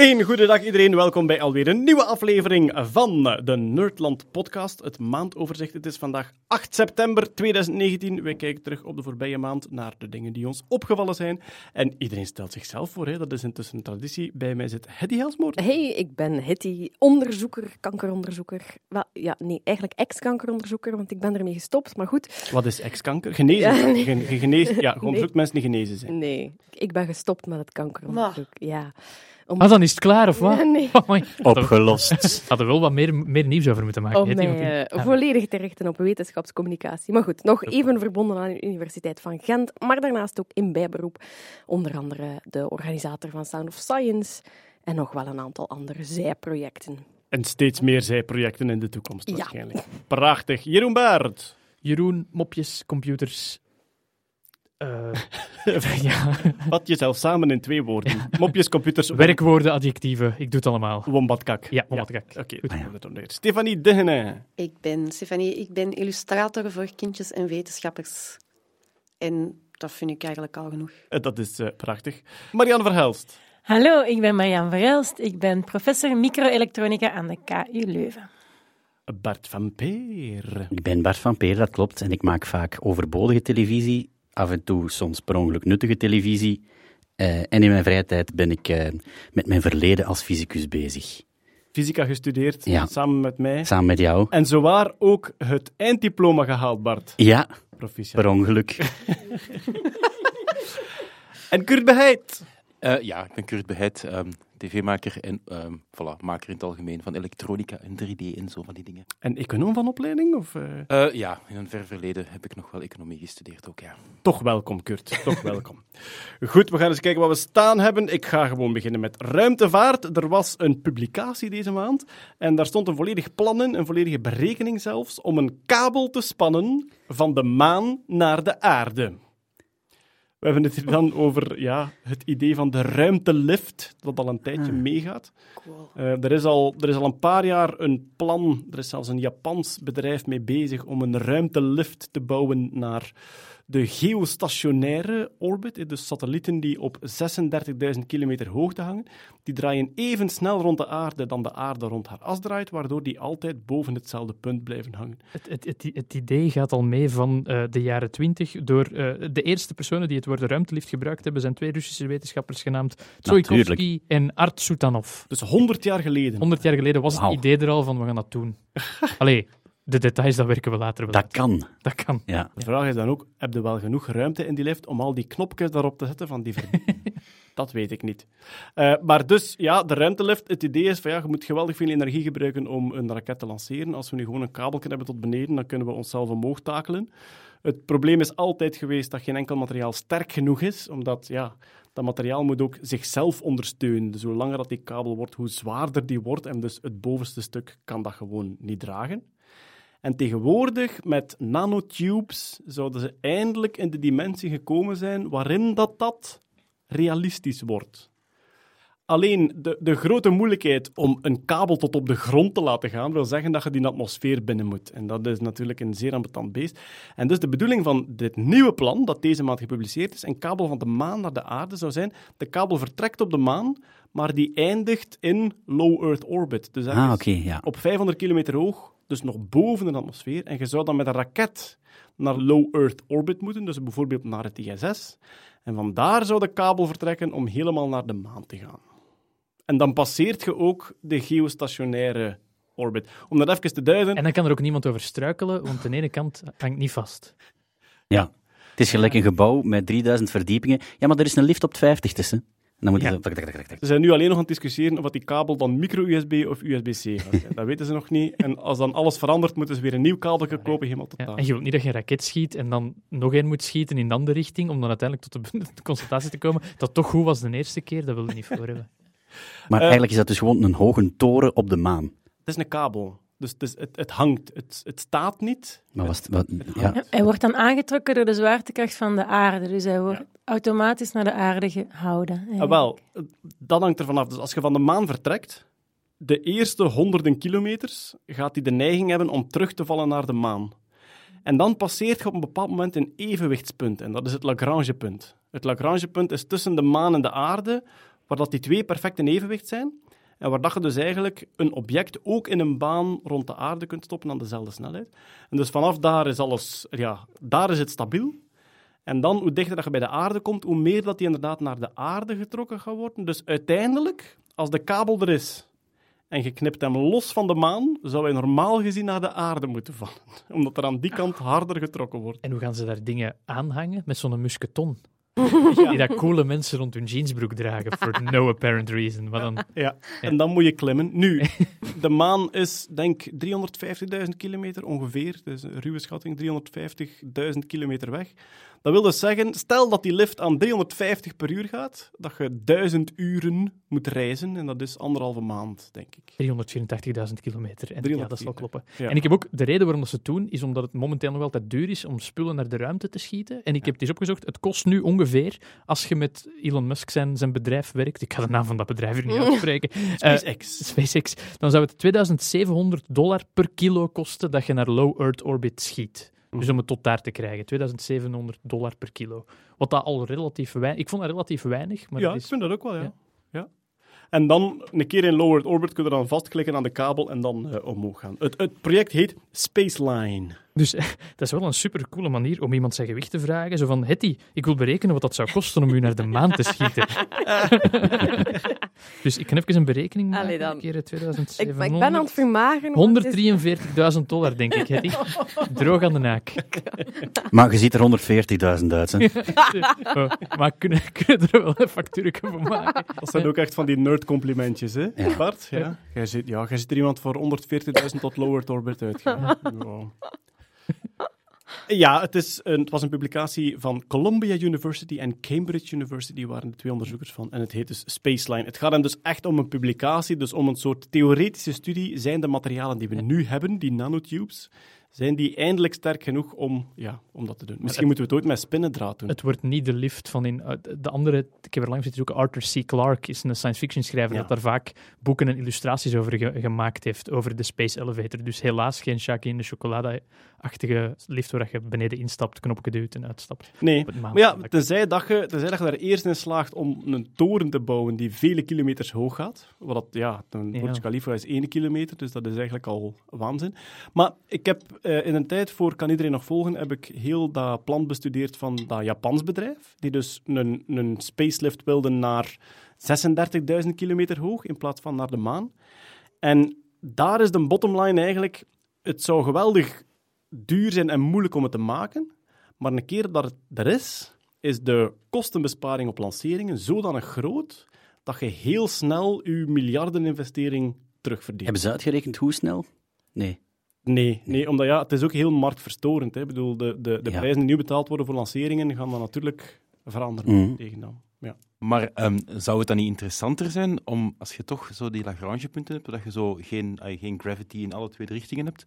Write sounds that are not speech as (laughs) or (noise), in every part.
Een goede dag iedereen, welkom bij alweer een nieuwe aflevering van de Nerdland podcast, het maandoverzicht. Het is vandaag 8 september 2019. Wij kijken terug op de voorbije maand naar de dingen die ons opgevallen zijn. En iedereen stelt zichzelf voor, hè. dat is intussen een traditie. Bij mij zit Hedy Helsmoort. Hey, ik ben Hetty, onderzoeker, kankeronderzoeker. Wel, ja, nee, eigenlijk ex-kankeronderzoeker, want ik ben ermee gestopt, maar goed. Wat is ex-kanker? Genezen? Ja, nee. Gen- ge- genezen? Ja, gewoon Nee. mensen die genezen zijn. Nee, ik ben gestopt met het kankeronderzoek. Ja. Om, Ah, dan is het klaar, of wat? Ja, nee. (laughs) Oh. Opgelost. Hadden we wel wat meer, meer nieuws over moeten maken. om hè, mij Timothy? eh, volledig te richten op wetenschapscommunicatie. Maar goed, nog even verbonden aan de Universiteit van Gent, maar daarnaast ook in bijberoep. Onder andere de organisator van Sound of Science en nog wel een aantal andere zijprojecten. En steeds meer zijprojecten in de toekomst Ja. waarschijnlijk. Prachtig. Jeroen Baert. Jeroen, mopjes, computers. Eh, (laughs) ja, Vat jezelf samen in twee woorden. Mopjes, computers, (laughs) werkwoorden, adjectieven. Ik doe het allemaal. wombatkak. Ja, wombatkak. Oké, Goed. goed. we het ondernemen. Stefanie Degene. Ik ben Stefanie, ik ben illustrator voor kindjes en wetenschappers. En dat vind ik eigenlijk al genoeg. Eh, Dat is eh, prachtig. Marianne Verhelst. Hallo, ik ben Marjan Verhelst. Ik ben professor microelektronica aan de KU Leuven. Bart van Peer. Ik ben Bart van Peer, dat klopt. En ik maak vaak overbodige televisie. Af en toe soms per ongeluk nuttige televisie. Eh, en in mijn vrije tijd ben ik eh, met mijn verleden als fysicus bezig. Fysica gestudeerd, Ja. samen met mij. Samen met jou. En zowaar ook het einddiploma gehaald, Bart. Ja, Proficiat. per ongeluk. (laughs) (laughs) En Kurt Beheid. Eh, ja, ik ben Kurt Beheid, ehm, tv-maker en ehm, voilà, maker in het algemeen van elektronica en 3D en zo van die dingen. En econoom van opleiding? Of, eh, Eh, ja, in een ver verleden heb ik nog wel economie gestudeerd ook, ja. Toch welkom, Kurt. Toch (laughs) welkom. Goed, we gaan eens kijken wat we staan hebben. Ik ga gewoon beginnen met ruimtevaart. Er was een publicatie deze maand en daar stond een volledig plan in, een volledige berekening zelfs, om een kabel te spannen van de maan naar de aarde. We hebben het hier dan over ja, het idee van de ruimtelift, dat al een tijdje meegaat. Eh, er, is al, er is al een paar jaar een plan, er is zelfs een Japans bedrijf mee bezig om een ruimtelift te bouwen naar de geostationaire orbit, dus satellieten die op 36.000 kilometer hoogte hangen. Die draaien even snel rond de aarde dan de aarde rond haar as draait, waardoor die altijd boven hetzelfde punt blijven hangen. Het, het, het, het idee gaat al mee van eh, de jaren twintig. Door eh, de eerste personen die het woord ruimtelift gebruikt hebben, zijn twee Russische wetenschappers genaamd Tsoikovsky en Art Sutanov. Dus 100 jaar geleden. 100 jaar geleden was het idee er al van, we gaan dat doen. (laughs) Allee, de details, dat werken we later wel Dat uit. kan. Dat kan. Ja. De vraag is dan ook, heb je wel genoeg ruimte in die lift om al die knopjes daarop te zetten van die (laughs) dat weet ik niet. Eh, maar dus, ja, de ruimtelift, het idee is van ja, je moet geweldig veel energie gebruiken om een raket te lanceren. Als we nu gewoon een kabel hebben tot beneden, dan kunnen we onszelf omhoog takelen. Het probleem is altijd geweest dat geen enkel materiaal sterk genoeg is, omdat ja, dat materiaal moet ook zichzelf ondersteunen. Dus hoe langer dat die kabel wordt, hoe zwaarder die wordt. En dus het bovenste stuk kan dat gewoon niet dragen. En tegenwoordig, met nanotubes, zouden ze eindelijk in de dimensie gekomen zijn waarin dat, dat realistisch wordt. Alleen de, de grote moeilijkheid om een kabel tot op de grond te laten gaan, wil zeggen dat je die atmosfeer binnen moet. En dat is natuurlijk een zeer ambetant beest. En dus de bedoeling van dit nieuwe plan, dat deze maand gepubliceerd is, een kabel van de maan naar de aarde zou zijn, de kabel vertrekt op de maan, maar die eindigt in low Earth orbit. Dus Ah, ergens oké, ja. op 500 kilometer hoog, dus nog boven de atmosfeer. En je zou dan met een raket naar low Earth orbit moeten, dus bijvoorbeeld naar het ISS. En van daar zou de kabel vertrekken om helemaal naar de maan te gaan. En dan passeert je ook de geostationaire orbit. Om dat even te duiden, En dan kan er ook niemand over struikelen, want de ene kant hangt niet vast. ja. Het is gelijk een gebouw met 3000 verdiepingen. Ja, maar er is een lift op het 50 tussen. En dan moet je Ja. ze zijn nu alleen nog aan het discussiëren of die kabel dan micro-USB of USB-C gaat zijn. Dat weten ze nog niet. En als dan alles verandert, moeten ze weer een nieuw kabel kopen, helemaal Ja, totaal. en je wilt niet dat je een raket schiet en dan nog één moet schieten in de andere richting, om dan uiteindelijk tot de, (laughs) de concentratie te komen, dat toch goed was de eerste keer, dat wil je niet voor hebben. Maar Eh, eigenlijk is dat dus gewoon een hoge toren op de maan. Het is een kabel. Dus het, is, het, het hangt. Het, het staat niet. Maar was het, wat, ja. Hij wordt dan aangetrokken door de zwaartekracht van de aarde. Dus hij wordt automatisch naar de aarde gehouden. Ah, wel, dat hangt er vanaf. Dus als je van de maan vertrekt, de eerste honderden kilometers gaat hij de neiging hebben om terug te vallen naar de maan. En dan passeert je op een bepaald moment een evenwichtspunt. En dat is het Lagrangepunt. Het Lagrangepunt is tussen de maan en de aarde, waar dat die twee perfect in evenwicht zijn. En waar dat je dus eigenlijk een object ook in een baan rond de aarde kunt stoppen aan dezelfde snelheid. En dus vanaf daar is alles, ja, daar is het stabiel. En dan, hoe dichter dat je bij de aarde komt, hoe meer dat die inderdaad naar de aarde getrokken gaat worden. Dus uiteindelijk, als de kabel er is en je knipt hem los van de maan, zou hij normaal gezien naar de aarde moeten vallen. (laughs) Omdat er aan die kant harder getrokken wordt. En hoe gaan ze daar dingen aanhangen? Met zo'n musketon? Die dat coole mensen rond hun jeansbroek dragen, for no apparent reason. Maar dan, ja. en dan moet je klimmen. Nu, de maan is, denk 350.000 kilometer ongeveer. Dus een ruwe schatting, 350.000 kilometer weg. Dat wil dus zeggen, stel dat die lift aan 350 per uur gaat, dat je 1000 uren moet reizen. En dat is anderhalve maand, denk ik. 384.000 kilometer. En, ja, dat zal kloppen. En ik heb ook, de reden waarom dat ze het doen, is omdat het momenteel nog altijd duur is om spullen naar de ruimte te schieten. En ik heb het eens opgezocht, het kost nu ongeveer, als je met Elon Musk zijn, zijn bedrijf werkt, ik ga de naam van dat bedrijf hier niet uitspreken. (laughs) SpaceX. Uh, SpaceX. Dan zou het 2700 dollar per kilo kosten dat je naar low Earth orbit schiet. Dus om het tot daar te krijgen, 2700 dollar per kilo. Wat dat al relatief weinig... Ik vond dat relatief weinig. Maar ja, dat is... ik vind dat ook wel, ja. ja. ja. En dan, een keer in low Earth orbit, kun je dan vastklikken aan de kabel en dan uh, omhoog gaan. Het, het project heet Spaceline. Dus (laughs) dat is wel een supercoole manier om iemand zijn gewicht te vragen. Zo van, Hetty, ik wil berekenen wat dat zou kosten om u naar de maan te schieten. (laughs) dus ik kan even een berekening maken. Allee dan. Keer 2700. Ik, ik ben aan het vermageren. 143.000 dollar, denk ik, Hetty. (laughs) Droog aan de naak. Maar je ziet er 140.000 uit, hè? oh, maar kunnen, kunnen er wel een factuur voor maken? Dat zijn ook echt van die nerd-complimentjes, hè, Ja. Bart? Ja. Jij zit, ja, jij zit er iemand voor 140.000 tot low Earth orbit uitgaan. Ja. Ja, het, is een, het was een publicatie van Columbia University en Cambridge University, waren de twee onderzoekers van. En het heet dus Spaceline. Het gaat hem dus echt om een publicatie, dus om een soort theoretische studie. Zijn de materialen die we nu hebben, die nanotubes, zijn die eindelijk sterk genoeg om, ja, om dat te doen? Misschien moeten we het ooit met spinnendraad doen. Het wordt niet de lift van in... De andere, ik heb er lang zitten zoeken, Arthur C. Clarke is een science fiction schrijver Ja. dat daar vaak boeken en illustraties over ge- gemaakt heeft, over de Space Elevator. Dus helaas geen Jacques in de chocolade-achtige lift waar je beneden instapt, knopje duwt en uitstapt. Nee, maar ja, tenzij dat, je, tenzij dat je er eerst in slaagt om een toren te bouwen die vele kilometers hoog gaat. Wat dat, ja, een. Burj Khalifa is één kilometer, dus dat is eigenlijk al waanzin. Maar ik heb eh, in een tijd voor Kan Iedereen Nog Volgen, heb ik heel dat plan bestudeerd van dat Japans bedrijf, die dus een, een spacelift wilde naar 36.000 kilometer hoog in plaats van naar de maan. En daar is de bottomline eigenlijk, het zou geweldig duur zijn en moeilijk om het te maken, maar een keer dat het er is, is de kostenbesparing op lanceringen zodanig groot dat je heel snel je miljardeninvestering terugverdient. Hebben ze uitgerekend hoe snel? Nee. Nee, nee, omdat ja, het is ook heel marktverstorend. Hè. Ik bedoel, de, de, de Ja. prijzen die nu betaald worden voor lanceringen gaan dan natuurlijk veranderen Mhm. tegen dan. Ja. Maar ehm, zou het dan niet interessanter zijn om, als je toch zo die Lagrange-punten hebt, dat je zo geen, geen gravity in alle twee de richtingen hebt,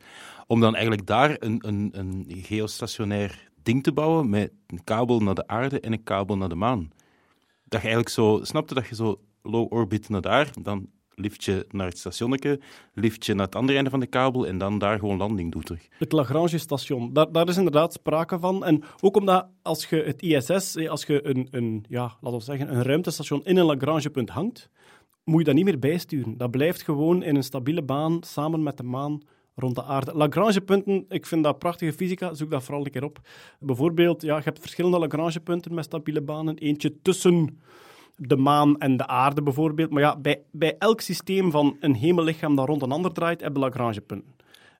om dan eigenlijk daar een, een, een geostationair ding te bouwen met een kabel naar de aarde en een kabel naar de maan? Dat je eigenlijk zo, snapte dat je zo low orbit naar daar, dan lift je naar het stationnetje, lift je naar het andere einde van de kabel en dan daar gewoon landing doet terug. Het Lagrange-station, daar, daar is inderdaad sprake van. En ook omdat als je het ISS, eh, als je een, een, ja, laten we zeggen, een ruimtestation in een Lagrangepunt hangt, moet je dat niet meer bijsturen. Dat blijft gewoon in een stabiele baan samen met de maan rond de aarde. Lagrangepunten, ik vind dat prachtige fysica, zoek dat vooral een keer op. Bijvoorbeeld, ja, je hebt verschillende Lagrangepunten met stabiele banen. Eentje tussen de maan en de aarde bijvoorbeeld. Maar ja, bij, bij elk systeem van een hemellichaam dat rond een ander draait, heb je Lagrangepunten.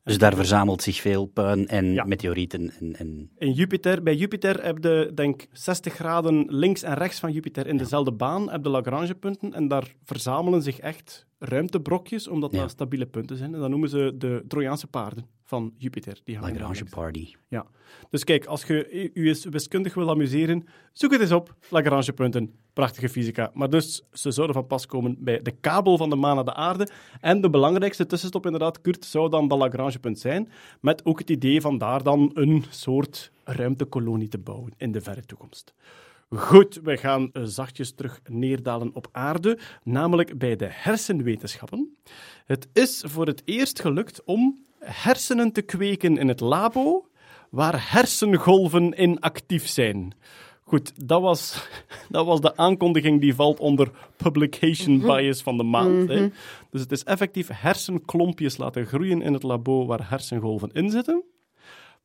Dus daar verzamelt zich veel puin en Ja. meteorieten. En, en... In Jupiter, bij Jupiter heb je, denk 60 graden links en rechts van Jupiter in dezelfde baan, heb je Lagrangepunten en daar verzamelen zich echt ruimtebrokjes, omdat Ja. dat stabiele punten zijn. En dat noemen ze de Trojaanse paarden van Jupiter. Die Lagrange. Party. Ja. Dus kijk, als je u eens wiskundig wil amuseren, zoek het eens op. Lagrange punten. Prachtige fysica. Maar dus, ze zouden van pas komen bij de kabel van de maan naar de aarde. En de belangrijkste tussenstop, inderdaad, Kurt, zou dan dat Lagrangepunt zijn. Met ook het idee van daar dan een soort ruimtekolonie te bouwen in de verre toekomst. Goed, we gaan eh, zachtjes terug neerdalen op aarde, namelijk bij de hersenwetenschappen. Het is voor het eerst gelukt om hersenen te kweken in het labo, waar hersengolven in actief zijn. Goed, dat was, (laughs) dat was de aankondiging die valt onder publication bias van de maand. hè. Dus het is effectief hersenklompjes laten groeien in het labo waar hersengolven in zitten.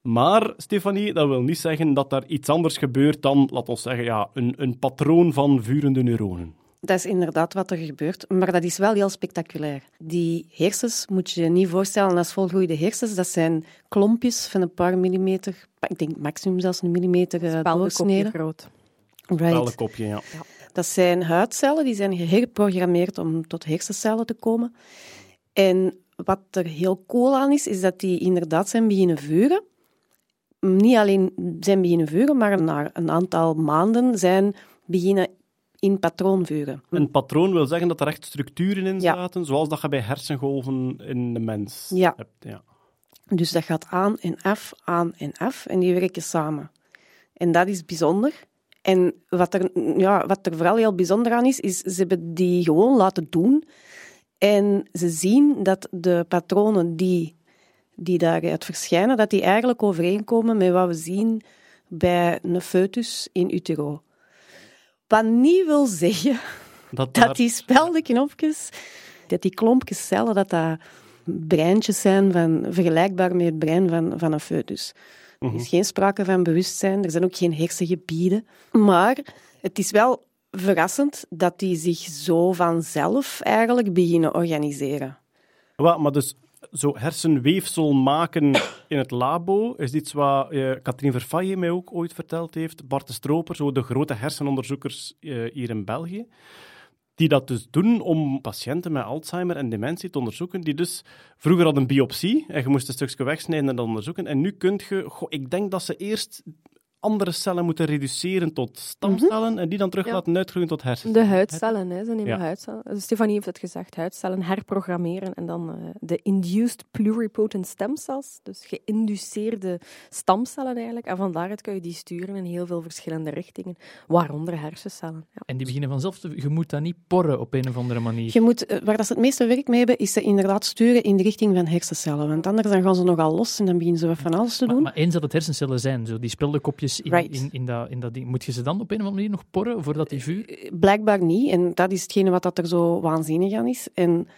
Maar, Stefanie, dat wil niet zeggen dat daar iets anders gebeurt dan, laten we zeggen, ja, een, een patroon van vurende neuronen. Dat is inderdaad wat er gebeurt, maar dat is wel heel spectaculair. Die hersens moet je je niet voorstellen als volgroeide hersens. Dat zijn klompjes van een paar millimeter, ik denk maximum zelfs een millimeter eh, Speldenkopje doorsnede. groot. Right. kopje, ja. Dat zijn huidcellen, die zijn geherprogrammeerd om tot hersencellen te komen. En wat er heel cool aan is, is dat die inderdaad zijn beginnen vuren. Niet alleen zijn beginnen vuren, maar na een aantal maanden zijn beginnen in patroon vuren. Een patroon wil zeggen dat er echt structuren in Ja. zaten, zoals dat je bij hersengolven in de mens Ja. hebt. Ja. Dus dat gaat aan en af, aan en af, en die werken samen. En dat is bijzonder. En wat er, ja, wat er vooral heel bijzonder aan is, is ze hebben die gewoon laten doen. En ze zien dat de patronen die, die daaruit verschijnen, dat die eigenlijk overeenkomen met wat we zien bij een foetus in utero. Wat niet wil zeggen Dat, dat die speldenknopjes, dat die klompjes cellen, dat dat breintjes zijn van, vergelijkbaar met het brein van, van een foetus. Er is geen sprake van bewustzijn, er zijn ook geen hersengebieden. Maar het is wel verrassend dat die zich zo vanzelf eigenlijk beginnen organiseren. Wat, maar dus zo hersenweefsel maken in het labo is iets wat eh Katrien Verfaye mij ook ooit verteld heeft. Bart de Stroper, zo de grote hersenonderzoekers eh, hier in België. Die dat dus doen om patiënten met Alzheimer en dementie te onderzoeken. Die dus vroeger hadden een biopsie en je moest een stukje wegsnijden en dat onderzoeken. En nu kun je, goh, ik denk dat ze eerst andere cellen moeten reduceren tot stamcellen en die dan terug Ja. laten uitgroeien tot hersencellen. De huidcellen, hè. ze nemen Ja. huidcellen. Dus Stefanie heeft het gezegd, huidcellen herprogrammeren en dan eh, de induced pluripotent stem cells, dus geïnduceerde stamcellen eigenlijk. En van daaruit kun je die sturen in heel veel verschillende richtingen, waaronder hersencellen. Ja. En die beginnen vanzelf te... Je moet dat niet porren op een of andere manier. Je moet, eh, waar dat ze het meeste werk mee hebben, is ze inderdaad sturen in de richting van hersencellen. Want anders dan gaan ze nogal los en dan beginnen ze wat van alles te doen. maar eens dat het hersencellen zijn, zo die speldenkopjes in, Right. in, in, dat, in dat ding, moet je ze dan op een of andere manier nog porren voordat die vuur... Blijkbaar niet. En dat is hetgene wat dat er zo waanzinnig aan is. En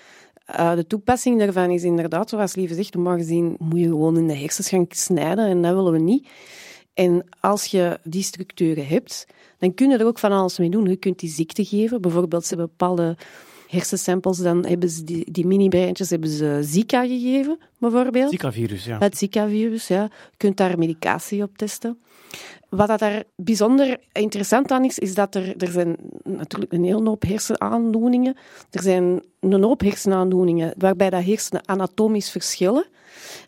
eh, de toepassing daarvan is inderdaad, zoals Lieve zegt, normaal gezien moet je gewoon in de hersens gaan snijden en dat willen we niet. En als je die structuren hebt, dan kun je er ook van alles mee doen. Je kunt die ziekte geven. Bijvoorbeeld, ze hebben bepaalde hersensamples, dan hebben ze die, die mini-breintjes hebben ze Zika gegeven, bijvoorbeeld. Zika-virus, ja. Het Zika-virus, ja. Je kunt daar medicatie op testen. Wat dat daar bijzonder interessant aan is, is dat er, er zijn natuurlijk een hele hoop hersenaandoeningen. Er zijn een hoop hersenaandoeningen waarbij dat hersenen anatomisch verschillen.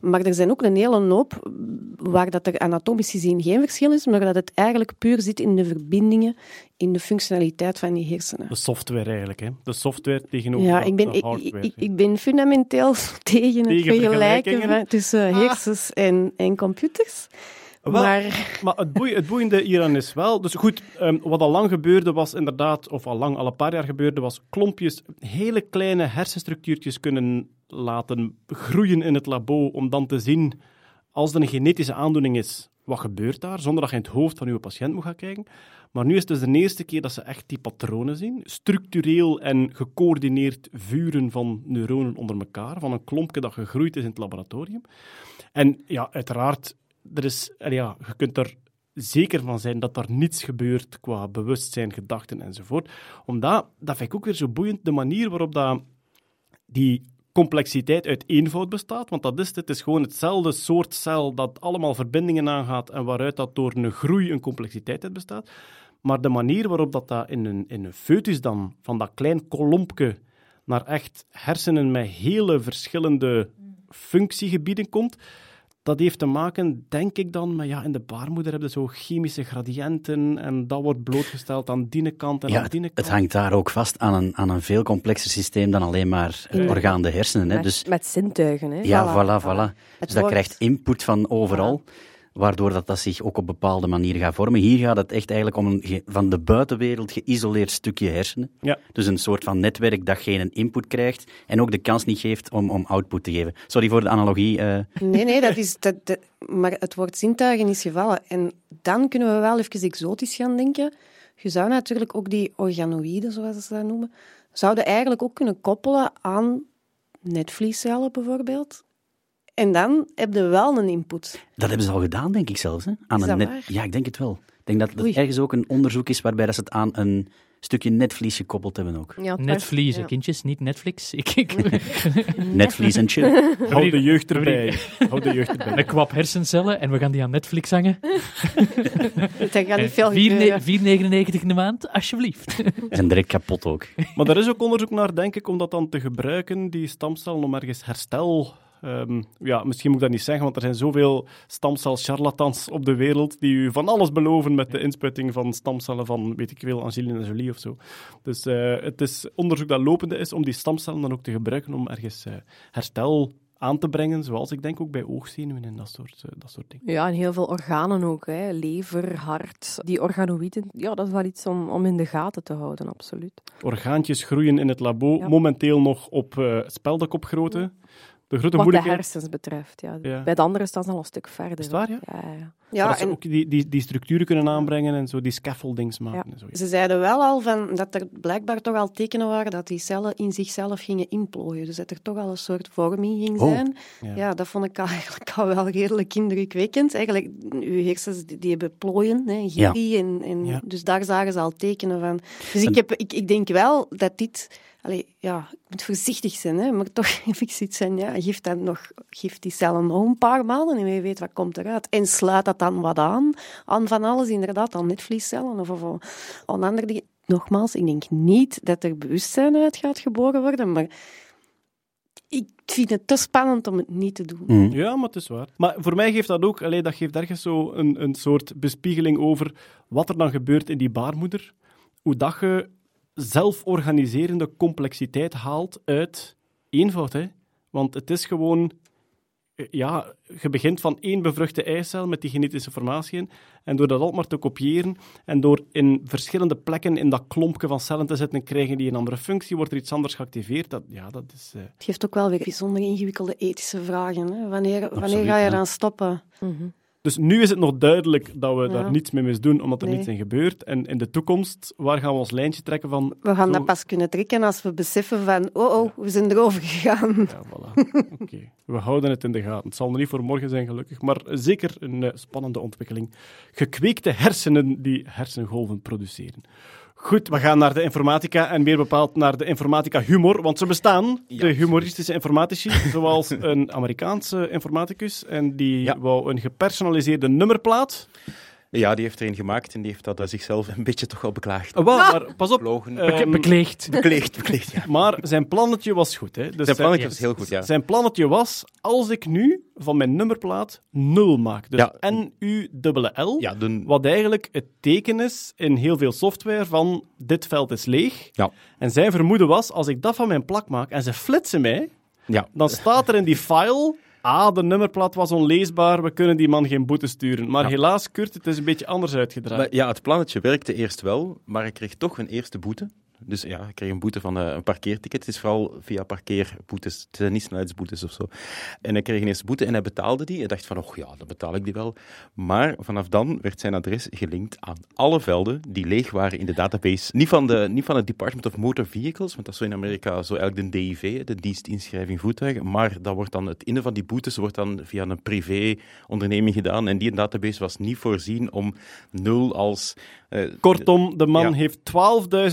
Maar er zijn ook een hele hoop waar dat er anatomisch gezien geen verschil is, maar dat het eigenlijk puur zit in de verbindingen, in de functionaliteit van die hersenen. De software eigenlijk, hè. De software tegenover Ja, ik ben, de ik, hardware. ik, ik ben fundamenteel (laughs) tegen het vergelijken van- tussen hersens en, en computers. Wel, Maar Maar het boeiende hieraan is wel... Dus goed, ehm, wat al lang gebeurde was inderdaad... Of al lang, al een paar jaar gebeurde, was klompjes, hele kleine hersenstructuurtjes kunnen laten groeien in het labo, om dan te zien, als er een genetische aandoening is, wat gebeurt daar, zonder dat je in het hoofd van je patiënt moet gaan kijken. Maar nu is het dus de eerste keer dat ze echt die patronen zien. Structureel en gecoördineerd vuren van neuronen onder elkaar, van een klompje dat gegroeid is in het laboratorium. En ja, uiteraard, er is, ja, je kunt er zeker van zijn dat er niets gebeurt qua bewustzijn, gedachten enzovoort. Omdat, dat vind ik ook weer zo boeiend, de manier waarop dat die complexiteit uit eenvoud bestaat, want dat is het. Het is gewoon hetzelfde soort cel dat allemaal verbindingen aangaat en waaruit dat door een groei een complexiteit uit bestaat. Maar de manier waarop dat, dat in, een, in een foetus dan, van dat klein kolompje naar echt hersenen met hele verschillende functiegebieden komt. Dat heeft te maken, denk ik dan, met ja, in de baarmoeder hebben zo chemische gradiënten en dat wordt blootgesteld aan die kant en ja, aan die kant. Het hangt daar ook vast aan een, aan een veel complexer systeem dan alleen maar het orgaan de hersenen. Hè. Met, Dus, met zintuigen, hè. ja, voilà, voilà. Dus dat wordt- krijgt input van overal, waardoor dat, dat zich ook op bepaalde manier gaat vormen. Hier gaat het echt eigenlijk om een van de buitenwereld geïsoleerd stukje hersenen. Ja. Dus een soort van netwerk dat geen input krijgt en ook de kans niet geeft om, om output te geven. Sorry voor de analogie. eh. Nee, nee, dat (laughs) is, dat, dat- maar het woord zintuigen is gevallen. En dan kunnen we wel even exotisch gaan denken. Je zou natuurlijk ook die organoïden, zoals ze dat noemen, zouden eigenlijk ook kunnen koppelen aan netvliescellen bijvoorbeeld. En dan heb je wel een input. Dat hebben ze al gedaan, denk ik zelfs. Hè? Aan Is een dat net... waar? Ja, ik denk het wel. Ik denk dat er ergens ook een onderzoek is waarbij dat ze het aan een stukje netvlies gekoppeld hebben ook. Ja, ja. kindjes, niet Netflix. (laughs) Ik, ik, (laughs) Netvlies en chill. Hou de jeugd erbij. Hou de jeugd erbij. een kwap hersencellen en we gaan die aan Netflix hangen. (laughs) Dat gaat niet veel Eh, vier ne- gebeuren. 4,99 in de maand, alsjeblieft. Zijn direct kapot ook. Maar er is ook onderzoek naar, denk ik, om dat dan te gebruiken, die stamcellen, om ergens herstel... ehm, ja, misschien moet ik dat niet zeggen, want er zijn zoveel stamcel-charlatans op de wereld die u van alles beloven met de inspuiting van stamcellen van, weet ik veel, Angelina Jolie of zo. Dus eh, het is onderzoek dat lopende is om die stamcellen dan ook te gebruiken om ergens eh, herstel aan te brengen, zoals ik denk ook bij oogzenuwen en dat soort, eh, dat soort dingen. Ja, en heel veel organen ook. Hè. Lever, hart, die organoïden. Ja, dat is wel iets om, om in de gaten te houden, absoluut. Orgaantjes groeien in het labo, Ja. momenteel nog op eh speldenkopgrootte. De grote Wat de hersens betreft. Ja. Ja. Bij de andere staan ze al een stuk verder. Is het waar, ja? Ja, ja. Ja, dat ze en ook die, die, die structuren kunnen aanbrengen en zo, die scaffoldings maken Ja. en zo. ze zeiden wel al van, dat er blijkbaar toch al tekenen waren dat die cellen in zichzelf gingen inplooien. Dus dat er toch al een soort vorming ging Oh. zijn. Ja. Ja. dat vond ik (laughs) eigenlijk al wel redelijk indrukwekkend. Eigenlijk, uw hersens die, die hebben plooien, hè, en, dus daar zagen ze al tekenen van. Dus ik, heb, ik, ik denk wel dat dit... Allee, ja, ik moet voorzichtig zijn, hè, maar toch (laughs) heb ik zoiets van, ja, geef, dan nog, geef die cellen nog een paar maanden en wie weet wat komt eruit. En sluit dat dan wat aan, aan van alles, inderdaad, aan netvliescellen of, of aan andere dingen. Nogmaals, ik denk niet dat er bewustzijn uit gaat geboren worden, maar ik vind het te spannend om het niet te doen. Mm. Ja, maar het is waar. Maar voor mij geeft dat ook, allee, dat geeft ergens zo een, een soort bespiegeling over wat er dan gebeurt in die baarmoeder. Hoe dat je zelforganiserende complexiteit haalt uit eenvoud. Hè? Want het is gewoon... eh, Ja, je begint van één bevruchte eicel met die genetische informatie in. En door dat altijd maar te kopiëren en door in verschillende plekken in dat klompje van cellen te zetten, krijgen die een andere functie, wordt er iets anders geactiveerd. Dat, ja, dat is... eh, Het geeft ook wel weer bijzonder ingewikkelde ethische vragen. Hè. Wanneer, wanneer Absoluut, ga je ja. dan stoppen? Dus nu is het nog duidelijk dat we Ja. daar niets mee misdoen, omdat er Nee. niets in gebeurt. En in de toekomst, waar gaan we ons lijntje trekken van... We gaan zo- dat pas kunnen trekken als we beseffen van, oh, oh, we zijn erover gegaan. Ja, voilà. (laughs) Oké. We houden het in de gaten. Het zal nog niet voor morgen zijn, gelukkig, maar zeker een eh, spannende ontwikkeling. Gekweekte hersenen die hersengolven produceren. Goed, we gaan naar de informatica en meer bepaald naar de informatica humor, want ze bestaan, de humoristische informatici, (laughs) zoals een Amerikaanse informaticus en die Ja. wou een gepersonaliseerde nummerplaat. Ja, die heeft er een gemaakt en die heeft dat eh, zichzelf een beetje toch wel beklaagd. Wel, maar pas op. Ehm, Bekleegd. Bekleegd, bekleegd, ja. Maar zijn plannetje was goed. Hè? Dus Zijn plannetje zijn- was heel goed, ja. Zijn plannetje was, als ik nu van mijn nummerplaat 0 maak, dus Ja. N-U-L-L, Ja, de, wat eigenlijk het teken is in heel veel software van dit veld is leeg. ja, En zijn vermoeden was, als ik dat van mijn plak maak en ze flitsen mij, ja. dan staat er in die file... Ah, de nummerplaat was onleesbaar, we kunnen die man geen boete sturen. Maar Ja. helaas, Kurt, het is een beetje anders uitgedraaid. Maar ja, het plannetje werkte eerst wel, maar ik kreeg toch een eerste boete. Dus ja, ik kreeg een boete van eh, een parkeerticket. Het is vooral via parkeerboetes. Het zijn niet snelheidsboetes of zo. En hij kreeg een eerste boete en hij betaalde die. Hij dacht van, oh ja, dan betaal ik die wel. Maar vanaf dan werd zijn adres gelinkt aan alle velden die leeg waren in de database. Niet van, de, niet van het Department of Motor Vehicles, want dat is zo in Amerika zo eigenlijk de DIV, de Dienstinschrijving Voertuigen. Maar dat wordt dan, het innen van die boetes wordt dan via een privé-onderneming gedaan. En die database was niet voorzien om nul als... eh, Kortom, de man Ja. heeft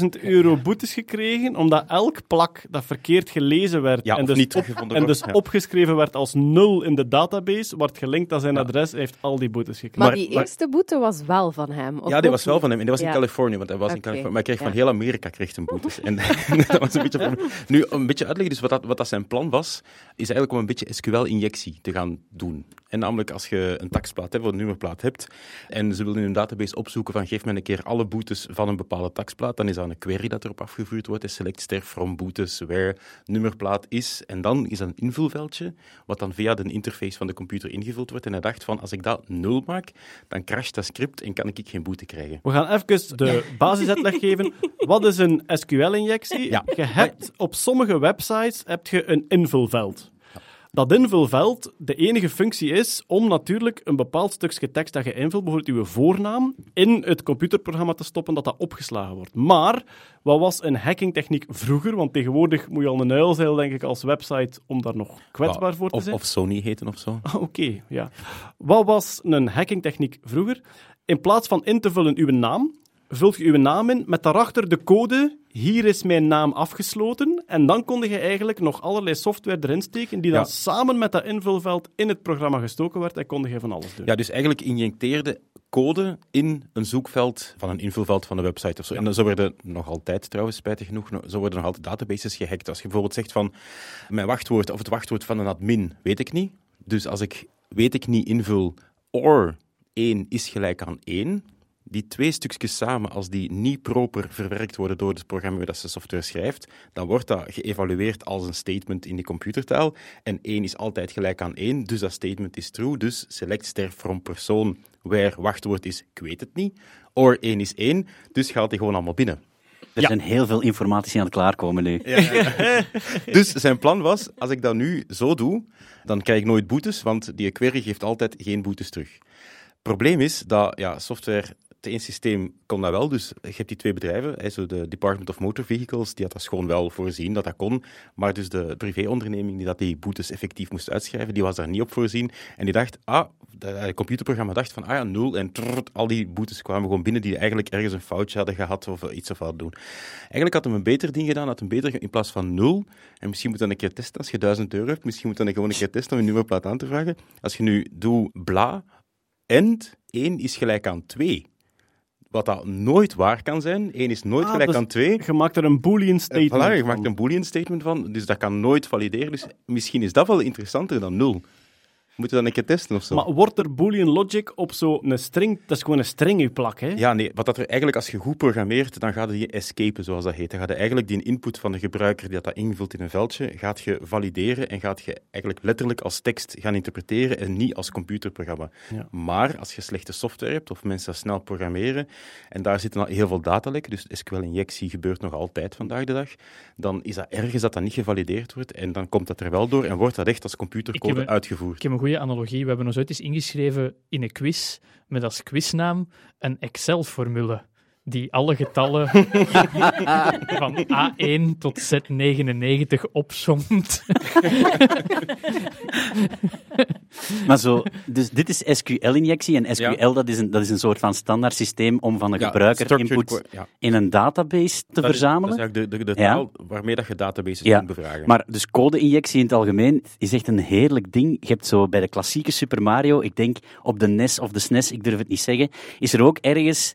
12.000 euro boetes gekregen omdat elk plak dat verkeerd gelezen werd Ja, en dus, niet op- en dus ja. opgeschreven werd als nul in de database, wordt gelinkt aan zijn adres, hij heeft al die boetes gekregen. Maar, die eerste boete was wel van hem. of Ja, die was wel van hem. En dat was Ja. in Californië, want hij was in Californië. Maar hij kreeg van heel Amerika kreeg een boetes. En (laughs) dat was een beetje... probleem. Nu, een beetje uitleggen, dus wat dat, wat dat zijn plan was, is eigenlijk om een beetje SQL-injectie te gaan doen. En namelijk als je een taxplaat hebt, of een nummerplaat hebt, en ze willen in hun database opzoeken van geef me een keer alle boetes van een bepaalde taxplaat, dan is dat een query dat erop afgevuurd wordt, en select ster from boetes, where nummerplaat is. En dan is dat een invulveldje, wat dan via de interface van de computer ingevuld wordt. En hij dacht van, als ik dat nul maak, dan crasht dat script en kan ik geen boete krijgen. We gaan even de (laughs) basisuitleg geven. Wat is een SQL-injectie? Ja. Je hebt op sommige websites heb je een invulveld. Dat invulveld, de enige functie is om natuurlijk een bepaald stukje tekst dat je invult, bijvoorbeeld uw voornaam, in het computerprogramma te stoppen dat dat opgeslagen wordt. Maar, wat was een hackingtechniek vroeger? Want tegenwoordig moet je al een uil zijn, denk ik, als website om daar nog kwetsbaar voor te zijn. of Sony heten of zo. Ah, Oké, ja. Wat was een hackingtechniek vroeger? In plaats van in te vullen uw naam, vult je uw naam in met daarachter de code hier is mijn naam afgesloten. En dan kon je eigenlijk nog allerlei software erin steken die dan Ja. samen met dat invulveld in het programma gestoken werd en kon je van alles doen. Ja, dus eigenlijk injecteerde code in een zoekveld van een invulveld van een website of zo. En zo werden nog altijd, trouwens, spijtig genoeg, no- zo worden nog altijd databases gehackt. Als je bijvoorbeeld zegt van, mijn wachtwoord of het wachtwoord van een admin, weet ik niet. Dus als ik weet ik niet invul, or 1 is gelijk aan 1, die twee stukjes samen, als die niet proper verwerkt worden door het programma dat de software schrijft, dan wordt dat geëvalueerd als een statement in die computertaal. En 1 is altijd gelijk aan 1, dus dat statement is true. Dus select ster from persoon, where wachtwoord is, ik weet het niet. Or 1 is 1, dus gaat die gewoon allemaal binnen. Er zijn heel veel informatici aan het klaarkomen nu. (laughs) Dus zijn plan was, als ik dat nu zo doe, dan krijg ik nooit boetes, want die query geeft altijd geen boetes terug. Probleem is dat ja, software, één systeem kon dat wel, dus je hebt die twee bedrijven, hè, zo de Department of Motor Vehicles, die had dat gewoon wel voorzien dat dat kon, maar dus de privéonderneming die dat die boetes effectief moest uitschrijven, die was daar niet op voorzien en die dacht, ah, het computerprogramma dacht van, ah ja, nul en al die boetes kwamen gewoon binnen die eigenlijk ergens een foutje hadden gehad of iets of wat doen. Eigenlijk had hem een beter ding gedaan, had hem beter in plaats van nul, en misschien moet dan een keer testen als je 1000 euro hebt, misschien moet dan gewoon een keer testen om een nummerplaat aan te vragen. Als je nu doet bla, end 1 is gelijk aan 2. Wat dat nooit waar kan zijn. 1 is nooit Ah, gelijk dus aan 2. Je maakt er een boolean statement Voilà, je van. maakt een boolean statement van, dus dat kan nooit valideren. Dus misschien is dat wel interessanter dan 0. Moeten we dan een keer testen of zo? Maar wordt er boolean logic op zo'n string... Dat is gewoon een string, uw plak, hè? Ja, nee. Wat dat er eigenlijk, als je goed programmeert, dan gaat je escapen, zoals dat heet. Dan gaat je eigenlijk die input van de gebruiker die dat, dat invult in een veldje, gaat je valideren en gaat je eigenlijk letterlijk als tekst gaan interpreteren en niet als computerprogramma. Ja. Maar als je slechte software hebt of mensen dat snel programmeren, en daar zitten al heel veel datalekken, dus SQL-injectie gebeurt nog altijd vandaag de dag, dan is dat ergens dat dat niet gevalideerd wordt en dan komt dat er wel door en wordt dat echt als computercode uitgevoerd. Ik heb een analogie. We hebben ons ooit eens ingeschreven in een quiz met als quiznaam een Excel-formule die alle getallen (laughs) van A1 tot Z99 opsomt. Maar zo, dus dit is SQL-injectie. En SQL Ja. dat is, een, dat is een soort van standaard systeem om van een Ja, gebruiker input ja. in een database te Dat is- verzamelen. Dat is eigenlijk de, de, de Ja. taal waarmee dat je databases Ja, kunt bevragen. Maar dus code-injectie in het algemeen is echt een heerlijk ding. Je hebt zo bij de klassieke Super Mario, ik denk op de NES of de SNES, ik durf het niet zeggen, is er ook ergens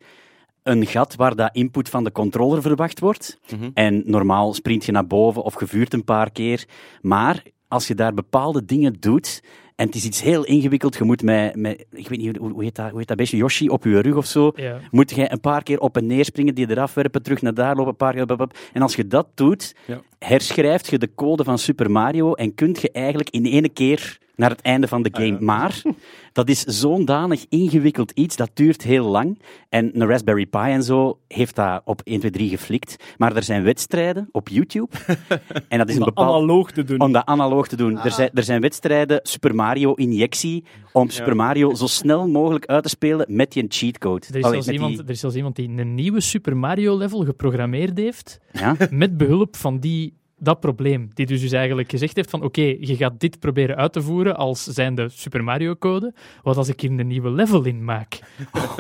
een gat waar dat input van de controller verwacht wordt. Mhm. En normaal sprint je naar boven of je vuurt een paar keer. Maar als je daar bepaalde dingen doet, en het is iets heel ingewikkeld, je moet met, met ik weet niet, hoe, hoe heet dat, hoe heet dat beestje, Yoshi, op je rug of zo, Ja. moet je een paar keer op en neer springen, die eraf werpen, terug naar daar lopen, een paar keer... bap, bap. En als je dat doet, Ja. herschrijft je de code van Super Mario en kunt je eigenlijk in één keer naar het einde van de Ah, game. Maar (laughs) dat is zo'n danig ingewikkeld iets, dat duurt heel lang. En een Raspberry Pi en zo heeft dat op 1, 2, 3 geflikt. Maar er zijn wedstrijden op YouTube. (laughs) en dat is Om een dat bepaald... analoog te doen. Om dat analoog te doen. Er, zijn, er zijn wedstrijden, Super Mario injectie, om Super Mario zo snel mogelijk uit te spelen met die cheatcode. Er is, Allee, zelfs met die- iemand, er is zelfs iemand die een nieuwe Super Mario level geprogrammeerd heeft Ja? (laughs) met behulp van die dat probleem. Die dus, dus eigenlijk gezegd heeft van oké, je gaat dit proberen uit te voeren als zijnde Super Mario code. Wat als ik hier een nieuwe level in maak? (laughs)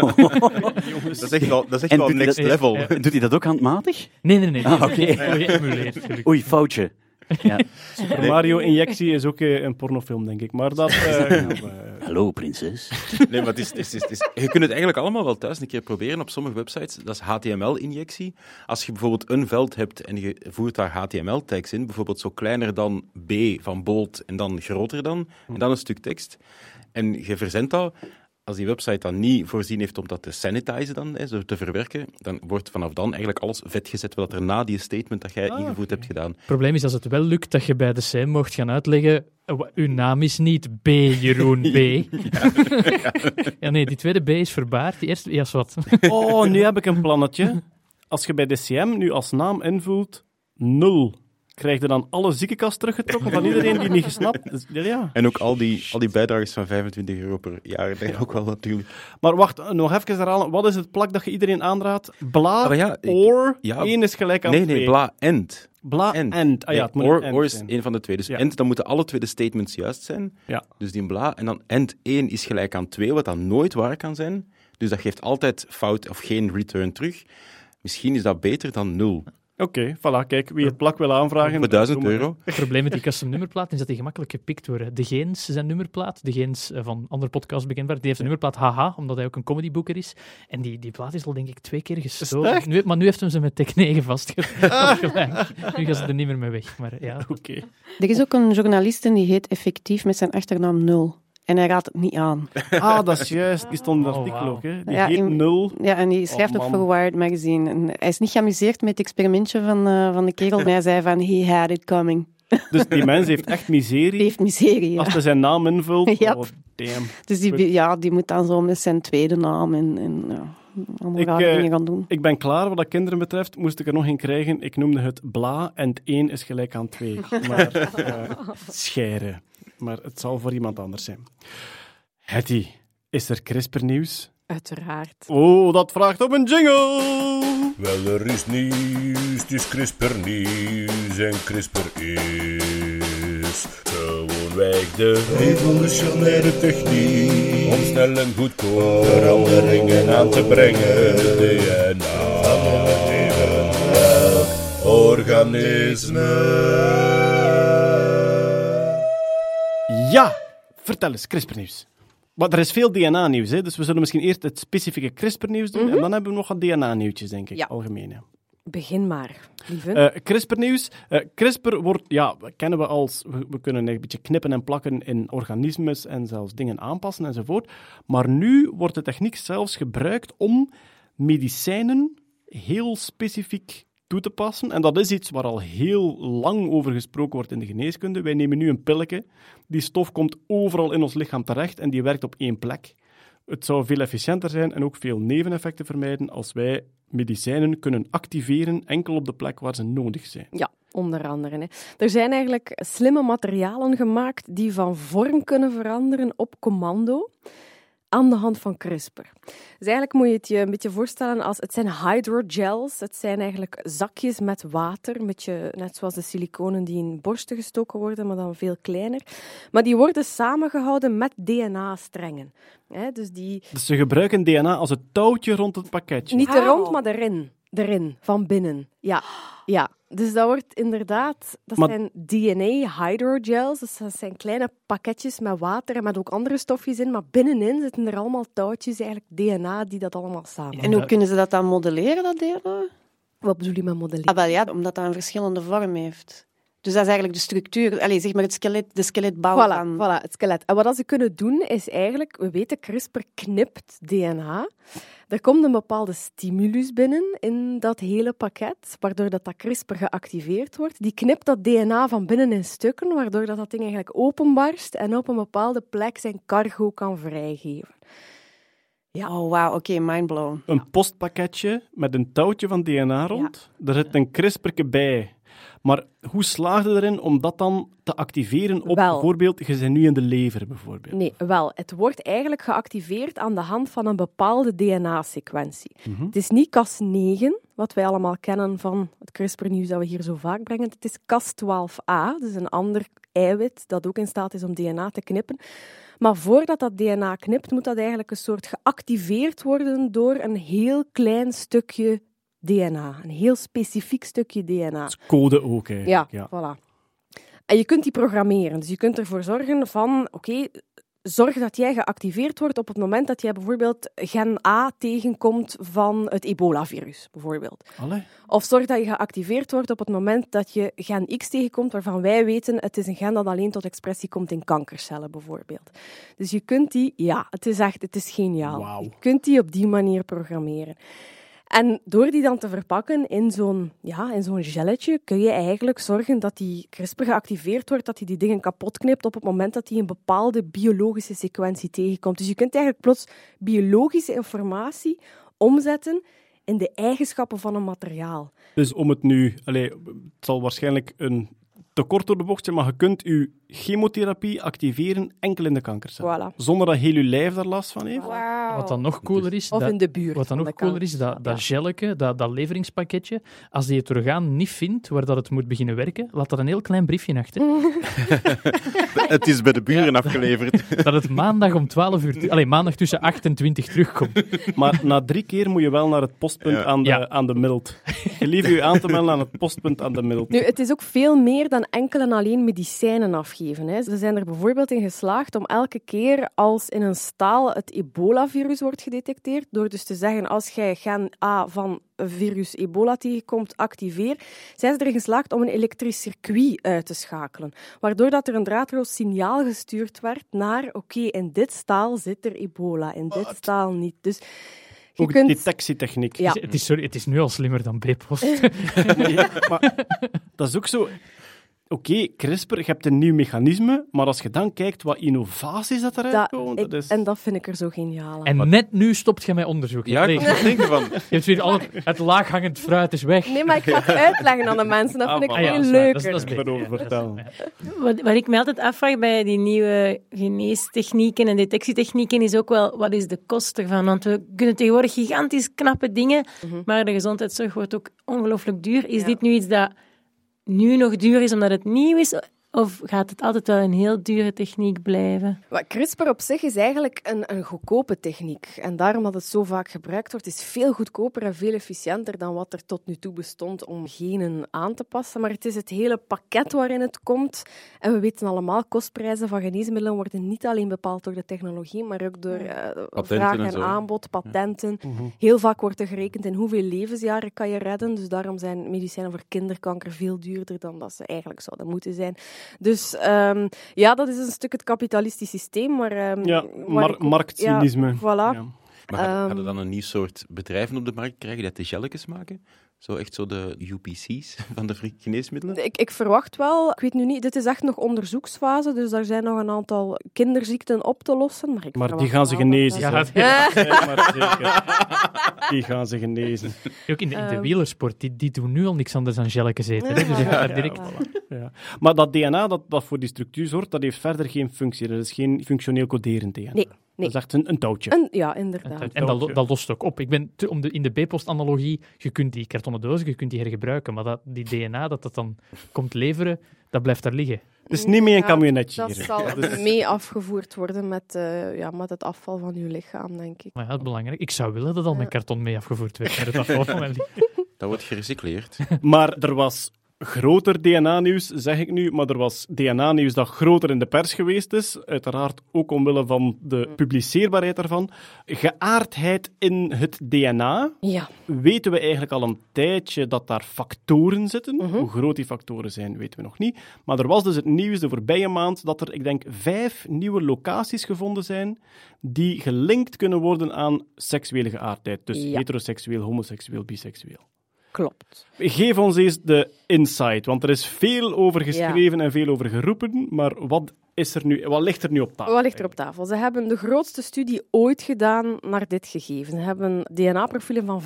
dat is echt wel, dat is echt wel doet hij next dat- level. eh, Doet hij dat ook handmatig? Nee, nee, nee. Ah, oké. Oei, foutje. Ja. (laughs) Super Mario Injectie is ook eh, een pornofilm, denk ik. Maar dat... eh, (laughs) gaan we- (laughs) Hallo, prinses. Nee, maar het is, het is, het is- je kunt het eigenlijk allemaal wel thuis een keer proberen op sommige websites. Dat is HTML-injectie. Als je bijvoorbeeld een veld hebt en je voert daar HTML-tags in, bijvoorbeeld zo kleiner dan B van bold en dan groter dan, en dan een stuk tekst, en je verzendt dat, als die website dan niet voorzien heeft om dat te sanitizen, dan, hè, zo te verwerken, dan wordt vanaf dan eigenlijk alles vetgezet wat er na die statement dat jij ingevoerd hebt gedaan. Het probleem is als het wel lukt dat je bij de CM mocht gaan uitleggen. eh, Uw naam is niet B, Jeroen B. (laughs) Ja, nee, die tweede B is verbaard. Die eerste, ja, is wat. Oh, nu heb ik een plannetje. Als je bij DCM nu als naam invult nul, krijg je dan alle ziekenkast teruggetrokken van iedereen die niet gesnapt is? (laughs) Ja, Ja. En ook al die, al die bijdragers van 25 euro per jaar, dat ook wel natuurlijk. Maar wacht, nog even herhalen. Wat is het plak dat je iedereen aanraadt? Bla, Ah, ja, or, ja. 1 is gelijk aan Nee, 2. nee, bla, end. Bla, End. end. Ah ja, het moet Nee, or, end or is zijn. een van de twee. Dus Ja. end, dan moeten alle twee de statements juist zijn. Ja. Dus die bla. En dan end 1 is gelijk aan 2, wat dan nooit waar kan zijn. Dus dat geeft altijd fout of geen return terug. Misschien is dat beter dan 0. Oké, voilà, kijk, wie het plak wil aanvragen... Voor 1000 doe maar. euro. Het probleem met die custom nummerplaat is dat die gemakkelijk gepikt worden. De Geens zijn nummerplaat, de Geens eh, van andere podcasts bekendbaar, die heeft een nummerplaat Haha, omdat hij ook een comedyboeker is. En die, die plaat is al denk ik twee keer gestolen. Nu, maar nu heeft hem ze met Tech 9 vastgelegd. (laughs) nu gaan ze er niet meer mee weg. Maar ja, Oké. Er is ook een journaliste die heet effectief met zijn achternaam Nul. En hij raadt het niet aan. (laughs) Ah, dat is juist. Die stond in het Oh, artikel ook, hè. Die Ja, heet in- nul. Ja, en die schrijft Oh, ook voor Wired Magazine. En hij is niet geamuseerd met het experimentje van, eh, van de kerel, (laughs) maar hij zei van, he had it coming. (laughs) Dus die mens heeft echt miserie. Die heeft miserie, ja. Als hij zijn naam invult. Yep. Oh, damn. Dus die, ja, die moet dan zo met zijn tweede naam en, en ja, allemaal Ik, rare eh, dingen gaan doen. Ik ben klaar wat dat kinderen betreft. Moest ik er nog een krijgen, ik noemde het bla en het 1 is gelijk aan 2. Maar scheren. Maar het zal voor iemand anders zijn. Hetty, is er CRISPR-nieuws? Uiteraard. Oh, dat vraagt op een jingle! Wel, er is nieuws, het is CRISPR nieuws en CRISPR is gewoonweg de revolutionaire techniek om snel en goedkoop veranderingen aan te brengen. DNA van organisme. Ja, vertel eens, CRISPR-nieuws. Maar er is veel DNA-nieuws, hè? dus we zullen misschien eerst het specifieke CRISPR-nieuws doen en dan hebben we nog wat DNA-nieuwtjes, denk ik, Ja. algemeen. Ja. Begin maar, lieve. Eh, CRISPR-nieuws. Eh, CRISPR wordt, ja, kennen we als, we, we kunnen een beetje knippen en plakken in organismes en zelfs dingen aanpassen enzovoort. Maar nu wordt de techniek zelfs gebruikt om medicijnen heel specifiek toe te passen. En dat is iets waar al heel lang over gesproken wordt in de geneeskunde. Wij nemen nu een pilletje. Die stof komt overal in ons lichaam terecht en die werkt op één plek. Het zou veel efficiënter zijn en ook veel neveneffecten vermijden als wij medicijnen kunnen activeren enkel op de plek waar ze nodig zijn. Ja, onder andere. Er zijn eigenlijk slimme materialen gemaakt die van vorm kunnen veranderen op commando aan de hand van CRISPR. Dus eigenlijk moet je het je een beetje voorstellen als... Het zijn hydrogels. Het zijn eigenlijk zakjes met water. Een beetje net zoals de siliconen die in borsten gestoken worden, maar dan veel kleiner. Maar die worden samengehouden met DNA-strengen. Hè, Dus die... Dus ze gebruiken DNA als het touwtje rond het pakketje. Niet er rond, maar erin. Erin, van binnen. Ja, ja. Dus dat wordt inderdaad... Dat Maar- zijn DNA-hydrogels. Dus dat zijn kleine pakketjes met water en met ook andere stofjes in. Maar binnenin zitten er allemaal touwtjes, eigenlijk DNA, die dat allemaal samen. En hoe kunnen ze dat dan modelleren, dat DNA? Wat bedoel je met modelleren? Ah, wel ja, omdat dat een verschillende vorm heeft. Dus dat is eigenlijk de structuur, allez, zeg maar het skelet, de skeletbouw Voilà, van... voilà, het skelet. En wat ze kunnen doen, is eigenlijk... We weten, CRISPR knipt DNA. Er komt een bepaalde stimulus binnen in dat hele pakket, waardoor dat, dat CRISPR geactiveerd wordt. Die knipt dat DNA van binnen in stukken, waardoor dat, dat ding eigenlijk openbarst en op een bepaalde plek zijn cargo kan vrijgeven. Ja. Oh, wauw, oké, mindblown. Een postpakketje met een touwtje van DNA rond. Er zit een CRISPR bij. Maar hoe slaagde erin om dat dan te activeren op Wel. bijvoorbeeld, je bent nu in de lever bijvoorbeeld? Nee, wel. Het wordt eigenlijk geactiveerd aan de hand van een bepaalde DNA-sequentie. Het is niet Cas9, wat wij allemaal kennen van het CRISPR-nieuws dat we hier zo vaak brengen. Het is Cas12a, dus een ander eiwit dat ook in staat is om DNA te knippen. Maar voordat dat DNA knipt, moet dat eigenlijk een soort geactiveerd worden door een heel klein stukje DNA. Een heel specifiek stukje DNA. code ook eigenlijk. Ja, ja, voilà. En je kunt die programmeren. Dus je kunt ervoor zorgen van, oké, zorg dat jij geactiveerd wordt op het moment dat jij bijvoorbeeld gen A tegenkomt van het ebola-virus, bijvoorbeeld. Allee. Of zorg dat je geactiveerd wordt op het moment dat je gen X tegenkomt, waarvan wij weten het is een gen dat alleen tot expressie komt in kankercellen, bijvoorbeeld. Dus je kunt die, ja, het is echt, het is geniaal. Wow. Je kunt die op die manier programmeren. En door die dan te verpakken in zo'n ja, in zo'n gelletje, kun je eigenlijk zorgen dat die CRISPR geactiveerd wordt, dat hij die dingen kapot knipt op het moment dat hij een bepaalde biologische sequentie tegenkomt. Dus je kunt eigenlijk plots biologische informatie omzetten in de eigenschappen van een materiaal. Dus om het nu, allez, het zal waarschijnlijk een te kort door de bocht zijn, maar je kunt je chemotherapie activeren enkel in de kankercel. Voilà. Zonder dat heel je lijf daar last van heeft. Wow. Wat dan nog cooler is, Of dat, in de buurt. wat dan nog cooler is, dat, dat gelletje, dat, dat leveringspakketje, als die het orgaan niet vindt waar dat het moet beginnen werken, laat dat een heel klein briefje achter. (laughs) Het is bij de buren afgeleverd. (laughs) dat het maandag om 12 uur, alleen maandag tussen 8 en 20 terugkomt. (laughs) Maar na drie keer moet je wel naar het postpunt Ja. aan, de, Ja. aan de middelt. Gelieve je aan te melden aan het postpunt aan de middelt. Nu, het is ook veel meer dan enkel en alleen medicijnen afgeven. Hè. Ze zijn er bijvoorbeeld in geslaagd om elke keer als in een staal het ebola-virus wordt gedetecteerd, door dus te zeggen, als jij gen A van virus ebola tegenkomt, activeer, zijn ze erin geslaagd om een elektrisch circuit uit te schakelen. Waardoor dat er een draadloos signaal gestuurd werd naar, oké, in dit staal zit er ebola, in dit staal niet. Dus je Ook kunt... detectietechniek. Ja. Het, is, sorry, het is nu al slimmer dan B-post. (laughs) Maar dat is ook zo. Oké, CRISPR, je hebt een nieuw mechanisme, maar als je dan kijkt wat innovaties dat eruit Dat- komen, ik- dat is... En dat vind ik er zo geniaal aan. En net nu stopt je met onderzoek. Ja, ik Nee, denken van... (laughs) je hebt weer al het, het laaghangend fruit is weg. Nee, maar ik ga het uitleggen aan de mensen. Dat Ah, vind ik veel Ah ja, leuker. Dat is- dat vertellen. Wat, wat ik me altijd afvraag bij die nieuwe geneestechnieken en detectietechnieken is ook wel, wat is de kost ervan? Want we kunnen tegenwoordig gigantisch knappe dingen, maar de gezondheidszorg wordt ook ongelooflijk duur. Is Ja. dit nu iets dat nu nog duur is omdat het nieuw is? Of gaat het altijd wel een heel dure techniek blijven? Wat CRISPR op zich is eigenlijk een, een goedkope techniek. En daarom dat het zo vaak gebruikt wordt, is veel goedkoper en veel efficiënter dan wat er tot nu toe bestond om genen aan te passen. Maar het is het hele pakket waarin het komt. En we weten allemaal, kostprijzen van geneesmiddelen worden niet alleen bepaald door de technologie, maar ook door eh, vraag en aanbod, patenten. Heel vaak wordt er gerekend in hoeveel levensjaren kan je redden. Dus daarom zijn medicijnen voor kinderkanker veel duurder dan dat ze eigenlijk zouden moeten zijn. Dus ehm, ja, dat is een stuk het kapitalistisch systeem. Maar, ehm, Ja, waar mar- marktcynisme. Ja, voilà. Ja. Maar gaan Ehm. er dan een nieuw soort bedrijven op de markt krijgen die de gelletjes maken? Zo echt zo de UPC's (laughs) van de geneesmiddelen? Ik, ik verwacht wel, ik weet nu niet, dit is echt nog onderzoeksfase, dus daar zijn nog een aantal kinderziekten op te lossen. Maar, ik Maar die gaan ze dat genezen. dat-. Ja, Ja. Ja, maar zeker. Die gaan ze genezen. (laughs) Ook in de, in de Ehm. wielersport, die, die doen nu al niks anders dan gelletjes eten. hè. Dus direct... Ja. Maar dat DNA dat, dat voor die structuur zorgt, dat heeft verder geen functie. Dat is geen functioneel coderend DNA. Nee, nee. Dat is echt een, een touwtje. En, ja, inderdaad. En dat, dat lost ook op. Ik ben te- om de, in de B-post-analogie, je kunt die kartonnen dozen, je kunt die hergebruiken, maar dat, die DNA dat dat dan komt leveren, dat blijft daar liggen. Het is niet meer een Ja, camionetje Dat hier. zal Dat is- mee afgevoerd worden met, eh, ja, met het afval van uw lichaam, denk ik. Maar ja, het is belangrijk. Ik zou willen dat al met karton mee afgevoerd werd. Maar het afval van mijn lichaam. Dat wordt gerecycleerd. Maar er was groter DNA-nieuws, zeg ik nu, maar er was DNA-nieuws dat groter in de pers geweest is. Uiteraard ook omwille van de publiceerbaarheid daarvan. Geaardheid in het DNA. Ja. Weten we eigenlijk al een tijdje dat daar factoren zitten. Mhm. Hoe groot die factoren zijn, weten we nog niet. Maar er was dus het nieuws de voorbije maand dat er, ik denk, vijf nieuwe locaties gevonden zijn die gelinkt kunnen worden aan seksuele geaardheid. Dus Ja. heteroseksueel, homoseksueel, biseksueel. Klopt. Geef ons eens de insight, want er is veel over geschreven en veel over geroepen. Maar wat is er nu, wat ligt er nu op tafel? Wat ligt er op tafel? Ze hebben de grootste studie ooit gedaan naar dit gegeven. Ze hebben DNA-profielen van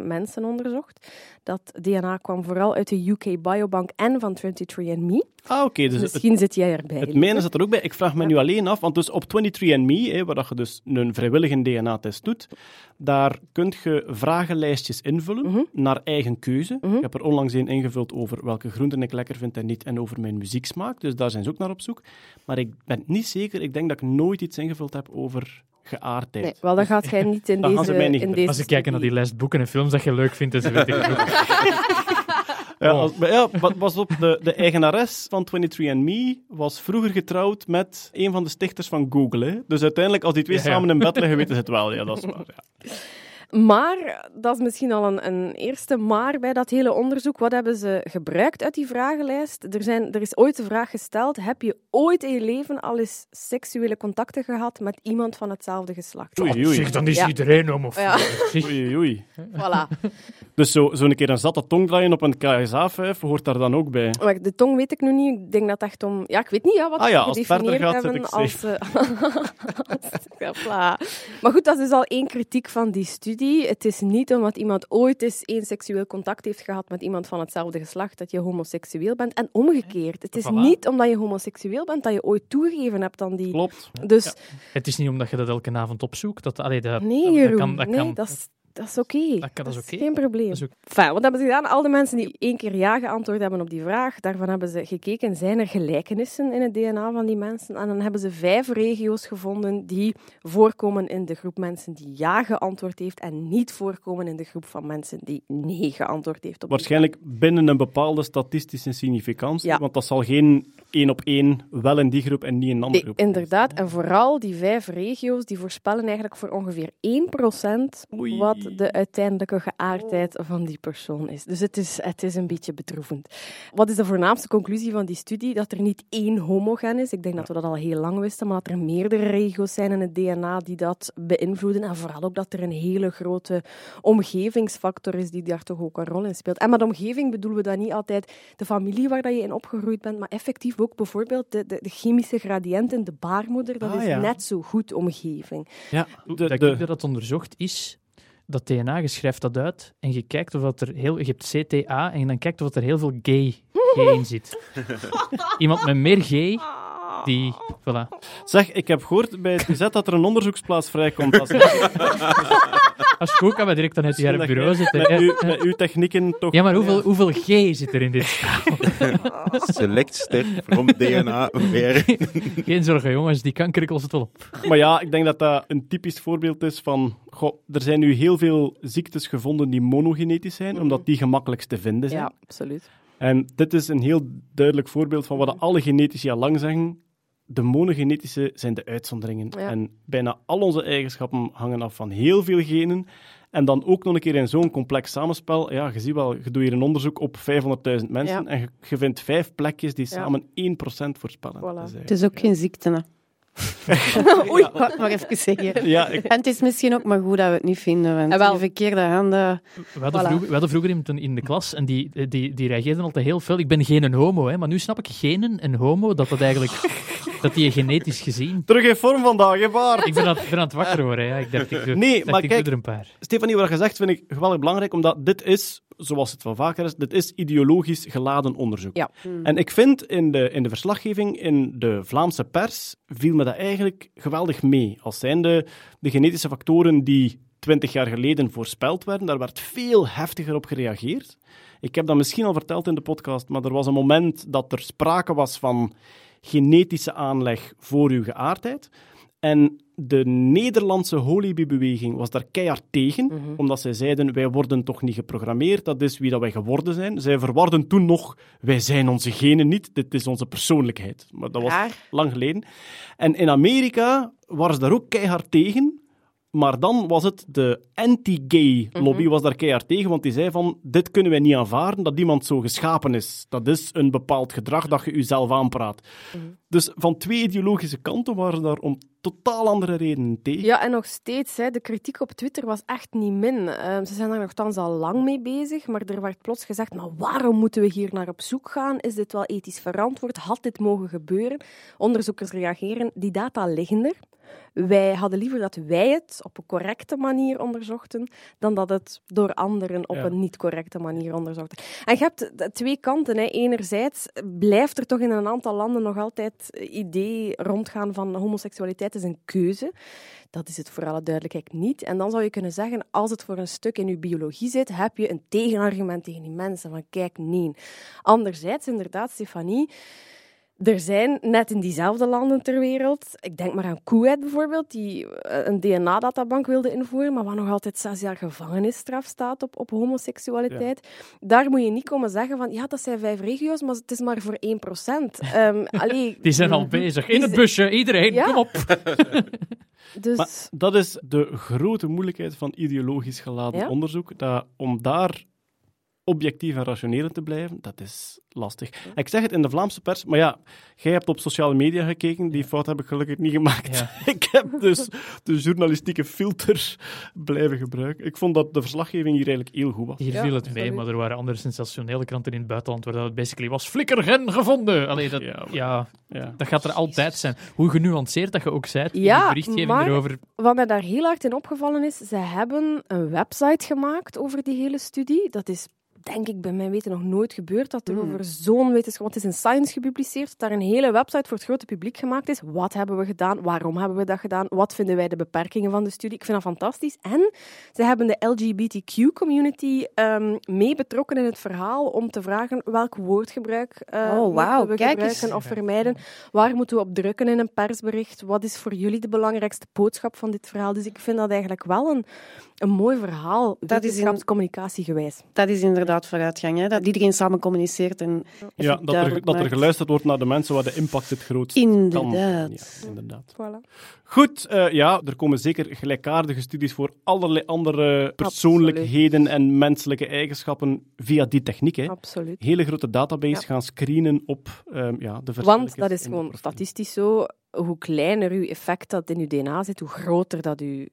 500.000 mensen onderzocht. Dat DNA kwam vooral uit de UK Biobank en van 23andMe. Ah, oké. dus Misschien het, zit jij erbij. het mijne zit er ook bij. Ik vraag me nu alleen af, want dus op 23andMe, hè, waar dat je dus een vrijwillige DNA-test doet, daar kun je vragenlijstjes invullen Mhm. naar eigen keuze. Mhm. Ik heb er onlangs een ingevuld over welke groenten ik lekker vind en niet, en over mijn muzieksmaak. Dus daar zijn ze ook naar op zoek. Maar ik ben niet zeker. Ik denk dat ik nooit iets ingevuld heb over geaardheid. Nee, wel, dat gaat (laughs) jij niet in Dan gaan deze, ze mij niet in deze Als ik kijk naar die lijst boeken en films dat je leuk vindt, dan weet ik het ook. (laughs) Ja, als- maar ja, wat was op de, de eigenares van 23andMe was vroeger getrouwd met een van de stichters van Google. Hè? Dus uiteindelijk, als die twee Ja, ja. samen in bed liggen, weten ze het wel. Ja, dat is waar. Ja. (laughs) Maar, dat is misschien al een, een eerste maar bij dat hele onderzoek. Wat hebben ze gebruikt uit die vragenlijst? Er, zijn, er is ooit de vraag gesteld, heb je ooit in je leven al eens seksuele contacten gehad met iemand van hetzelfde geslacht? Oei, oei. Zeg, dan is Ja. iedereen homofiel. Ja. (laughs) Oei, oei. Voilà. Dus zo, zo een keer een zatte tong draaien op een KSA-5 hoort daar dan ook bij. Maar de tong weet ik nu niet. Ik denk dat echt om... Ja, ik weet niet ja, wat Ah ze ja, als het verder gedefinieerd gaat, zit hebben ik als... eh, (laughs) Ja, voilà. Maar goed, dat is dus al één kritiek van die studie. Het is niet omdat iemand ooit eens één seksueel contact heeft gehad met iemand van hetzelfde geslacht dat je homoseksueel bent. En omgekeerd. Het is Voilà. niet omdat je homoseksueel bent dat je ooit toegegeven hebt aan die... Klopt. Dus Het is niet omdat je dat elke avond opzoekt. Dat, allee, dat, nee, dat, Jeroen. dat kan, dat nee, kan. dat is, dat is oké. Dat is oké. geen probleem. Dat is ook- Enfin, wat hebben ze gedaan? Al de mensen die één keer ja geantwoord hebben op die vraag, daarvan hebben ze gekeken, zijn er gelijkenissen in het DNA van die mensen? En dan hebben ze vijf regio's gevonden die voorkomen in de groep mensen die ja geantwoord heeft en niet voorkomen in de groep van mensen die nee geantwoord heeft op die Waarschijnlijk binnen een bepaalde statistische significantie, Ja. want dat zal geen één op één wel in die groep en niet in een andere groep. inderdaad. En vooral die vijf regio's, die voorspellen eigenlijk voor ongeveer 1% Oei. wat de uiteindelijke geaardheid van die persoon is. Dus het is, het is een beetje bedroevend. Wat is de voornaamste conclusie van die studie? Dat er niet één homogen is. Ik denk dat we dat al heel lang wisten, maar dat er meerdere regio's zijn in het DNA die dat beïnvloeden. En vooral ook dat er een hele grote omgevingsfactor is die daar toch ook een rol in speelt. En met omgeving bedoelen we dan niet altijd de familie waar dat je in opgegroeid bent, maar effectief ook bijvoorbeeld de, de, de chemische gradiënt in de baarmoeder. Dat Ah, is ja. net zo goed omgeving. Ja, De, de, dat de- ik dat het onderzocht is dat DNA, je schrijft dat uit en je kijkt of dat er heel... Je hebt CTA en dan kijkt of dat er heel veel gay, gay in (laughs) zit. Iemand met meer gay, die... Voilà. Zeg, ik heb gehoord bij het GZ dat er een onderzoeksplaats vrijkomt. Als (laughs) Als je ook kan direct dan uit je bureau zitten. met, Ja, uw, met uw technieken toch... Ja, maar hoeveel, hoeveel G zit er in dit? (laughs) Select ster from DNA weer. (laughs) Geen zorgen, jongens, die kanker lost het wel op. Maar ja, ik denk dat dat een typisch voorbeeld is van... Goh, er zijn nu heel veel ziektes gevonden die monogenetisch zijn, omdat die gemakkelijkst te vinden zijn. Ja, absoluut. En dit is een heel duidelijk voorbeeld van wat alle genetici al lang zeggen. De monogenetische zijn de uitzonderingen. Ja. En bijna al onze eigenschappen hangen af van heel veel genen. En dan ook nog een keer in zo'n complex samenspel. Ja, je ziet wel, je doet hier een onderzoek op 500.000 mensen Ja. en je, je vindt vijf plekjes die Ja. samen 1% voorspellen. Voilà. Het is ook geen ziekte. Hè. (laughs) Oei. Ik maar even zeggen. Ja, ik, En het is misschien ook maar goed dat we het niet vinden, want Ah, wel. die verkeerde handen... We hadden, Voilà. vroeger, we hadden vroeger iemand in- de klas en die, die, die reageerde altijd heel veel. Ik ben geen homo, hè, maar nu snap ik genen en homo, dat dat eigenlijk... dat die genetisch gezien... terug in vorm vandaag, hè, Bart? Ik ben aan, ben aan het wakker worden, ja. Ik dacht, ik doe, Nee, dacht, maar ik kijk- doe er een paar. Stefanie, wat je zegt vind ik geweldig belangrijk, omdat dit is, zoals het wel vaker is, dit is ideologisch geladen onderzoek. Ja. En ik vind in de, in de verslaggeving in de Vlaamse pers viel me dat eigenlijk geweldig mee. Als zijnde de genetische factoren die twintig jaar geleden voorspeld werden, daar werd veel heftiger op gereageerd. Ik heb dat misschien al verteld in de podcast, maar er was een moment dat er sprake was van genetische aanleg voor uw geaardheid. En de Nederlandse Holibi-beweging was daar keihard tegen, omdat zij zeiden, wij worden toch niet geprogrammeerd, dat is wie dat wij geworden zijn. Zij verwarden toen nog, wij zijn onze genen niet, dit is onze persoonlijkheid. Maar dat was Raar. lang geleden. En in Amerika waren ze daar ook keihard tegen, Maar dan was het de anti-gay lobby Mhm. was daar keihard tegen, want die zei van dit kunnen wij niet aanvaarden, dat iemand zo geschapen is. Dat is een bepaald gedrag dat je jezelf aanpraat. Mhm. Dus van twee ideologische kanten waren daar om totaal andere redenen tegen. Ja, en nog steeds, hè, de kritiek op Twitter was echt niet min. Ehm, ze zijn daar nogthans al lang mee bezig, maar er werd plots gezegd, maar waarom moeten we hier naar op zoek gaan? Is dit wel ethisch verantwoord? Had dit mogen gebeuren? Onderzoekers reageren, die data liggen er. Wij hadden liever dat wij het op een correcte manier onderzochten, dan dat het door anderen op Ja. een niet correcte manier onderzocht. En je hebt twee kanten. Hè. Enerzijds blijft er toch in een aantal landen nog altijd idee rondgaan van homoseksualiteit is een keuze. Dat is het voor alle duidelijkheid niet. En dan zou je kunnen zeggen, als het voor een stuk in je biologie zit, heb je een tegenargument tegen die mensen. Van kijk, nee. Anderzijds, inderdaad, Stefanie, er zijn net in diezelfde landen ter wereld, ik denk maar aan Kuwait bijvoorbeeld, die eh, een DNA-databank wilde invoeren, maar waar nog altijd zes jaar gevangenisstraf staat op, op homoseksualiteit. Daar moet je niet komen zeggen van, ja, dat zijn vijf regio's, maar het is maar voor 1 procent. (laughs) Die zijn al bezig. In het busje, iedereen, Ja. kom op. (laughs) Dus... Maar dat is de grote moeilijkheid van ideologisch geladen Ja. onderzoek. Dat om daar objectief en rationeel te blijven, dat is lastig. Ik zeg het in de Vlaamse pers, maar ja, jij hebt op sociale media gekeken, die fout heb ik gelukkig niet gemaakt. Ja. (laughs) ik heb dus de journalistieke filter blijven gebruiken. Ik vond dat de verslaggeving hier eigenlijk heel goed was. Hier Ja, viel het mee, maar er waren andere sensationele kranten in het buitenland waar dat basically was flikkergen gevonden. Allee, dat, Ja, ja, maar- Ja. dat gaat er altijd zijn. Hoe genuanceerd dat je ook bent in Ja, de berichtgeving maar- erover. Wat mij daar heel hard in opgevallen is, ze hebben een website gemaakt over die hele studie. Dat is denk ik bij mijn weten nog nooit gebeurd dat er over zo'n wetenschap... Want het is in Science gepubliceerd, dat daar een hele website voor het grote publiek gemaakt is. Wat hebben we gedaan? Waarom hebben we dat gedaan? Wat vinden wij de beperkingen van de studie? Ik vind dat fantastisch. En ze hebben de LGBTQ-community ehm, mee betrokken in het verhaal om te vragen welk woordgebruik Oh, moeten wauw, we kijk eens. gebruiken of vermijden. Waar moeten we op drukken in een persbericht? Wat is voor jullie de belangrijkste boodschap van dit verhaal? Dus ik vind dat eigenlijk wel een, een mooi verhaal, Dat is in- wetenschapscommunicatiegewijs. Dat is inderdaad vooruitgang, hè? dat iedereen samen communiceert. En Ja, dat er, dat er geluisterd wordt naar de mensen waar de impact het grootst Inderdaad. kan. Ja, inderdaad. Voilà. Goed, eh, ja, er komen zeker gelijkaardige studies voor allerlei andere persoonlijkheden en menselijke eigenschappen via die techniek. Hè. Absoluut. Hele grote database Ja. gaan screenen op ehm, ja, de Want dat is gewoon statistisch zo. Hoe kleiner uw effect dat in uw DNA zit, hoe groter dat uw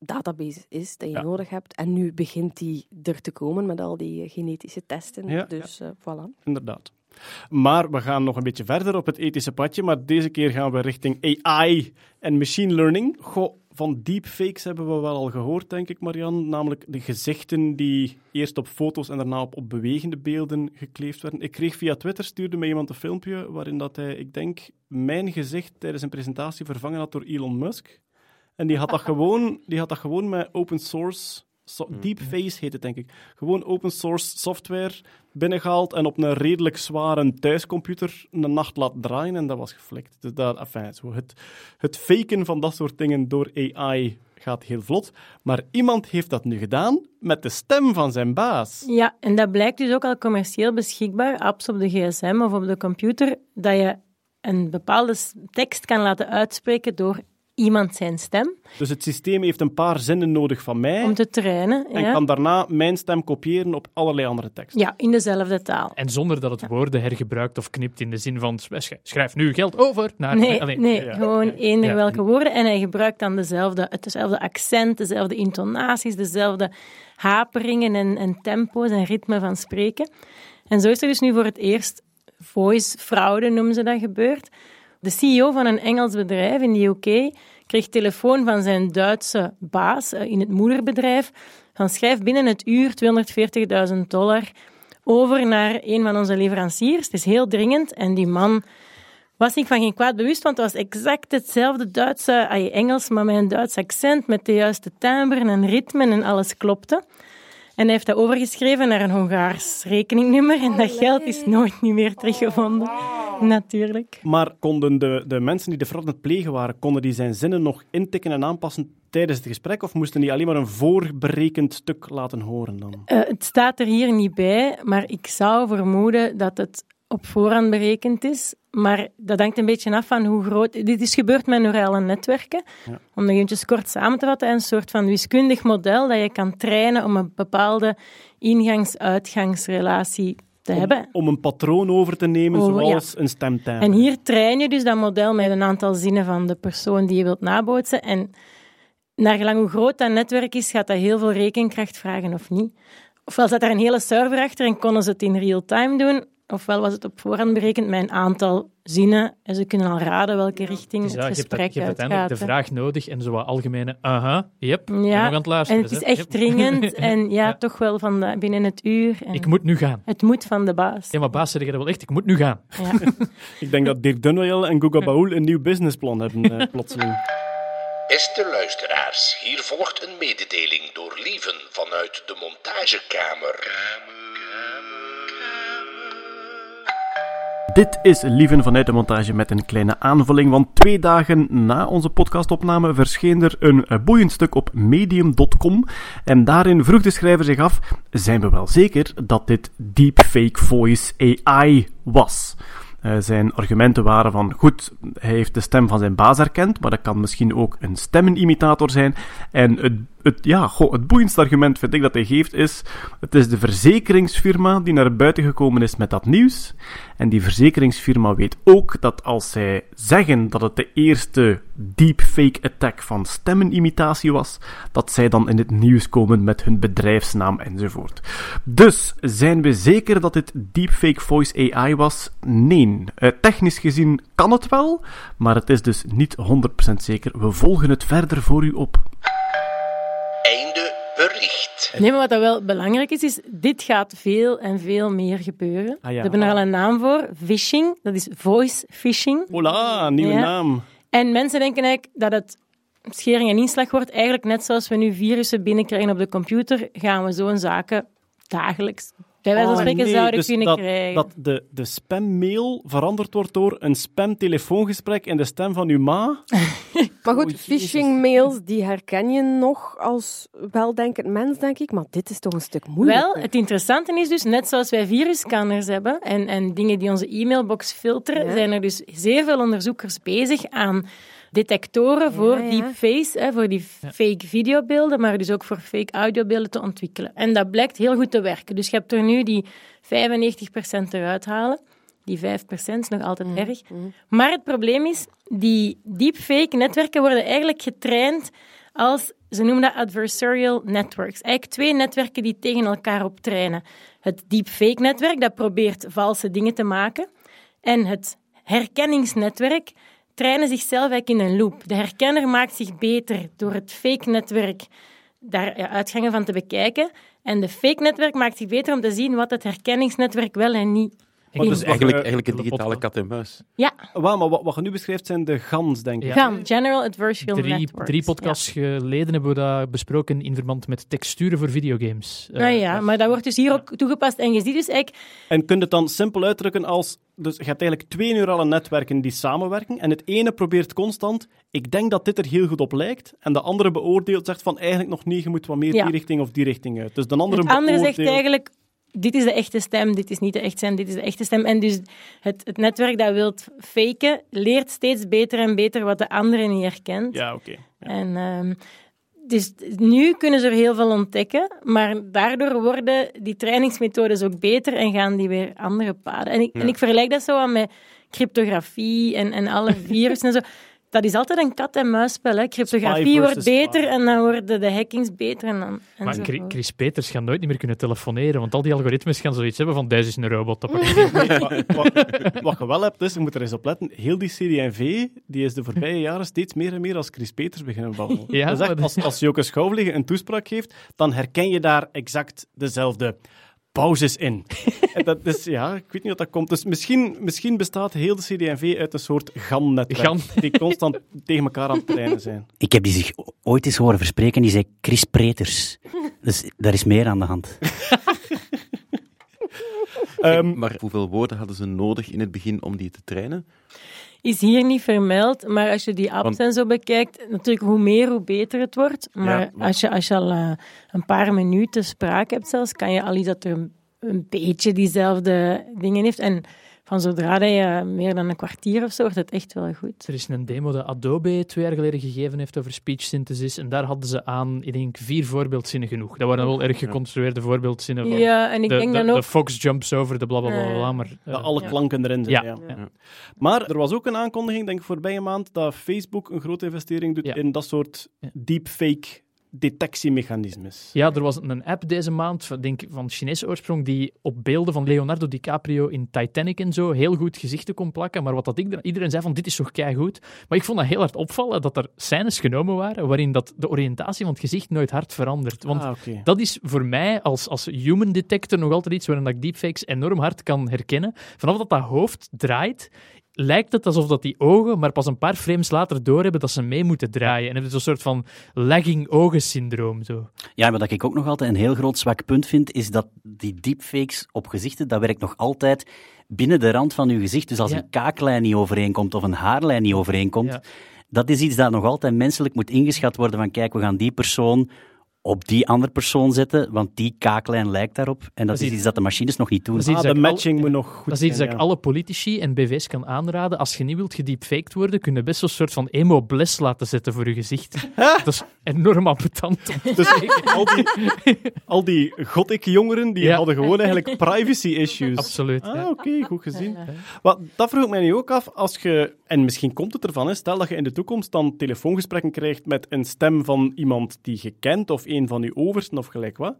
database is dat je Ja. nodig hebt. En nu begint die er te komen met al die genetische testen. Ja, dus eh, voilà. Inderdaad. Maar we gaan nog een beetje verder op het ethische padje, maar deze keer gaan we richting AI en machine learning. Goh, van deepfakes hebben we wel al gehoord, denk ik, Marian. Namelijk de gezichten die eerst op foto's en daarna op, op bewegende beelden gekleefd werden. Ik kreeg via Twitter, stuurde mij iemand een filmpje waarin dat hij, ik denk, mijn gezicht tijdens een presentatie vervangen had door Elon Musk. En die had dat (laughs) gewoon, die had dat gewoon met open source... So, Deepface heet het, denk ik. Gewoon open source software binnengehaald en op een redelijk zware thuiscomputer een nacht laten draaien en dat was geflikt. Dus dat, enfin, zo het, het faken van dat soort dingen door AI gaat heel vlot. Maar iemand heeft dat nu gedaan met de stem van zijn baas. Ja, en dat blijkt dus ook al commercieel beschikbaar, apps op de gsm of op de computer, dat je een bepaalde tekst kan laten uitspreken door iemand zijn stem, Dus het systeem heeft een paar zinnen nodig van mij om te trainen. en Ja, kan daarna mijn stem kopiëren op allerlei andere teksten. ja in dezelfde taal. En zonder dat het woorden hergebruikt of knipt in de zin van sch- schrijf nu geld over naar... Nee, Allee, nee ja. gewoon eender Ja. welke woorden. En hij gebruikt dan dezelfde, hetzelfde accent, dezelfde intonaties, dezelfde haperingen en, en tempo's en ritme van spreken. En zo is er dus nu voor het eerst voice fraude, noemen ze dat, gebeurd. De CEO van een Engels bedrijf in de UK kreeg telefoon van zijn Duitse baas eh, in het moederbedrijf van schrijf binnen het uur 240.000 dollar over naar een van onze leveranciers. Het is heel dringend. En die man was ik van geen kwaad bewust, want het was exact hetzelfde Duitse, Engels, maar met een Duits accent, met de juiste timbre en ritme en alles klopte. En hij heeft dat overgeschreven naar een Hongaars rekeningnummer en dat geld is nooit niet meer teruggevonden. Natuurlijk. Maar konden de, de mensen die de fraude aan het plegen waren, konden die zijn zinnen nog intikken en aanpassen tijdens het gesprek? Of moesten die alleen maar een voorberekend stuk laten horen dan? Eh, het staat er hier niet bij, maar ik zou vermoeden dat het op voorhand berekend is. Maar dat hangt een beetje af van hoe groot... Dit is gebeurd met neurale netwerken. Om nog eventjes kort samen te vatten, een soort van wiskundig model dat je kan trainen om een bepaalde ingangs-uitgangsrelatie te om, hebben. Om een patroon over te nemen, Over- zoals een stemtimer. En hier train je dus dat model met een aantal zinnen van de persoon die je wilt nabootsen. En naar gelang hoe groot dat netwerk is, gaat dat heel veel rekenkracht vragen of niet. Ofwel zat er een hele server achter en konden ze het in real time doen, ofwel was het op voorhand berekend met een aantal zinnen en ze kunnen al raden welke richting Dus het ja, je hebt, dat- gesprek je hebt uiteindelijk de vraag nodig en zo wat algemene aha, yep, ben nog Ja, aan het luisteren. en het is hè. echt Yep. dringend (laughs) en ja, Ja. toch wel van de, binnen het uur. En Ik moet nu gaan. Het moet van de baas. Ja, maar baas, zeg je dat wel echt? Ik moet nu gaan. Ja. (laughs) Ik denk dat Dirk Dunwell en Guga Baul een nieuw businessplan hebben, eh, (laughs) plotseling. Beste luisteraars, hier volgt een mededeling door Lieven vanuit de montagekamer. Dit is Lieven vanuit de montage met een kleine aanvulling, want twee dagen na onze podcastopname verscheen er een eh, boeiend stuk op medium.com en daarin vroeg de schrijver zich af, zijn we wel zeker dat dit deepfake voice AI was? Eh, zijn argumenten waren van, goed, hij heeft de stem van zijn baas herkend, maar dat kan misschien ook een stemmenimitator zijn. En het, het, ja, het boeiendste argument vind ik dat hij geeft is, het is de verzekeringsfirma die naar buiten gekomen is met dat nieuws. En die verzekeringsfirma weet ook dat als zij zeggen dat het de eerste deepfake attack van stemmenimitatie was, dat zij dan in het nieuws komen met hun bedrijfsnaam enzovoort. Dus, zijn we zeker dat dit deepfake voice AI was? Nee. Eh, technisch gezien kan het wel, maar het is dus niet 100% zeker. We volgen het verder voor u op. Bericht. Nee, maar wat dat wel belangrijk is, is dit gaat veel en veel meer gebeuren. Ah, ja. We hebben er al een naam voor, phishing. Dat is voice phishing. Hola, nieuwe Ja. naam. En mensen denken eigenlijk dat het schering en inslag wordt. Eigenlijk net zoals we nu virussen binnenkrijgen op de computer, gaan we zo'n zaken dagelijks bij wijze van Oh, spreken nee, zouden dus kunnen dat, krijgen. Dat de, de spammail veranderd wordt door een spam-telefoongesprek in de stem van uw ma. (laughs) Maar goed, Jezus. phishing-mails, die herken je nog als weldenkend mens, denk ik. Maar dit is toch een stuk moeilijker. Wel, het interessante is dus, net zoals wij virusscanners hebben en, en dingen die onze e-mailbox filteren, Ja. zijn er dus zeer veel onderzoekers bezig aan detectoren voor ja. deepface, hè, voor die fake videobeelden, maar dus ook voor fake audiobeelden te ontwikkelen. En dat blijkt heel goed te werken. Dus je hebt er nu die 95% eruit halen. Die 5% is nog altijd erg. Maar het probleem is, die deepfake-netwerken worden eigenlijk getraind als, ze noemen dat adversarial networks. Eigenlijk twee netwerken die tegen elkaar optrainen. Het deepfake-netwerk, dat probeert valse dingen te maken. En het herkenningsnetwerk trainen zichzelf eigenlijk in een loop. De herkenner maakt zich beter door het fake-netwerk daar uitgangen van te bekijken. En de fake-netwerk maakt zich beter om te zien wat het herkenningsnetwerk wel en niet Maar Dus dus eigenlijk, eh, eigenlijk een digitale kat en muis. Ja, Wel, maar wat, wat je nu beschrijft zijn de GANs, denk ik. Ja. GAN, General Adversarial Drie, Networks. drie podcasts geleden hebben we dat besproken in verband met texturen voor videogames. Ja. Nou ja, maar dat wordt dus hier ook toegepast. En je ziet dus eigenlijk, En kun je het dan simpel uitdrukken als... Dus je hebt eigenlijk twee neurale netwerken die samenwerken en het ene probeert constant, ik denk dat dit er heel goed op lijkt, en de andere beoordeelt, zegt van eigenlijk nog niet, je moet wat meer Ja. die richting of die richting uit. Dus de andere het andere zegt beoordeelt- eigenlijk, dit is de echte stem, dit is niet de echte stem, dit is de echte stem. En dus het, het netwerk dat wil faken, leert steeds beter en beter wat de andere niet herkent. Ja, oké. Ja. En, ehm, dus nu kunnen ze er heel veel ontdekken, maar daardoor worden die trainingsmethodes ook beter en gaan die weer andere paden. En ik, en ik vergelijk dat zo aan met cryptografie en, en alle virussen en zo. Dat is altijd een kat-en-muisspel. Hè. Cryptografie wordt beter spy. en dan worden de hackings beter. En dan, Maar enzovoort. Chri- Chris Peters gaat nooit niet meer kunnen telefoneren, want al die algoritmes gaan zoiets hebben van deze is een robot. Dat wordt- Nee, wat, wat- wat je wel hebt, is, je moet er eens op letten, heel die CD&V, die is de voorbije (laughs) jaren steeds meer en meer als Chris Peters beginnen babbelen. (laughs) Ja, is echt, maar- als, als Joke Schouwvliegen een toespraak geeft, dan herken je daar exact dezelfde pauzes in. (laughs) en dat is, ja, ik weet niet wat dat komt. Dus misschien, misschien bestaat heel de CD&V uit een soort GAN-netwerk, GAN. (laughs) die constant tegen elkaar aan het trainen zijn. Ik heb die zich ooit eens horen verspreken, die zei Chris Preters. Dus daar is meer aan de hand. Ehm, Maar hoeveel woorden hadden ze nodig in het begin om die te trainen? Is hier niet vermeld, maar als je die apps Want- en zo bekijkt, natuurlijk hoe meer, hoe beter het wordt. Maar Ja, maar- als, je, als je al eh, een paar minuten spraak hebt zelfs, kan je al iets dat er een, een beetje diezelfde dingen heeft. En van zodra dat je meer dan een kwartier of zo, wordt het echt wel goed. Er is een demo dat Adobe twee jaar geleden gegeven heeft over speech synthesis. En daar hadden ze aan, ik denk, vier voorbeeldzinnen genoeg. Dat waren wel erg geconstrueerde voorbeeldzinnen. Van Ja, en ik de, denk de, dan ook... de fox jumps over, de blablabla. Bla, bla, bla, maar, Dat eh, alle Ja. klanken erin zitten. Ja. Ja. Maar er was ook een aankondiging, denk ik, voorbije maand, dat Facebook een grote investering doet Ja. in dat soort Ja. deepfake detectiemechanismes. Ja, er was een app deze maand, denk ik, van Chinese oorsprong, die op beelden van Leonardo DiCaprio in Titanic en zo heel goed gezichten kon plakken. Maar wat dat iedereen, iedereen zei van, dit is toch goed. Maar ik vond dat heel hard opvallen dat er scènes genomen waren waarin dat de oriëntatie van het gezicht nooit hard verandert. Want ah, dat is voor mij als, als human detector nog altijd iets waarin dat ik deepfakes enorm hard kan herkennen. Vanaf dat dat hoofd draait, lijkt het alsof dat die ogen maar pas een paar frames later doorhebben dat ze mee moeten draaien. En heb je zo'n soort van lagging ogen syndroom. Zo. Ja, maar dat ik ook nog altijd een heel groot zwak punt vind, is dat die deepfakes op gezichten, dat werkt nog altijd binnen de rand van uw gezicht. Dus als Ja. een kaaklijn niet overeenkomt of een haarlijn niet overeenkomt, Ja. dat is iets dat nog altijd menselijk moet ingeschat worden van kijk, we gaan die persoon op die andere persoon zetten, want die kaaklijn lijkt daarop. En dat, Dat is is iets dat de machines nog niet doen. Dat is iets Ah, dat de al- matching moet nog goed Dat is iets zijn, dat ik ja. alle politici en BV's kan aanraden. Als je niet wilt gedeepfaked worden, kun je best zo'n soort van emo-bles laten zetten voor je gezicht. (laughs) dat is enorm ambetant. Dus al die, al die gothic-jongeren, die Ja. hadden gewoon eigenlijk privacy-issues. Absoluut. Ah, ja. oké, goed gezien. Maar dat vroeg ik mij nu ook af, als je, en misschien komt het ervan, hè, stel dat je in de toekomst dan telefoongesprekken krijgt met een stem van iemand die je kent, of een van je oversten, of gelijk wat,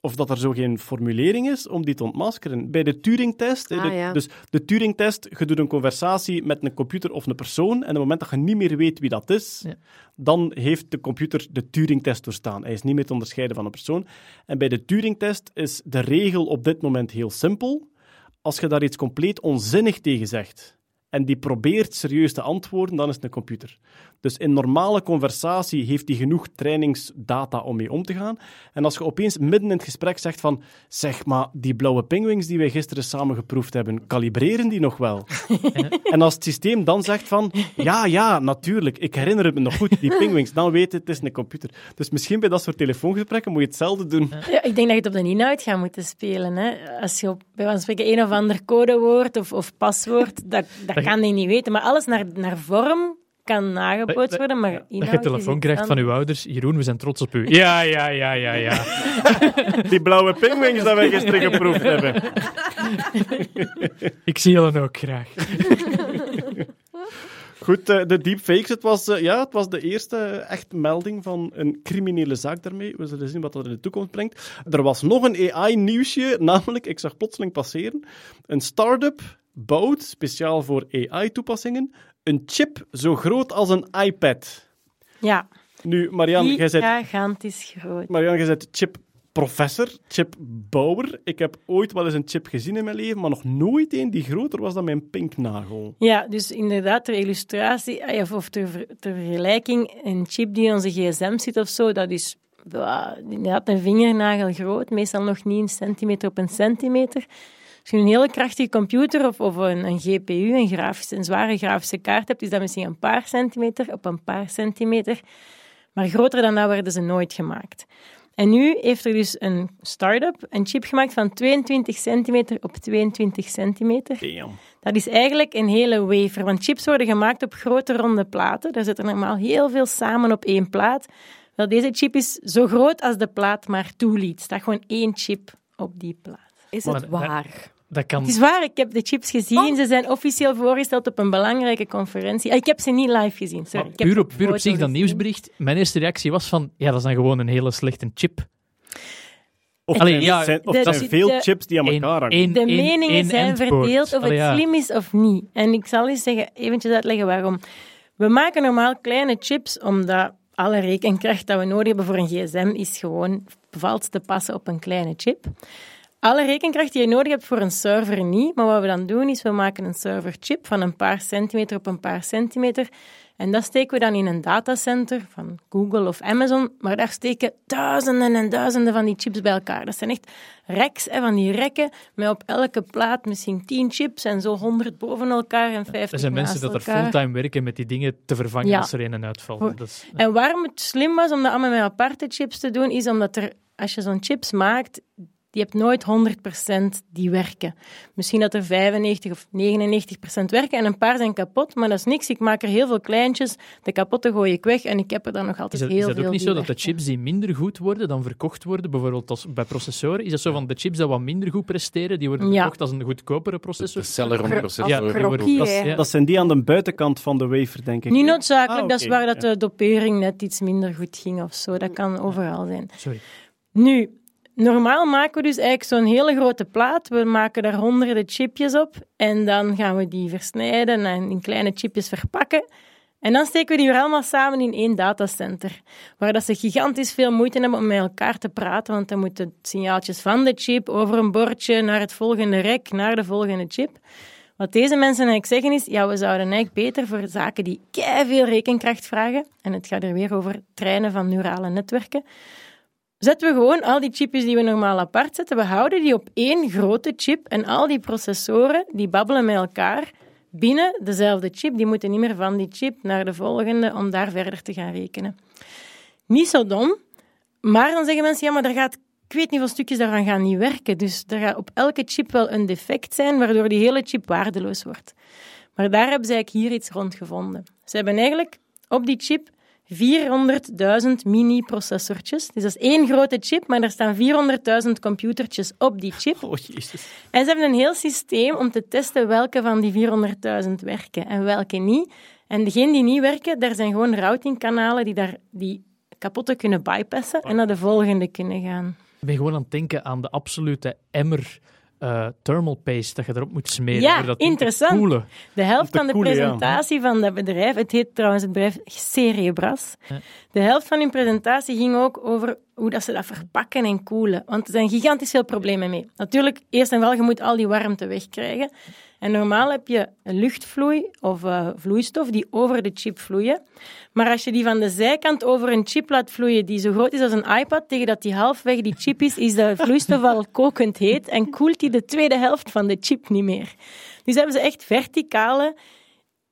of dat er zo geen formulering is om die te ontmaskeren. Bij de Turing-test, Ah, ja. dus de Turing-test, je doet een conversatie met een computer of een persoon, en op het moment dat je niet meer weet wie dat is, Ja. dan heeft de computer de Turing-test doorstaan. Hij is niet meer te onderscheiden van een persoon. En bij de Turing-test is de regel op dit moment heel simpel. Als je daar iets compleet onzinnig tegen zegt en die probeert serieus te antwoorden, dan is het een computer. Dus in normale conversatie heeft hij genoeg trainingsdata om mee om te gaan. En als je opeens midden in het gesprek zegt van zeg maar, die blauwe pingwings die wij gisteren samen geproefd hebben, kalibreren die nog wel? (laughs) en als het systeem dan zegt van ja, ja, natuurlijk, ik herinner het me nog goed, die pingwings, dan weet het, het is een computer. Dus misschien bij dat soort telefoongesprekken moet je hetzelfde doen. Ja, ik denk dat je het op de inhoud gaat moeten spelen. Hè. Als je op, bij van spreken een of ander codewoord of, of paswoord, dat, dat kan hij niet weten. Maar alles naar, naar vorm kan nagebootst worden, maar Dat je telefoon krijgt van uw ouders. Jeroen, we zijn trots op u. (laughs) Ja, ja, ja, ja, ja. (laughs) Die blauwe pingwings dat wij gisteren geproefd (laughs) hebben. Ik zie jullie ook graag. Goed, eh, de deepfakes, het was, eh, ja, het was de eerste echt melding van een criminele zaak daarmee. We zullen zien wat dat in de toekomst brengt. Er was nog een AI-nieuwsje, namelijk, ik zag plotseling passeren, een start-up bouwt, speciaal voor AI-toepassingen, een chip zo groot als een iPad. Ja, Nu, Marianne, jij bent, gigantisch groot. Marianne, jij bent chip-professor, chipbouwer. Ik heb ooit wel eens een chip gezien in mijn leven, maar nog nooit een die groter was dan mijn pinknagel. Ja, dus inderdaad, ter illustratie, eh, of- ter, ver- ter vergelijking, een chip die in onze gsm zit of zo, dat is ja, inderdaad een vingernagel groot, meestal nog niet een centimeter op een centimeter. Als je een hele krachtige computer of, of een, een GPU, een, grafische, een zware grafische kaart hebt, is dat misschien een paar centimeter op een paar centimeter. Maar groter dan dat werden ze nooit gemaakt. En nu heeft er dus een start-up een chip gemaakt van 22 centimeter op 22 centimeter. Damn. Dat is eigenlijk een hele wafer, want chips worden gemaakt op grote ronde platen. Daar zit er normaal heel veel samen op één plaat. Wel, deze chip is zo groot als de plaat maar toeliet. Er staat gewoon één chip op die plaat. Is het waar? Dat kan... Het is waar, ik heb de chips gezien. Ze zijn officieel voorgesteld op een belangrijke conferentie. Ah, Ik heb ze niet live gezien, sorry. Maar Ik heb puur op, puur zich, dat gezien. nieuwsbericht, mijn eerste reactie was van, ja, dat is dan gewoon een hele slechte chip. Of, Allee, ja, zijn, of de- zijn de- veel de- chips die aan elkaar hangen. De meningen zijn endpoort. verdeeld of het ja. slim is of niet. En ik zal eens zeggen, eventjes uitleggen waarom. We maken normaal kleine chips omdat alle rekenkracht dat we nodig hebben voor een gsm is gewoon valt te passen op een kleine chip. Alle rekenkracht die je nodig hebt voor een server niet. Maar wat we dan doen is, we maken een serverchip van een paar centimeter op een paar centimeter. En dat steken we dan in een datacenter van Google of Amazon. Maar daar steken duizenden en duizenden van die chips bij elkaar. Dat zijn echt racks hè, van die rekken met op elke plaat misschien tien chips en zo honderd boven elkaar en vijftig Er zijn mensen dat er fulltime werken met die dingen te vervangen Ja. als er een uitvalt. En waarom het slim was om dat allemaal met aparte chips te doen, is omdat er, als je zo'n chips maakt, Die hebt nooit 100% die werken. Misschien dat er 95 of 99% werken en een paar zijn kapot, maar dat is niks. Ik maak er heel veel kleintjes, de kapotte gooi ik weg en ik heb er dan nog altijd Is dat, heel is dat veel ook niet zo dat de chips die minder goed worden dan verkocht worden, bijvoorbeeld als, bij processoren? Is dat zo van de chips die wat minder goed presteren, die worden Ja. verkocht als een goedkopere processor? De Celeron-processor. Ja, Dat, is- dat zijn die aan de buitenkant van de wafer, denk ik. Niet noodzakelijk, Ah, dat is waar dat de dopering net iets minder goed ging of zo. Dat kan overal zijn. Sorry. Nu, normaal maken we dus eigenlijk zo'n hele grote plaat. We maken daar honderden chipjes op en dan gaan we die versnijden en in kleine chipjes verpakken. En dan steken we die weer allemaal samen in één datacenter, waar dat ze gigantisch veel moeite hebben om met elkaar te praten, want dan moeten signaaltjes van de chip over een bordje naar het volgende rek, naar de volgende chip. Wat deze mensen eigenlijk zeggen is, ja, we zouden eigenlijk beter voor zaken die veel rekenkracht vragen, en het gaat er weer over treinen van neurale netwerken, zetten we gewoon al die chipjes die we normaal apart zetten, we houden die op één grote chip en al die processoren, die babbelen met elkaar binnen dezelfde chip. Die moeten niet meer van die chip naar de volgende om daar verder te gaan rekenen. Niet zo dom, maar dan zeggen mensen, ja, maar daar gaat, ik weet niet hoeveel stukjes daarvan gaan niet werken. Dus er gaat op elke chip wel een defect zijn, waardoor die hele chip waardeloos wordt. Maar daar hebben ze eigenlijk hier iets rond gevonden. Ze hebben eigenlijk op die chip 400.000 mini-processortjes. Dus dat is één grote chip, maar er staan 400.000 computertjes op die chip. Oh, jezus. En ze hebben een heel systeem om te testen welke van die 400.000 werken en welke niet. En degenen die niet werken, daar zijn gewoon routingkanalen die daar die kapotte kunnen bypassen en naar de volgende kunnen gaan. Ik ben gewoon aan het denken aan de absolute emmer eh, thermal paste dat je erop moet smeren. Ja, dat interessant. koelen. De helft van de koelen, ja. presentatie van dat bedrijf, het heet trouwens het bedrijf Cerebras, Ja. de helft van hun presentatie ging ook over hoe dat ze dat verpakken en koelen. Want er zijn gigantisch veel problemen mee. Natuurlijk, eerst en wel, je moet al die warmte wegkrijgen. En normaal heb je een luchtvloei of eh, vloeistof die over de chip vloeien. Maar als je die van de zijkant over een chip laat vloeien die zo groot is als een iPad, tegen dat die halfweg die chip is, is de (laughs) vloeistof al kokend heet en koelt die de tweede helft van de chip niet meer. Dus hebben ze echt verticale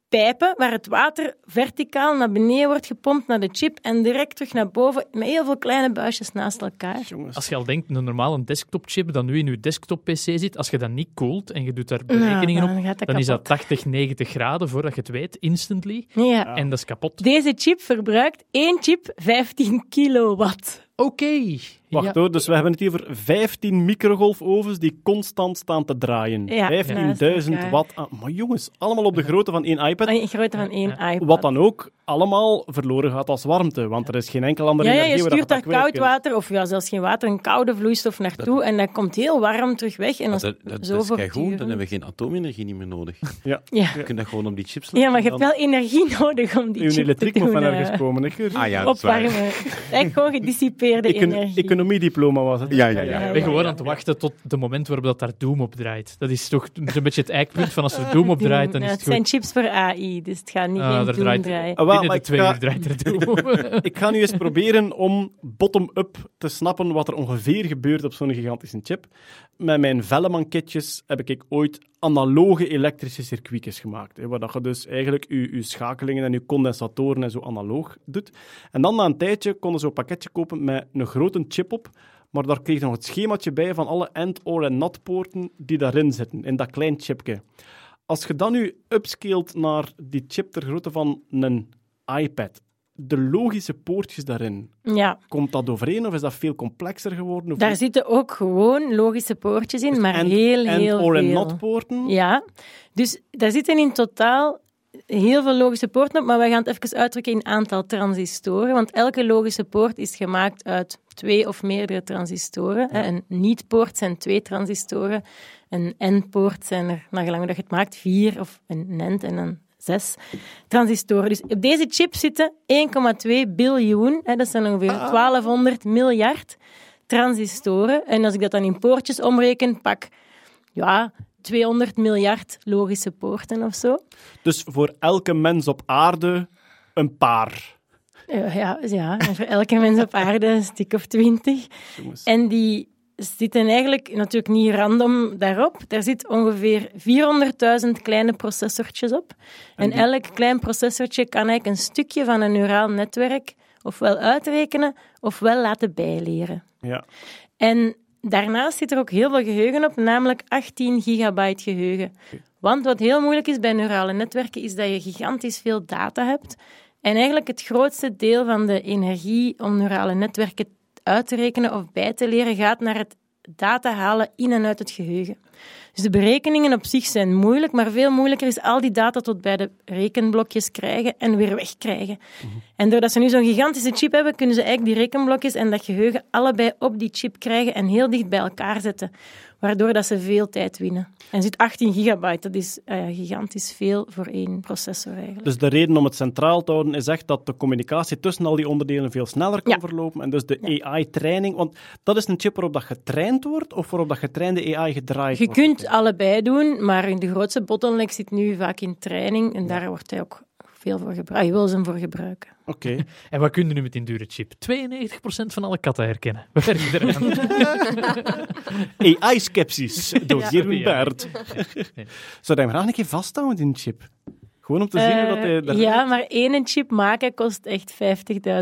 pijpen waar het water verticaal naar beneden wordt gepompt naar de chip en direct terug naar boven met heel veel kleine buisjes naast elkaar. Jongens. Als je al denkt, een normale desktopchip dat nu in je desktop-PC zit, als je dat niet koelt en je doet daar Nou, berekeningen dan op, dan is dat kapot. 80, 90 graden voordat je het weet, instantly. Ja. En dat is kapot. Deze chip verbruikt één chip 15 kilowatt. Oké. Wacht Ja. hoor, dus we hebben het hier over 15 microgolfovens die constant staan te draaien. Ja, 15.000 naast elkaar. watt. aan- maar jongens, allemaal op de grootte van één iPad. Een grootte van één iPad. Wat dan ook allemaal verloren gaat als warmte, want er is geen enkel andere Ja, ja, energie je stuurt dat daar koud water, of ja, zelfs geen water, een koude vloeistof naartoe en dat komt heel warm terug weg. En Dat, dat, dat, dat zo is keigoed, dan hebben we geen atoomenergie niet meer nodig. Ja. (laughs) Ja. Je kunt dat gewoon op die chips ja, maar je laten hebt wel energie (laughs) nodig om die Uw chip te elektriek doen. moet van ergens komen. hè. Ah ja, dat is waar. opwarmen. Echt gewoon Econ- energie. economiediploma was het. Ja, ja, ja. Ik ben gewoon aan het wachten tot het moment waarop dat daar Doom op draait. Dat is toch een beetje het eikpunt van als er Doom op draait, dan Ja, is het het zijn chips voor AI, dus het gaat niet Ah, geen daar Doom draait- draaien. Ah, wel, de twee ga- uur draait er Doom. (laughs) Ik ga nu eens proberen om bottom-up te snappen wat er ongeveer gebeurt op zo'n gigantische chip. Met mijn Velleman-kitjes heb ik ooit analoge elektrische circuitjes gemaakt. Hè, waar dat je dus eigenlijk je, je schakelingen en je condensatoren en zo analoog doet. En dan na een tijdje konden ze een pakketje kopen met een grote chip op. Maar daar kreeg je nog het schemaatje bij van alle AND, OR en NAT poorten die daarin zitten, in dat klein chipje. Als je dan nu upscaled naar die chip ter grootte van een iPad, de logische poortjes daarin, Ja, komt dat overeen of is dat veel complexer geworden? Of daar zitten ook gewoon logische poortjes in, maar and- heel, and heel or en veel. not poorten? Ja, dus daar zitten in totaal heel veel logische poorten op, maar wij gaan het even uitdrukken in aantal transistoren, want elke logische poort is gemaakt uit twee of meerdere transistoren. Een niet-poort zijn twee transistoren, een N-poort zijn er, naar gelang dat je het maakt, vier, of een NAND en een zes transistoren. Dus op deze chip zitten 1,2 biljoen, hè, dat zijn ongeveer 1200 miljard transistoren. En als ik dat dan in poortjes omreken, pak ja, 200 miljard logische poorten of zo. Dus voor elke mens op aarde een paar. Eh, ja, ja, en voor elke mens op aarde een stuk of twintig. En die zitten eigenlijk natuurlijk niet random daarop. Daar zit ongeveer 400.000 kleine processortjes op. En elk klein processortje kan eigenlijk een stukje van een neuraal netwerk ofwel uitrekenen ofwel laten bijleren. Ja. En daarnaast zit er ook heel veel geheugen op, namelijk 18 gigabyte geheugen. Want wat heel moeilijk is bij neurale netwerken, is dat je gigantisch veel data hebt. En eigenlijk het grootste deel van de energie om neurale netwerken uit te rekenen of bij te leren gaat naar het data halen in en uit het geheugen. Dus de berekeningen op zich zijn moeilijk, maar veel moeilijker is al die data tot bij de rekenblokjes krijgen en weer wegkrijgen. En doordat ze nu zo'n gigantische chip hebben, kunnen ze eigenlijk die rekenblokjes en dat geheugen allebei op die chip krijgen en heel dicht bij elkaar zetten waardoor dat ze veel tijd winnen. En zit 18 gigabyte, dat is uh, gigantisch veel voor één processor eigenlijk. Dus de reden om het centraal te houden is echt dat de communicatie tussen al die onderdelen veel sneller kan verlopen en dus de AI-training, want dat is een chip waarop dat getraind wordt of waarop dat getrainde AI gedraaid Je wordt? Je kunt allebei doen, maar de grootste bottleneck zit nu vaak in training en daar wordt hij ook veel voor gebruikt. Je wil ze hem voor gebruiken. Oké. (laughs) en wat kun je nu met die dure chip? 92% van alle katten herkennen. (laughs) We werken eraan. (laughs) AI-skepsis door Ja. Jeroen Ja. Baert. Zou hij hem graag een keer vasthouden, die chip? Gewoon om te zien hoe dat hij... Eh, ja, maar één chip maken kost echt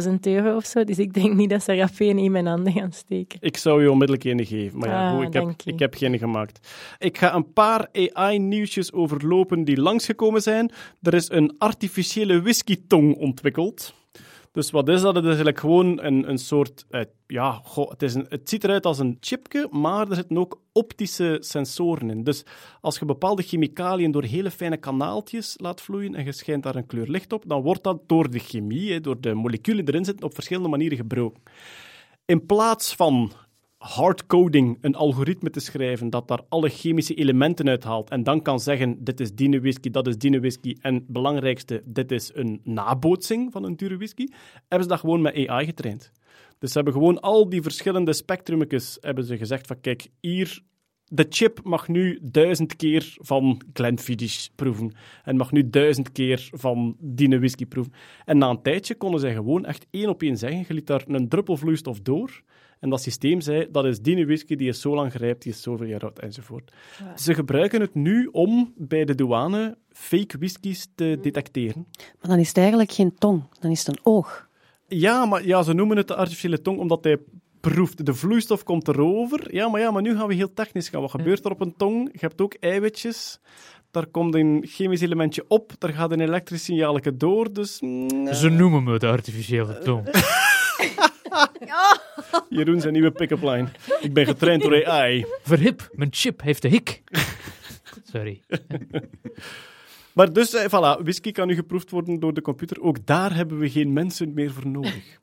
50.000 euro of zo. Dus ik denk niet dat ze er rap één in mijn handen gaan steken. Ik zou je onmiddellijk een geven, maar ja, Ah, goed, ik, heb, ik heb geen gemaakt. Ik ga een paar AI-nieuwsjes overlopen die langsgekomen zijn. Er is een artificiële whisky-tong ontwikkeld. Dus wat is dat? Het is eigenlijk gewoon een, een soort... eh, ja, het, is het ziet eruit als een chipje, maar er zitten ook optische sensoren in. Dus als je bepaalde chemicaliën door hele fijne kanaaltjes laat vloeien en je schijnt daar een kleur licht op, dan wordt dat door de chemie, door de moleculen erin zitten, op verschillende manieren gebroken. In plaats van hardcoding een algoritme te schrijven dat daar alle chemische elementen uithaalt en dan kan zeggen, dit is die whisky, dat is die whisky en belangrijkste, dit is een nabootsing van een dure whisky, hebben ze dat gewoon met AI getraind. Dus ze hebben gewoon al die verschillende spectrumetjes hebben ze gezegd van, kijk, hier de chip mag nu duizend keer van Glenfiddich proeven. En mag nu duizend keer van die whisky proeven. En na een tijdje konden zij gewoon echt één op één zeggen. Je liet daar een druppel vloeistof door. En dat systeem zei, dat is die whisky, die is zo lang gerijpt, die is zoveel jaar oud, enzovoort. Ze gebruiken het nu om bij de douane fake whiskies te detecteren. Maar dan is het eigenlijk geen tong, dan is het een oog. Ja, maar ja, ze noemen het de artificiële tong omdat hij proeft. De vloeistof komt erover. Ja, maar, ja, maar nu gaan we heel technisch gaan. Wat gebeurt er op een tong? Je hebt ook eiwitjes. Daar komt een chemisch elementje op. Daar gaat een elektrisch signaalje door. Dus mm, Ze noemen me de artificiële tong. (laughs) Jeroen zijn nieuwe pick-up line. Ik ben getraind door AI. Verhip, mijn chip heeft de hik. Sorry. Maar dus, eh, voilà, whisky kan nu geproefd worden door de computer. Ook daar hebben we geen mensen meer voor nodig.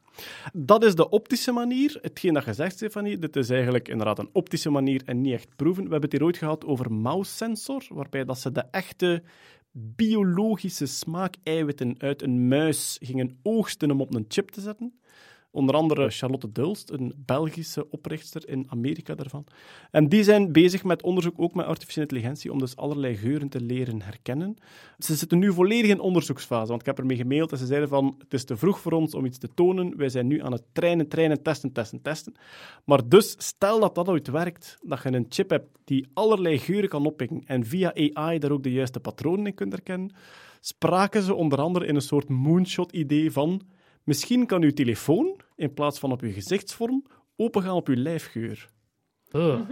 Dat is de optische manier. Hetgeen dat je zegt, Stefanie, dit is eigenlijk inderdaad een optische manier en niet echt proeven. We hebben het hier ooit gehad over mouse-sensor, waarbij dat ze de echte biologische smaakeiwitten uit een muis gingen oogsten om op een chip te zetten. Onder andere Charlotte Dulst, een Belgische oprichter in Amerika daarvan. En die zijn bezig met onderzoek ook met artificiële intelligentie om dus allerlei geuren te leren herkennen. Ze zitten nu volledig in onderzoeksfase, want ik heb ermee gemaild en ze zeiden van het is te vroeg voor ons om iets te tonen. Wij zijn nu aan het trainen, trainen, testen, testen, testen. Maar dus, stel dat dat ooit werkt, dat je een chip hebt die allerlei geuren kan oppikken en via AI daar ook de juiste patronen in kunt herkennen, spraken ze onder andere in een soort moonshot-idee van Misschien kan uw telefoon, in plaats van op uw gezichtsvorm, opengaan op uw lijfgeur. Oh.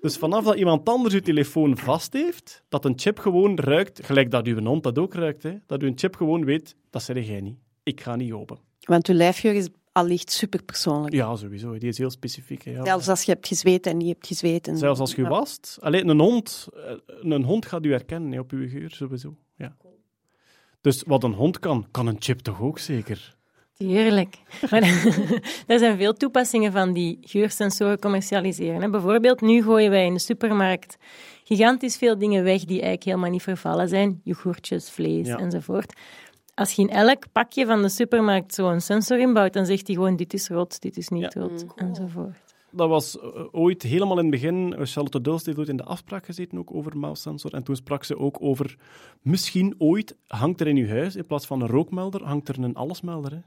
Dus vanaf dat iemand anders uw telefoon vast heeft, dat een chip gewoon ruikt, gelijk dat uw hond dat ook ruikt, hè, dat uw chip gewoon weet, dat zeg jij niet. Ik ga niet open. Want uw lijfgeur is allicht superpersoonlijk. Ja, sowieso. Die is heel specifiek. Hè, ja. Zelfs als je hebt gezweet en niet hebt gezweet. En... Zelfs als je Ja. wast. Alleen een hond, eh, een hond gaat u herkennen hè, op uw geur, sowieso. Ja. Dus wat een hond kan, kan een chip toch ook zeker? Heerlijk. Maar (laughs) er zijn veel toepassingen van die geursensoren commercialiseren. Bijvoorbeeld, nu gooien wij in de supermarkt gigantisch veel dingen weg die eigenlijk helemaal niet vervallen zijn. Yoghurtjes, vlees Ja. enzovoort. Als je in elk pakje van de supermarkt zo'n sensor inbouwt, dan zegt hij gewoon dit is rood, dit is niet Ja. rood, enzovoort. Dat was eh, ooit helemaal in het begin. eh, Charlotte Dulst heeft ooit in de afspraak gezeten ook over mouse-sensor. En toen sprak ze ook over, misschien ooit hangt er in uw huis, in plaats van een rookmelder, hangt er een allesmelder. Hè?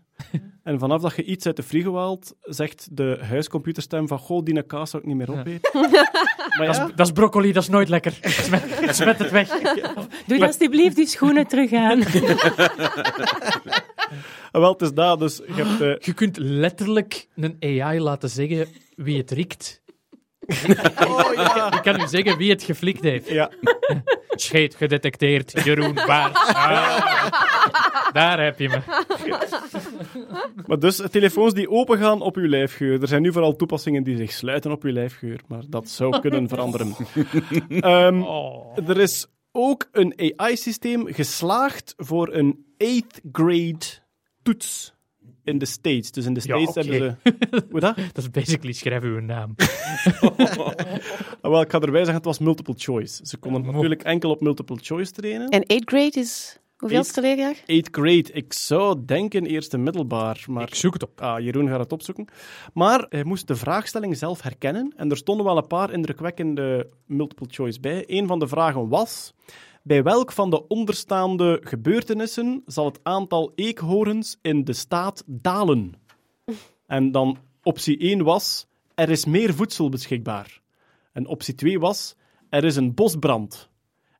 en vanaf dat je iets uit de frigo haalt, zegt de huiscomputerstem van, goh, die kaas zou ik niet meer opeten. (laughs) maar Dat, is, dat is broccoli, dat is nooit lekker. (laughs) Smet, smet het weg. Doe alsjeblieft die schoenen terug aan. (laughs) Ah, wel, het is dat. Dus je hebt... eh, Je kunt letterlijk een AI laten zeggen wie het riekt. Oh, ja. Ik kan u zeggen wie het geflikt heeft. Ja. Scheet gedetecteerd, Jeroen Baart. (laughs) Ah, daar heb je me. Maar dus telefoons die opengaan op uw lijfgeur. Er zijn nu vooral toepassingen die zich sluiten op uw lijfgeur, maar dat zou kunnen veranderen. Um, (laughs) Er is ook een AI-systeem geslaagd voor een 8th grade toets in de States. Dus in de States ja, okay. hebben ze... (laughs) Hoe dat? Dat is basically schrijven uw naam. (laughs) Ah, wel, ik ga erbij zeggen, het was multiple choice. Ze konden natuurlijk enkel op multiple choice trainen. En 8th grade is... Hoeveelste leerjaar? 8th grade. Ik zou denken eerste middelbaar. Maar... Ik zoek het op. Ah, Jeroen gaat het opzoeken. Maar hij moest de vraagstelling zelf herkennen. En er stonden wel een paar indrukwekkende multiple choice bij. Een van de vragen was... Bij welk van de onderstaande gebeurtenissen zal het aantal eekhoorns in de staat dalen? En dan optie 1 was, er is meer voedsel beschikbaar. En optie 2 was, er is een bosbrand.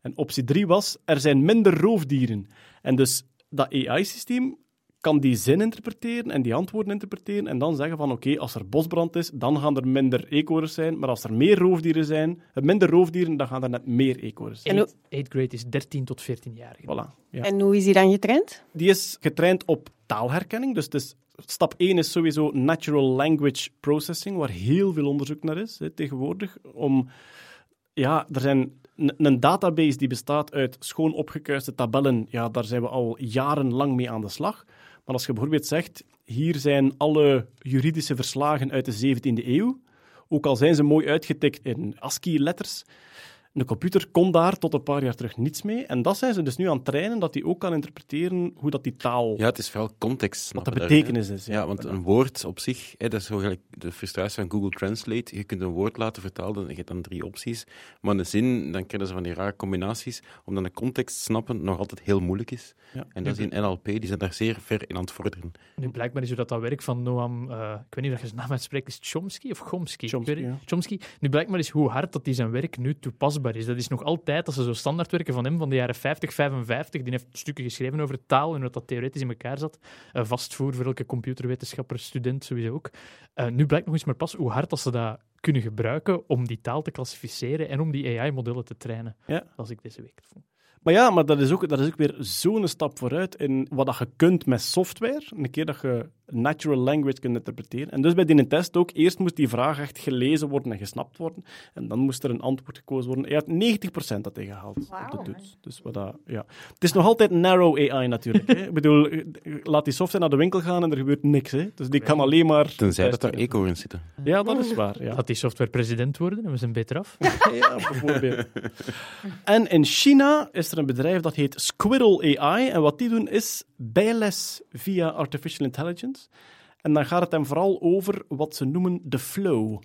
En optie 3 was, er zijn minder roofdieren. En dus dat AI-systeem kan die zin interpreteren en die antwoorden interpreteren en dan zeggen van oké, als er bosbrand is, dan gaan er minder eekhoorns zijn, maar als er meer roofdieren zijn, minder roofdieren, dan gaan er net meer eekhoorns zijn. En 8th grade is 13 tot 14 jaar. Voilà. Ja. En hoe is die dan getraind? Die is getraind op taalherkenning, dus, dus stap 1 is sowieso natural language processing, waar heel veel onderzoek naar is hè, tegenwoordig, om... Ja, er zijn een database die bestaat uit schoon opgekuiste tabellen, ja, daar zijn we al jarenlang mee aan de slag. Maar als je bijvoorbeeld zegt, hier zijn alle juridische verslagen uit de 17e eeuw, ook al zijn ze mooi uitgetikt in ASCII-letters, de computer kon daar tot een paar jaar terug niets mee. En dat zijn ze dus nu aan het trainen, dat hij ook kan interpreteren hoe dat die taal... Ja, het is vooral context. Wat de betekenis is. Ja, ja want een woord op zich, hè, dat is zo gelijk de frustratie van Google Translate. Je kunt een woord laten vertalen, en je hebt dan drie opties. Maar een zin, dan kennen ze van die rare combinaties. Om dan de context te snappen, nog altijd heel moeilijk is. Ja. En dat is in NLP, die zijn daar zeer ver in aan het vorderen. Nu, blijkbaar is hoe dat, dat werk van Noam, uh, ik weet niet of je zijn naam uitspreekt, is Chomsky of Chomsky? Chomsky, ja. Chomsky. Nu, blijkbaar is hoe hard dat die zijn werk nu toepasbaar is. Dat is nog altijd tijd, dat ze zo standaardwerken van hem van de jaren 50, 55, die heeft stukken geschreven over taal en hoe dat theoretisch in elkaar zat. Uh, vastvoer voor elke computerwetenschapper, student sowieso ook. Uh, nu blijkt nog eens maar pas hoe hard dat ze dat kunnen gebruiken om die taal te klassificeren en om die AI-modellen te trainen. Ja. Als ik deze week vond. Maar ja, maar dat is ook, dat is ook weer zo'n stap vooruit in wat dat je kunt met software. Een keer dat je natural language kunt interpreteren. En dus bij die test ook, eerst moest die vraag echt gelezen worden en gesnapt worden. En dan moest er een antwoord gekozen worden. Hij had 90% dat hij gehaald wow. op de toets. Dus wat dat, ja. Het is nog altijd narrow AI natuurlijk. Hè. (laughs) Ik bedoel, laat die software naar de winkel gaan en er gebeurt niks. Hè. Dus die kan alleen maar... Tenzij dat er eekhoorns zitten. Ja, dat is waar. Ja. Laat die software president worden en we zijn beter af. (laughs) (laughs) ja, bijvoorbeeld. en in China is er een bedrijf dat heet Squirrel AI. En wat die doen is bijles via artificial intelligence. En dan gaat het hem vooral over wat ze noemen de flow.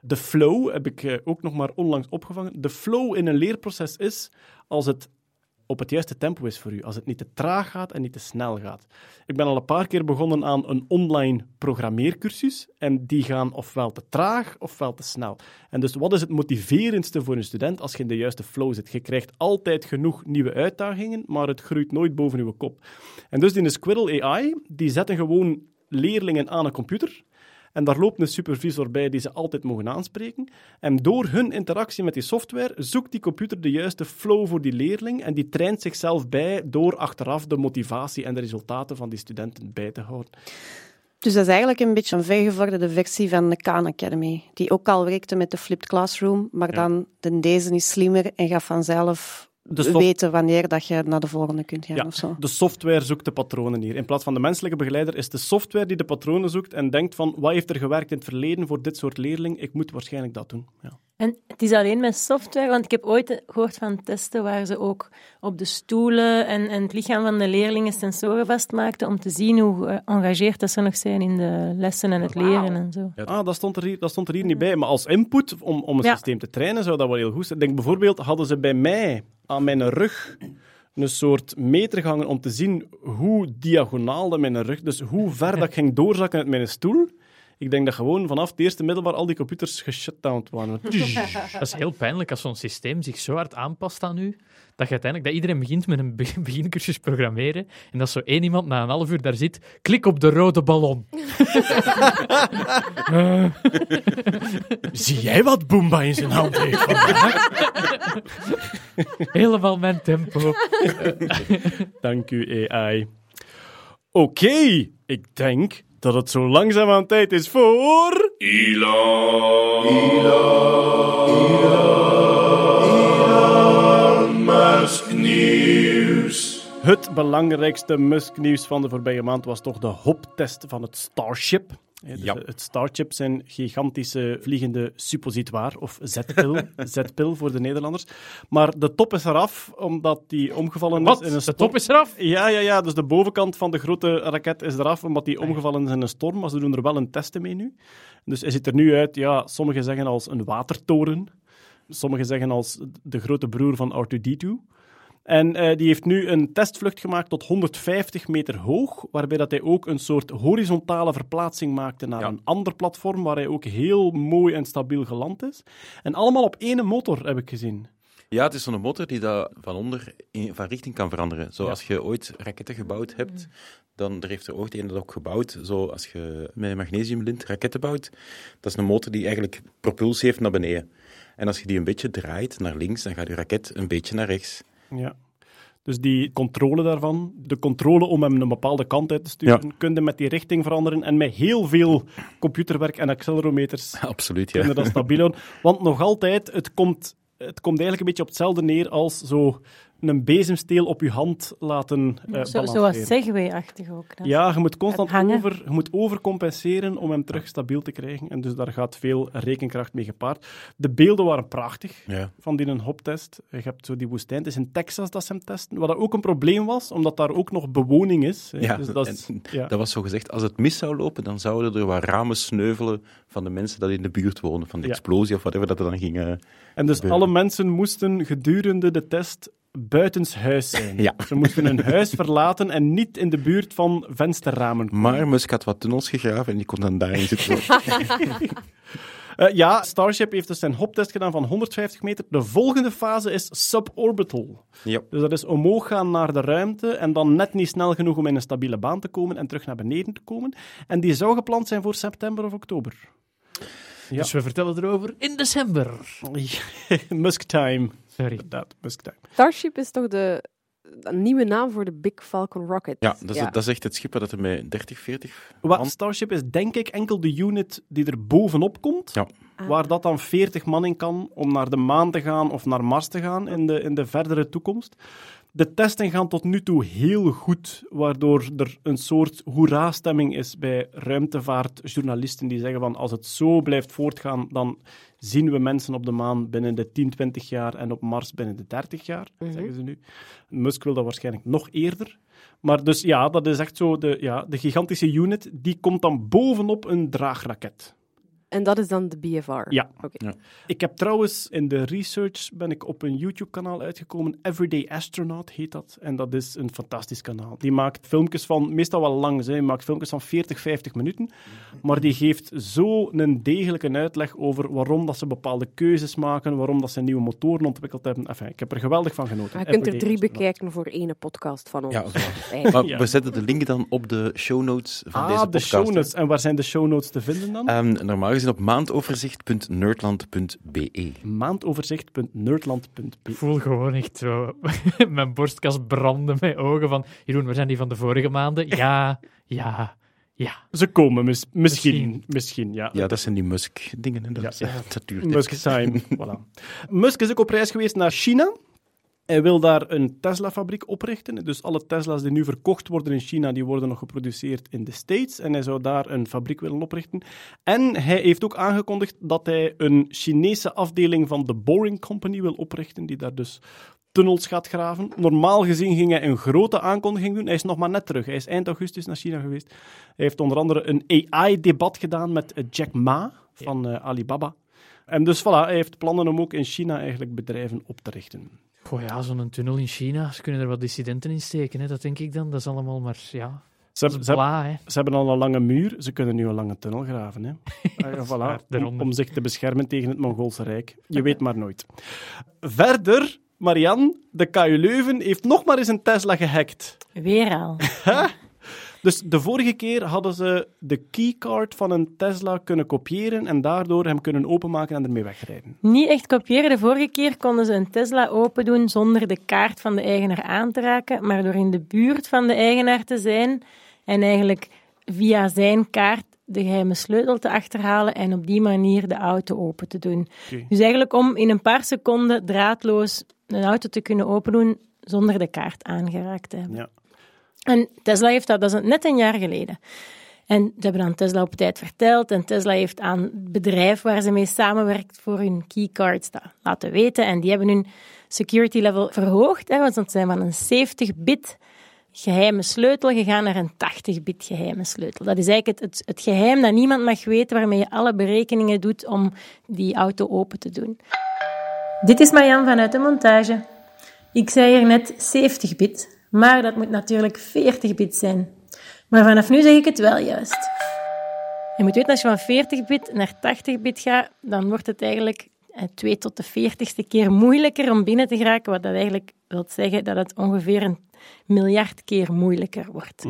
De flow heb ik ook nog maar onlangs opgevangen. De flow in een leerproces is als het op het juiste tempo is voor u. Als het niet te traag gaat en niet te snel gaat. Ik ben al een paar keer begonnen aan een online programmeercursus. En die gaan ofwel te traag ofwel te snel. En dus wat is het motiverendste voor een student als je in de juiste flow zit? Je krijgt altijd genoeg nieuwe uitdagingen, maar het groeit nooit boven uw kop. En dus die Squirrel AI, die zetten gewoon leerlingen aan een computer. En daar loopt een supervisor bij die ze altijd mogen aanspreken. En door hun interactie met die software zoekt die computer de juiste flow voor die leerling en die traint zichzelf bij door achteraf de motivatie en de resultaten van die studenten bij te houden. Dus dat is eigenlijk een beetje een vergevorderde versie van de Khan Academy, die ook al werkte met de flipped classroom, maar ja. dan de deze is slimmer en gaat vanzelf weten wanneer dat je naar de volgende kunt gaan ja, of zo. De software zoekt de patronen hier. In plaats van de menselijke begeleider is de software die de patronen zoekt en denkt van wat heeft er gewerkt in het verleden voor dit soort leerling? Ik moet waarschijnlijk dat doen. Ja. En het is alleen met software, want ik heb ooit gehoord van testen waar ze ook op de stoelen en, en het lichaam van de leerlingen sensoren vastmaakten om te zien hoe geëngageerd dat ze nog zijn in de lessen en het leren en zo. Ja, ah, dat stond, er hier, dat stond er hier niet bij. Maar als input om, om een Ja. systeem te trainen zou dat wel heel goed zijn. Ik denk bijvoorbeeld, hadden ze bij mij aan mijn rug een soort meter gehangen om te zien hoe diagonaal dat mijn rug, dus hoe ver dat ik ging doorzakken uit mijn stoel. Ik denk dat gewoon vanaf het eerste middelbaar al die computers geshutdowned waren. (laughs) dat is heel pijnlijk als zo'n systeem zich zo hard aanpast aan u, dat je uiteindelijk dat iedereen begint met een (laughs) begincursus programmeren en dat zo één iemand na een half uur daar zit, klik op de rode ballon. uh. (laughs) Zie jij wat Boomba in zijn hand heeft Helemaal mijn tempo. Dank u, AI. Oké, okay, ik denk dat het zo langzaam aan tijd is voor... Elon. Elon. Elon Musk Nieuws. Het belangrijkste Musk-nieuws van de voorbije maand was toch de hoptest van het Starship. Dus ja. Het Starship zijn gigantische vliegende suppositoire, of zetpil, (laughs) zetpil voor de Nederlanders. Maar de top is eraf, omdat die omgevallen Wat? is in een storm. De top is eraf? Ja, ja, ja. Dus de bovenkant van de grote raket is eraf, omdat die omgevallen is in een storm. Maar ze doen er wel een testen mee nu. Dus hij ziet er nu uit, ja, sommigen zeggen als een watertoren. Sommigen zeggen als de grote broer van R2-D2. En uh, die heeft nu een testvlucht gemaakt tot 150 meter hoog, waarbij dat hij ook een soort horizontale verplaatsing maakte naar Ja. een ander platform, waar hij ook heel mooi en stabiel geland is. En allemaal op één motor, heb ik gezien. Ja, het is zo'n motor die dat van onder in, van richting kan veranderen. Zo, Ja. als je ooit raketten gebouwd hebt, dan er heeft er ooit een dat ook gebouwd. Zo, als je met magnesiumlint raketten bouwt, dat is een motor die eigenlijk propulsie heeft naar beneden. En als je die een beetje draait naar links, dan gaat je raket een beetje naar rechts. Ja. Dus die controle daarvan, de controle om hem een bepaalde kant uit te sturen, kun je met die richting veranderen en met heel veel computerwerk en accelerometers (laughs) Absoluut, kun ja. je dat stabiel houden. Want nog altijd, het komt, het komt eigenlijk een beetje op hetzelfde neer als zo een bezemsteel op je hand laten eh Zo, zoals. Segway-achtig ook. dan. Ja, je moet constant over, je moet overcompenseren om hem terug stabiel te krijgen. En dus daar gaat veel rekenkracht mee gepaard. De beelden waren prachtig Ja. van die een hoptest. Je hebt zo die woestijn. Het is in Texas dat ze hem testen. Wat ook een probleem was, omdat daar ook nog bewoning is. hè. Ja, dus dat, is, en ja. dat was zo gezegd, als het mis zou lopen, dan zouden er wat ramen sneuvelen van de mensen die in de buurt wonen, van de Ja. explosie of whatever dat er dan ging. eh. En dus gebeuren. alle mensen moesten gedurende de test buitenshuis zijn. Ja. Ze moesten hun huis verlaten en niet in de buurt van vensterramen komen. Maar Musk had wat tunnels gegraven en die kon dan daarin zitten. (laughs) Eh, ja, Starship heeft dus zijn hoptest gedaan van 150 meter. De volgende fase is suborbital. ja. Dus dat is omhoog gaan naar de ruimte en dan net niet snel genoeg om in een stabiele baan te komen en terug naar beneden te komen. En die zou gepland zijn voor september of oktober. Ja. Dus we vertellen erover in december. (laughs) Musk time. Sorry. Inderdaad. Starship is toch de, een nieuwe naam voor de Big Falcon Rocket? ja, dat is, dat is echt het schip dat er met 30, 40 Wat man- Starship is, denk ik, enkel de unit die er bovenop komt. Ja. Ah. Waar dat dan 40 man in kan om naar de maan te gaan of naar Mars te gaan in de, in de verdere toekomst. De testen gaan tot nu toe heel goed, waardoor er een soort hoera-stemming is bij ruimtevaartjournalisten die zeggen van als het zo blijft voortgaan, dan zien we mensen op de maan binnen de 10, 20 jaar en op Mars binnen de 30 jaar, zeggen ze nu. Musk wil dat waarschijnlijk nog eerder. Maar dus ja, dat is echt zo, de, ja, de gigantische unit, die komt dan bovenop een draagraket. En dat is dan de BFR? Ja. Oké. Ja. Ik heb trouwens in de research ben ik op een YouTube-kanaal uitgekomen. Everyday Astronaut heet dat. En dat is een fantastisch kanaal. Die maakt filmpjes van, meestal wel lang, hij maakt filmpjes van 40, 50 minuten. Maar die geeft zo een degelijke uitleg over waarom dat ze bepaalde keuzes maken, waarom dat ze nieuwe motoren ontwikkeld hebben. Enfin, ik heb er geweldig van genoten. Je kunt er drie Astronaut. bekijken voor één podcast van ons. Ja. (laughs) Maar we zetten de link dan op de show notes van Ah, deze de podcast. show hè. notes. En waar zijn de show notes te vinden dan? Ehm, normaal gezien op maandoverzicht.nerdland.be. Maandoverzicht.nerdland.be Ik voel gewoon echt zo (laughs) mijn borstkas branden met ogen van Jeroen, waar zijn die van de vorige maanden? Ja, ja, ja. Ze komen mis- misschien, Misschien. misschien, ja. Ja, dat zijn die Musk-dingen. Dat, Ja. ja, (laughs) dat duurt Musk even. time. (laughs) voilà. Musk is ook op reis geweest naar China. Hij wil daar een Tesla-fabriek oprichten. Dus alle Tesla's die nu verkocht worden in China, die worden nog geproduceerd in de States. En hij zou daar een fabriek willen oprichten. En hij heeft ook aangekondigd dat hij een Chinese afdeling van de Boring Company wil oprichten, die daar dus tunnels gaat graven. Normaal gezien ging hij een grote aankondiging doen. Hij is nog maar net terug. Hij is eind augustus naar China geweest. Hij heeft onder andere een AI-debat gedaan met Jack Ma van eh, Alibaba. En dus voilà, hij heeft plannen om ook in China eigenlijk bedrijven op te richten. Ja, zo'n tunnel in China, ze kunnen er wat dissidenten in steken, hè, dat denk ik dan. Dat is allemaal maar, ja... Ze, is ze- bla, hè. ze hebben al een lange muur, ze kunnen nu een lange tunnel graven. Hè. (laughs) Ah, ja, voilà, waar, om, zich te beschermen tegen het Mongoolse Rijk. Je weet maar nooit. Verder, Marianne, de KU Leuven heeft nog maar eens een Tesla gehackt. Weer al. (laughs) Dus de vorige keer hadden ze de keycard van een Tesla kunnen kopiëren en daardoor hem kunnen openmaken en ermee wegrijden. Niet echt kopiëren. De vorige keer konden ze een Tesla open doen zonder de kaart van de eigenaar aan te raken, maar door in de buurt van de eigenaar te zijn en eigenlijk via zijn kaart de geheime sleutel te achterhalen en op die manier de auto open te doen. Dus eigenlijk om in een paar seconden draadloos een auto te kunnen opendoen zonder de kaart aangeraakt te hebben. Ja. En Tesla heeft dat, dat is net een jaar geleden. En ze hebben aan Tesla op tijd verteld. En Tesla heeft aan het bedrijf waar ze mee samenwerkt voor hun keycards dat laten weten. En die hebben hun security level verhoogd. Hè, want ze zijn van een 70-bit geheime sleutel gegaan naar een 80-bit geheime sleutel. Dat is eigenlijk het, het, geheim dat niemand mag weten, waarmee je alle berekeningen doet om die auto open te doen. Dit is Marjan vanuit de montage. Ik zei hier net 70-bit, maar dat moet natuurlijk 40-bit zijn. Maar vanaf nu zeg ik het wel juist. Je moet weten, als je van 40-bit naar 80-bit gaat, dan wordt het eigenlijk eh, 2 tot de 40ste keer moeilijker om binnen te geraken, wat dat eigenlijk wil zeggen dat het ongeveer een miljard keer moeilijker wordt.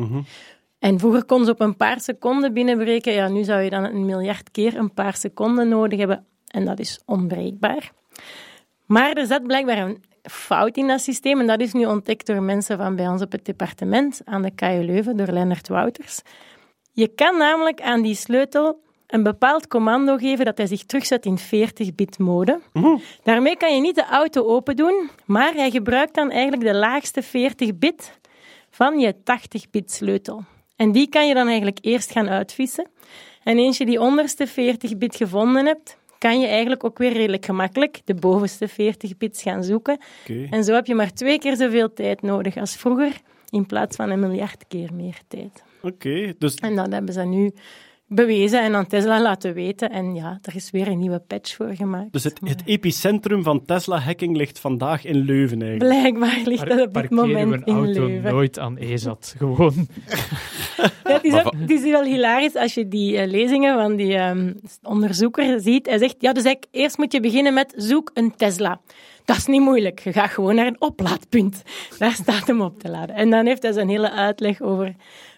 En vroeger kon ze op een paar seconden binnenbreken. Ja, nu zou je dan een miljard keer een paar seconden nodig hebben. En dat is onbreekbaar. Maar er zat blijkbaar een fout in dat systeem. En dat is nu ontdekt door mensen van bij ons op het departement aan de KU Leuven, door Lennart Wouters. Je kan namelijk aan die sleutel een bepaald commando geven dat hij zich terugzet in 40-bit mode. Daarmee kan je niet de auto open doen, maar hij gebruikt dan eigenlijk de laagste 40-bit van je 80-bit sleutel. En die kan je dan eigenlijk eerst gaan uitvissen. En eens je die onderste 40-bit gevonden hebt, kan je eigenlijk ook weer redelijk gemakkelijk de bovenste 40 bits gaan zoeken. En zo heb je maar twee keer zoveel tijd nodig als vroeger, in plaats van een miljard keer meer tijd. Oké, dus En dat hebben ze nu bewezen en aan Tesla laten weten. En ja, er is weer een nieuwe patch voor gemaakt. Dus het, het epicentrum van Tesla-hacking ligt vandaag in Leuven eigenlijk. Blijkbaar ligt dat op dit Parkeren we moment een in auto Leuven. nooit aan EZAT. Gewoon. (laughs) Ja, het, is ook, het is wel hilarisch als je die eh, lezingen van die ehm, onderzoeker ziet. Hij zegt, ja, dus eigenlijk, eerst moet je beginnen met zoek een Tesla. Dat is niet moeilijk. Je gaat gewoon naar een oplaadpunt. Daar staat hem op te laden. En dan heeft hij zijn hele uitleg over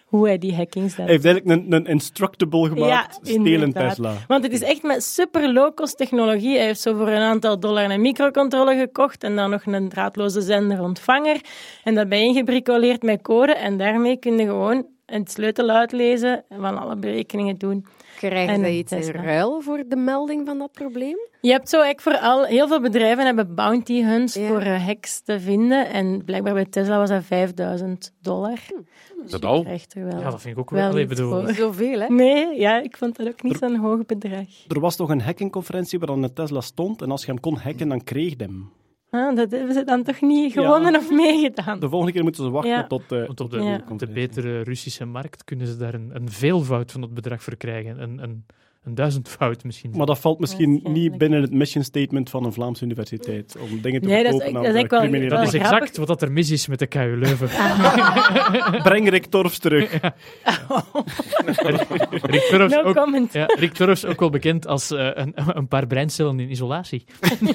hoe hij die hackings Hij heeft eigenlijk een, een instructable gemaakt, ja, stelen. Tesla. Want het is echt met super low-cost technologie. Hij heeft zo voor een aantal dollar een microcontroller gekocht en dan nog een draadloze zender-ontvanger. En dat bijeengebricoleerd met code. En daarmee kun je gewoon een sleutel uitlezen en van alle berekeningen doen. Krijgen een iets in ruil voor de melding van dat probleem? Je hebt zo eigenlijk voor al, heel veel bedrijven hebben bounty hunts Ja. voor eh, hacks te vinden. En blijkbaar bij Tesla was dat 5000 dollar. Dat al? Krijgt er wel, Ja, dat vind ik ook wel iets bedoel. Zoveel, hè? Nee, ja, ik vond dat ook niet zo'n hoog bedrag. Er was toch een hackingconferentie waar dan een Tesla stond en als je hem kon hacken, dan kreeg je hem. Ah, dat hebben ze dan toch niet gewonnen of meegedaan? De volgende keer moeten ze wachten Ja. tot... eh, op de, Ja. de betere Russische markt kunnen ze daar een, een veelvoud van het bedrag voor krijgen. Een, een, een duizendvoud misschien. Maar dat valt misschien niet binnen het mission statement van een Vlaamse universiteit. Om dingen te Nee, dat is dat is aan echt wel- criminele dat is wel exact wat dat er mis is met de KU Leuven. (laughs) Breng Rick Torfs terug. Rick Turfs No ook, comment. ja, Rick ook wel bekend als eh, een, een paar breincellen in isolatie.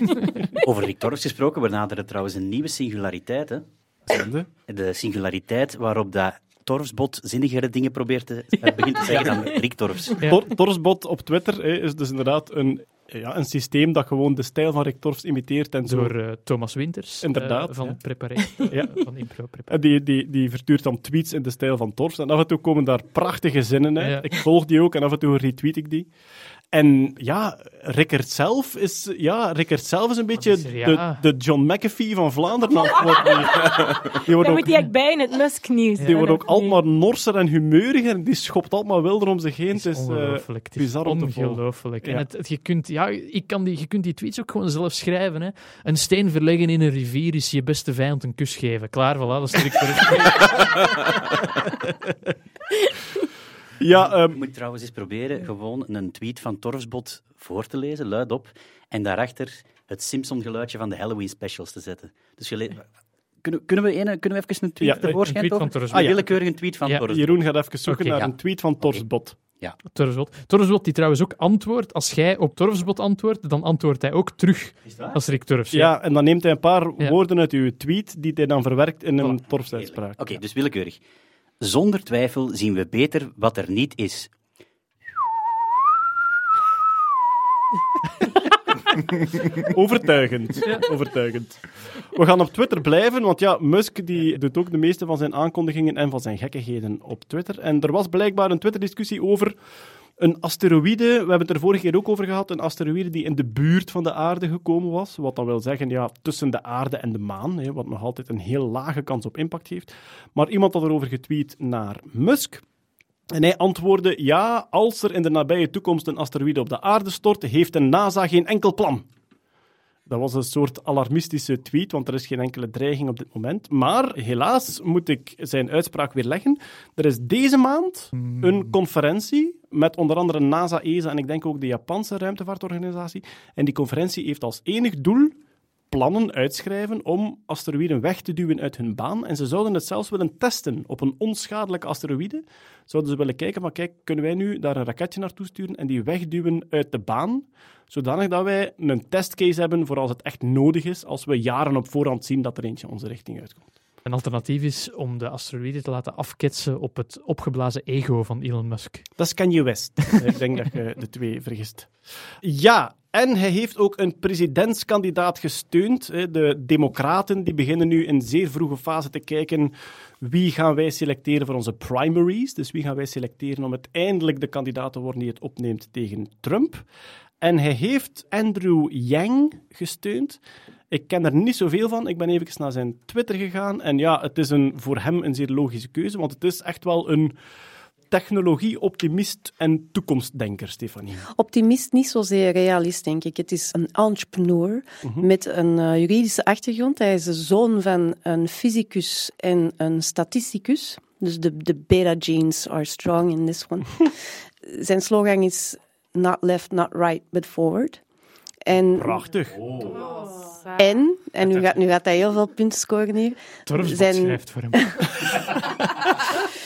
(laughs) Over Rick Torfs gesproken, we naderen trouwens een nieuwe singulariteit. Hè? Zende. De singulariteit waarop dat Torfsbot zinnigere dingen probeert te, eh, begint te zeggen dan Rick Torfs. Ja. Tor- Torfsbot op Twitter hè, is dus inderdaad een, ja, een systeem dat gewoon de stijl van Rick Torfs imiteert en zo. Door eh, Thomas Winters eh, Inderdaad, van ja. Preparé, (laughs) Ja. van Impro Preparé. En die, die, die vertuurt dan tweets in de stijl van Torfs. En af en toe komen daar prachtige zinnen uit. Ja. Ik volg die ook en af en toe retweet ik die. En ja, Rickert zelf is, ja, Rickert zelf is een beetje is er, ja. de, de John McAfee van Vlaanderen. (laughs) Die wordt Dan ook, moet hij eigenlijk bij in het Musk-nieuws. die wordt ook altijd maar norser en humeuriger. en Die schopt altijd maar wilder om zich heen. Het Het is eh, ongelooflijk. Het is bizar om te volgen. ongelooflijk. En Ja. het, het- je, kunt, ja, ik kan die, je kunt die tweets ook gewoon zelf schrijven. Hè. Een steen verleggen in een rivier is je beste vijand een kus geven. Klaar, voilà, dat is strikt voor (laughs) Ja, ehm, Je moet trouwens eens proberen gewoon een tweet van Torfsbot voor te lezen, luidop, en daarachter het Simpson-geluidje van de Halloween specials te zetten. Dus je Kunnen, kunnen, we, een, kunnen we even een tweet ja, tevoorschijn een tweet van? Ah, ja. willekeurig een tweet van ja. Torresbot. Jeroen gaat even zoeken okay, naar een tweet van Torresbot. Ja. Torresbot. Torresbot die trouwens ook antwoordt. Als jij op Torresbot antwoordt, dan antwoordt hij ook terug. Als Rick Turfs. Ja. ja, en dan neemt hij een paar woorden uit uw tweet die hij dan verwerkt in een oh. Torfsuitspraak. Oké, okay, dus willekeurig. Zonder twijfel zien we beter wat er niet is. (laughs) Overtuigend. Overtuigend. We gaan op Twitter blijven, want ja, Musk die doet ook de meeste van zijn aankondigingen en van zijn gekkigheden op Twitter. En er was blijkbaar een Twitter-discussie over een asteroïde. We hebben het er vorige keer ook over gehad. Een asteroïde die in de buurt van de aarde gekomen was. Wat dan wil zeggen, ja, tussen de aarde en de maan. Hè, wat nog altijd een heel lage kans op impact heeft. Maar iemand had erover getweet naar Musk. En hij antwoordde: Ja, als er in de nabije toekomst een asteroïde op de aarde stort, heeft de NASA geen enkel plan. Dat was een soort alarmistische tweet, want er is geen enkele dreiging op dit moment. Maar helaas moet ik zijn uitspraak weer leggen. Er is deze maand een conferentie met onder andere NASA, ESA en ik denk ook de Japanse ruimtevaartorganisatie. En die conferentie heeft als enig doel plannen uitschrijven om asteroïden weg te duwen uit hun baan. En ze zouden het zelfs willen testen op een onschadelijke asteroïde. Zouden ze willen kijken van, kijk, kunnen wij nu daar een raketje naartoe sturen en die wegduwen uit de baan, zodanig dat wij een testcase hebben voor als het echt nodig is, als we jaren op voorhand zien dat er eentje onze richting uitkomt. Een alternatief is om de asteroïde te laten afketsen op het opgeblazen ego van Elon Musk. Dat is Kanye West. (laughs) Ik denk dat je de twee vergist. Ja, en hij heeft ook een presidentskandidaat gesteund. De Democraten die beginnen nu in zeer vroege fase te kijken wie gaan wij selecteren voor onze primaries. Dus wie gaan wij selecteren om uiteindelijk de kandidaat te worden die het opneemt tegen Trump. En hij heeft Andrew Yang gesteund. Ik ken er niet zoveel van. Ik ben even naar zijn Twitter gegaan. En ja, het is een, voor hem een zeer logische keuze, want het is echt wel een technologie-optimist en toekomstdenker, Stefanie? Optimist, niet zozeer realist, denk ik. Het is een entrepreneur mhm. met een uh, juridische achtergrond. Hij is de zoon van een fysicus en een statisticus. Dus de, de beta genes are strong in this one. (laughs) Zijn slogan is not left, not right, but forward. En, Prachtig. En, en nu gaat, nu gaat hij heel veel punten scoren hier. Zijn... schrijft voor hem. (laughs)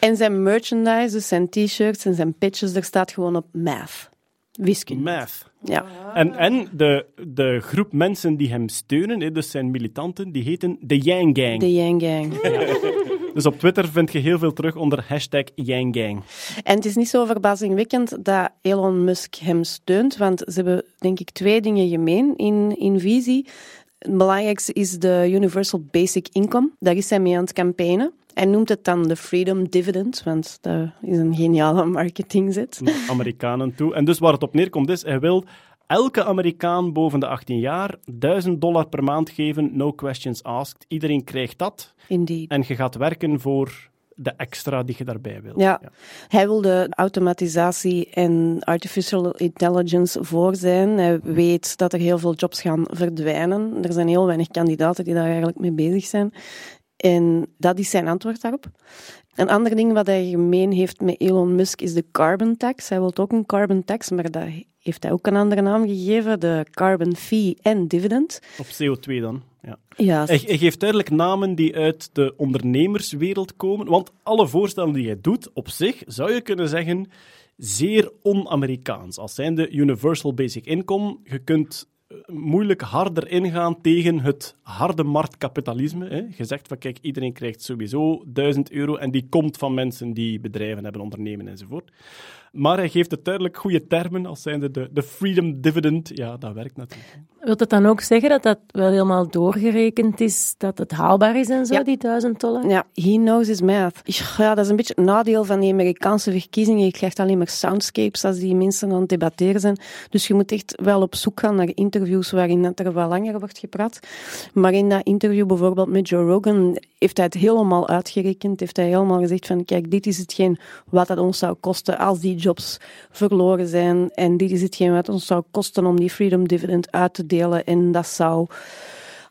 En zijn merchandise, dus zijn t-shirts en zijn pitches, daar staat gewoon op math. Wiskunde. Math. Ja. En, en de, de groep mensen die hem steunen, dus zijn militanten, die heten de Yang Gang. De Yang Gang. Dus op Twitter vind je heel veel terug onder hashtag Yang Gang. En het is niet zo verbazingwekkend dat Elon Musk hem steunt, want ze hebben denk ik twee dingen gemeen in, in visie. Het belangrijkste is de Universal Basic Income. Daar is hij mee aan het campaignen. Hij noemt het dan de Freedom Dividend, want dat is een geniale marketingzet. Amerikanen toe. En dus waar het op neerkomt is, hij wil elke Amerikaan boven de 18 jaar 1000 dollar per maand geven, no questions asked. Iedereen krijgt dat. Indeed. En je gaat werken voor de extra die je daarbij wil. Ja. ja. Hij wil de automatisatie en artificial intelligence voor zijn. Hij weet dat er heel veel jobs gaan verdwijnen. Er zijn heel weinig kandidaten die daar eigenlijk mee bezig zijn. En dat is zijn antwoord daarop. Een ander ding wat hij gemeen heeft met Elon Musk is de carbon tax. Hij wil ook een carbon tax, maar dat heeft hij ook een andere naam gegeven, de carbon fee en dividend. Op CO2 dan, ja. ja hij, hij, geeft duidelijk namen die uit de ondernemerswereld komen, want alle voorstellen die hij doet, op zich, zou je kunnen zeggen, zeer on-Amerikaans. Als zijnde Universal Basic Income, je kunt moeilijk harder ingaan tegen het harde marktkapitalisme. Hè. Je zegt van kijk, iedereen krijgt sowieso 1000 euro en die komt van mensen die bedrijven hebben, ondernemen enzovoort. Maar hij geeft het duidelijk goede termen als zijnde de, de freedom dividend. Ja, dat werkt natuurlijk. Wilt het dan ook zeggen dat dat wel helemaal doorgerekend is, dat het haalbaar is en zo, die duizend dollar? Ja, he knows his math. Ja, dat is een beetje het nadeel van die Amerikaanse verkiezingen. Je krijgt alleen maar soundscapes als die mensen aan het debatteren zijn. Dus je moet echt wel op zoek gaan naar interviews waarin er wel langer wordt gepraat. Maar in dat interview bijvoorbeeld met Joe Rogan heeft hij het helemaal uitgerekend. Heeft hij helemaal gezegd van, kijk, dit is hetgeen wat het ons zou kosten als die jobs verloren zijn. En dit is hetgeen wat ons zou kosten om die freedom dividend uit te delen. En dat zou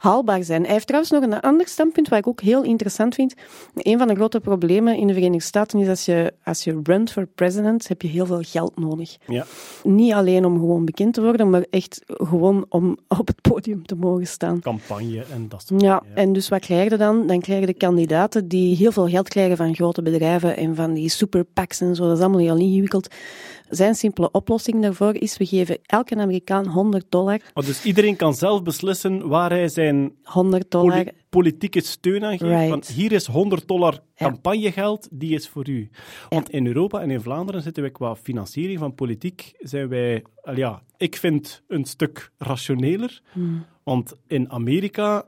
haalbaar zijn. Hij heeft trouwens nog een ander standpunt wat ik ook heel interessant vind. Een van de grote problemen in de Verenigde Staten is als je, als je runt voor president, heb je heel veel geld nodig. Ja. Niet alleen om gewoon bekend te worden, maar echt gewoon om op het podium te mogen staan. Campagne en dat soort Ja, en dus wat krijg je dan? Dan krijg je de kandidaten die heel veel geld krijgen van grote bedrijven en van die super PACs en zo. Dat is allemaal heel ingewikkeld. Zijn simpele oplossing daarvoor is, we geven elke Amerikaan 100 dollar. Maar dus iedereen kan zelf beslissen waar hij zijn 100 dollar. poli- politieke steun aan geeft. Right. Want hier is 100 dollar campagnegeld, die is voor u. Want in Europa en in Vlaanderen zitten wij qua financiering van politiek, zijn wij, al ja, ik vind een stuk rationeler. Hmm. Want in Amerika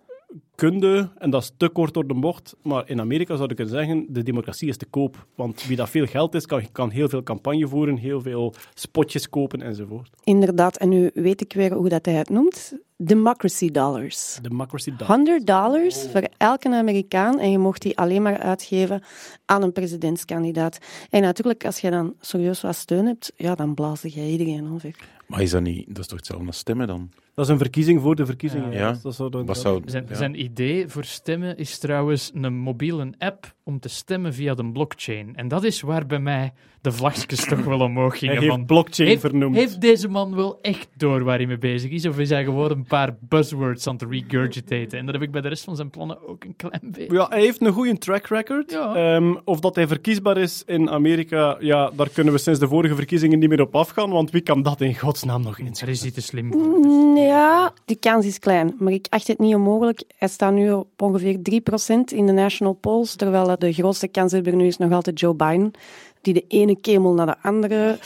kunde, en dat is te kort door de bocht, maar in Amerika zou ik kunnen zeggen, de democratie is te koop. Want wie dat veel geld is, kan, kan heel veel campagne voeren, heel veel spotjes kopen enzovoort. Inderdaad, en nu weet ik weer hoe dat hij het noemt. Democracy dollars. Democracy dollars. 100 dollars voor elke Amerikaan en je mocht die alleen maar uitgeven aan een presidentskandidaat. En natuurlijk, als je dan serieus wat steun hebt, ja, dan blaas je iedereen over. Maar is dat niet... Dat is toch hetzelfde als stemmen dan? Dat is een verkiezing voor de verkiezingen. Ja. Dat zou dan- Wat zou... Zijn, ja. zijn idee voor stemmen is trouwens een mobiele app om te stemmen via de blockchain. En dat is waar bij mij de vlagjes (laughs) toch wel omhoog gingen. Hij heeft van, blockchain heeft, vernoemd. Heeft deze man wel echt door waar hij mee bezig is? Of is hij gewoon een paar buzzwords aan het regurgitaten? En dat heb ik bij de rest van zijn plannen ook een klein beetje. Ja, hij heeft een goede track record. Ja. Ehm, of dat hij verkiesbaar is in Amerika, ja, daar kunnen we sinds de vorige verkiezingen niet meer op afgaan, want wie kan dat in godsnaam nog eens? Daar is hij te slim voor. Mm, Ja, die kans is klein, maar ik acht het niet onmogelijk. Hij staat nu op ongeveer 3% in de national polls, terwijl de grootste kanshebber nu is nog altijd Joe Biden, die de ene kemel naar de andere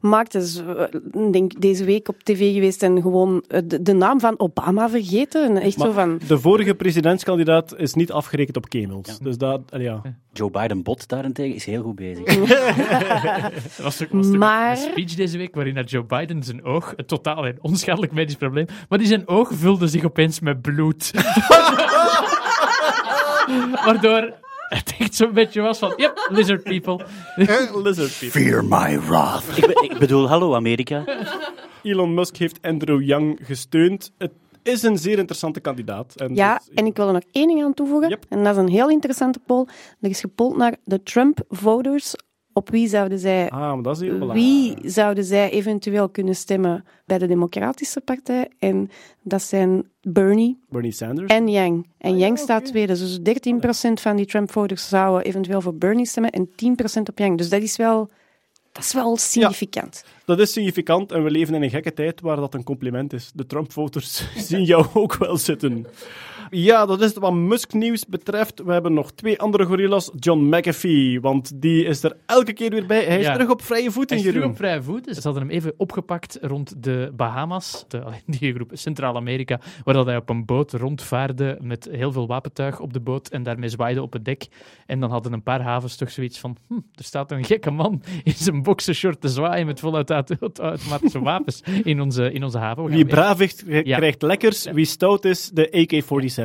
maakt. Dus, eh, ik denk deze week op tv geweest en gewoon eh, de, de naam van Obama vergeten. En echt zo van... De vorige presidentskandidaat is niet afgerekend op kemels. Dus dat, eh, ja. Joe Biden bot daarentegen is heel goed bezig. Er (laughs) was ook, was ook Maar- een speech deze week waarin dat Joe Biden zijn oog, een totaal en onschadelijk medisch probleem, maar die zijn oog vulde zich opeens met bloed. (laughs) (laughs) Waardoor (laughs) het echt zo'n beetje was van, yep, lizard people. (laughs) Lizard people. Fear my wrath. ik, be- ik bedoel, hallo Amerika. Elon Musk heeft Andrew Yang gesteund. Het is een zeer interessante kandidaat. En Ja, en ik wil er nog één ding aan toevoegen. Yep. En dat is een heel interessante poll. Er is gepold naar de Trump-voters. Op wie zouden zij Ah, maar dat is heel belangrijk. Wie zouden zij eventueel kunnen stemmen bij de Democratische Partij? En dat zijn Bernie Bernie Sanders. en Yang. En Ah, Yang ja, staat tweede. Dus 13% van die Trump-voters zouden eventueel voor Bernie stemmen en 10% op Yang. Dus dat is wel, dat is wel significant. Dat is significant en we leven in een gekke tijd waar dat een compliment is. De Trump-voters (laughs) zien jou ook wel zitten. Ja, dat is het wat Musk-nieuws betreft. We hebben nog twee andere gorillas. John McAfee, want die is er elke keer weer bij. Hij is Ja. terug op vrije voeten, Hij is terug Jeroen. op vrije voet. Dus ze hadden hem even opgepakt rond de Bahamas, de, die groep Centraal-Amerika, waar dat hij op een boot rondvaarde met heel veel wapentuig op de boot en daarmee zwaaide op het dek. En dan hadden een paar havens toch zoiets van, hm, er staat een gekke man in zijn boxershort te zwaaien met voluit auto- automatische wapens in onze, in onze haven. Wie braaf is, Ja. krijgt lekkers. Wie stout is, de AK-47.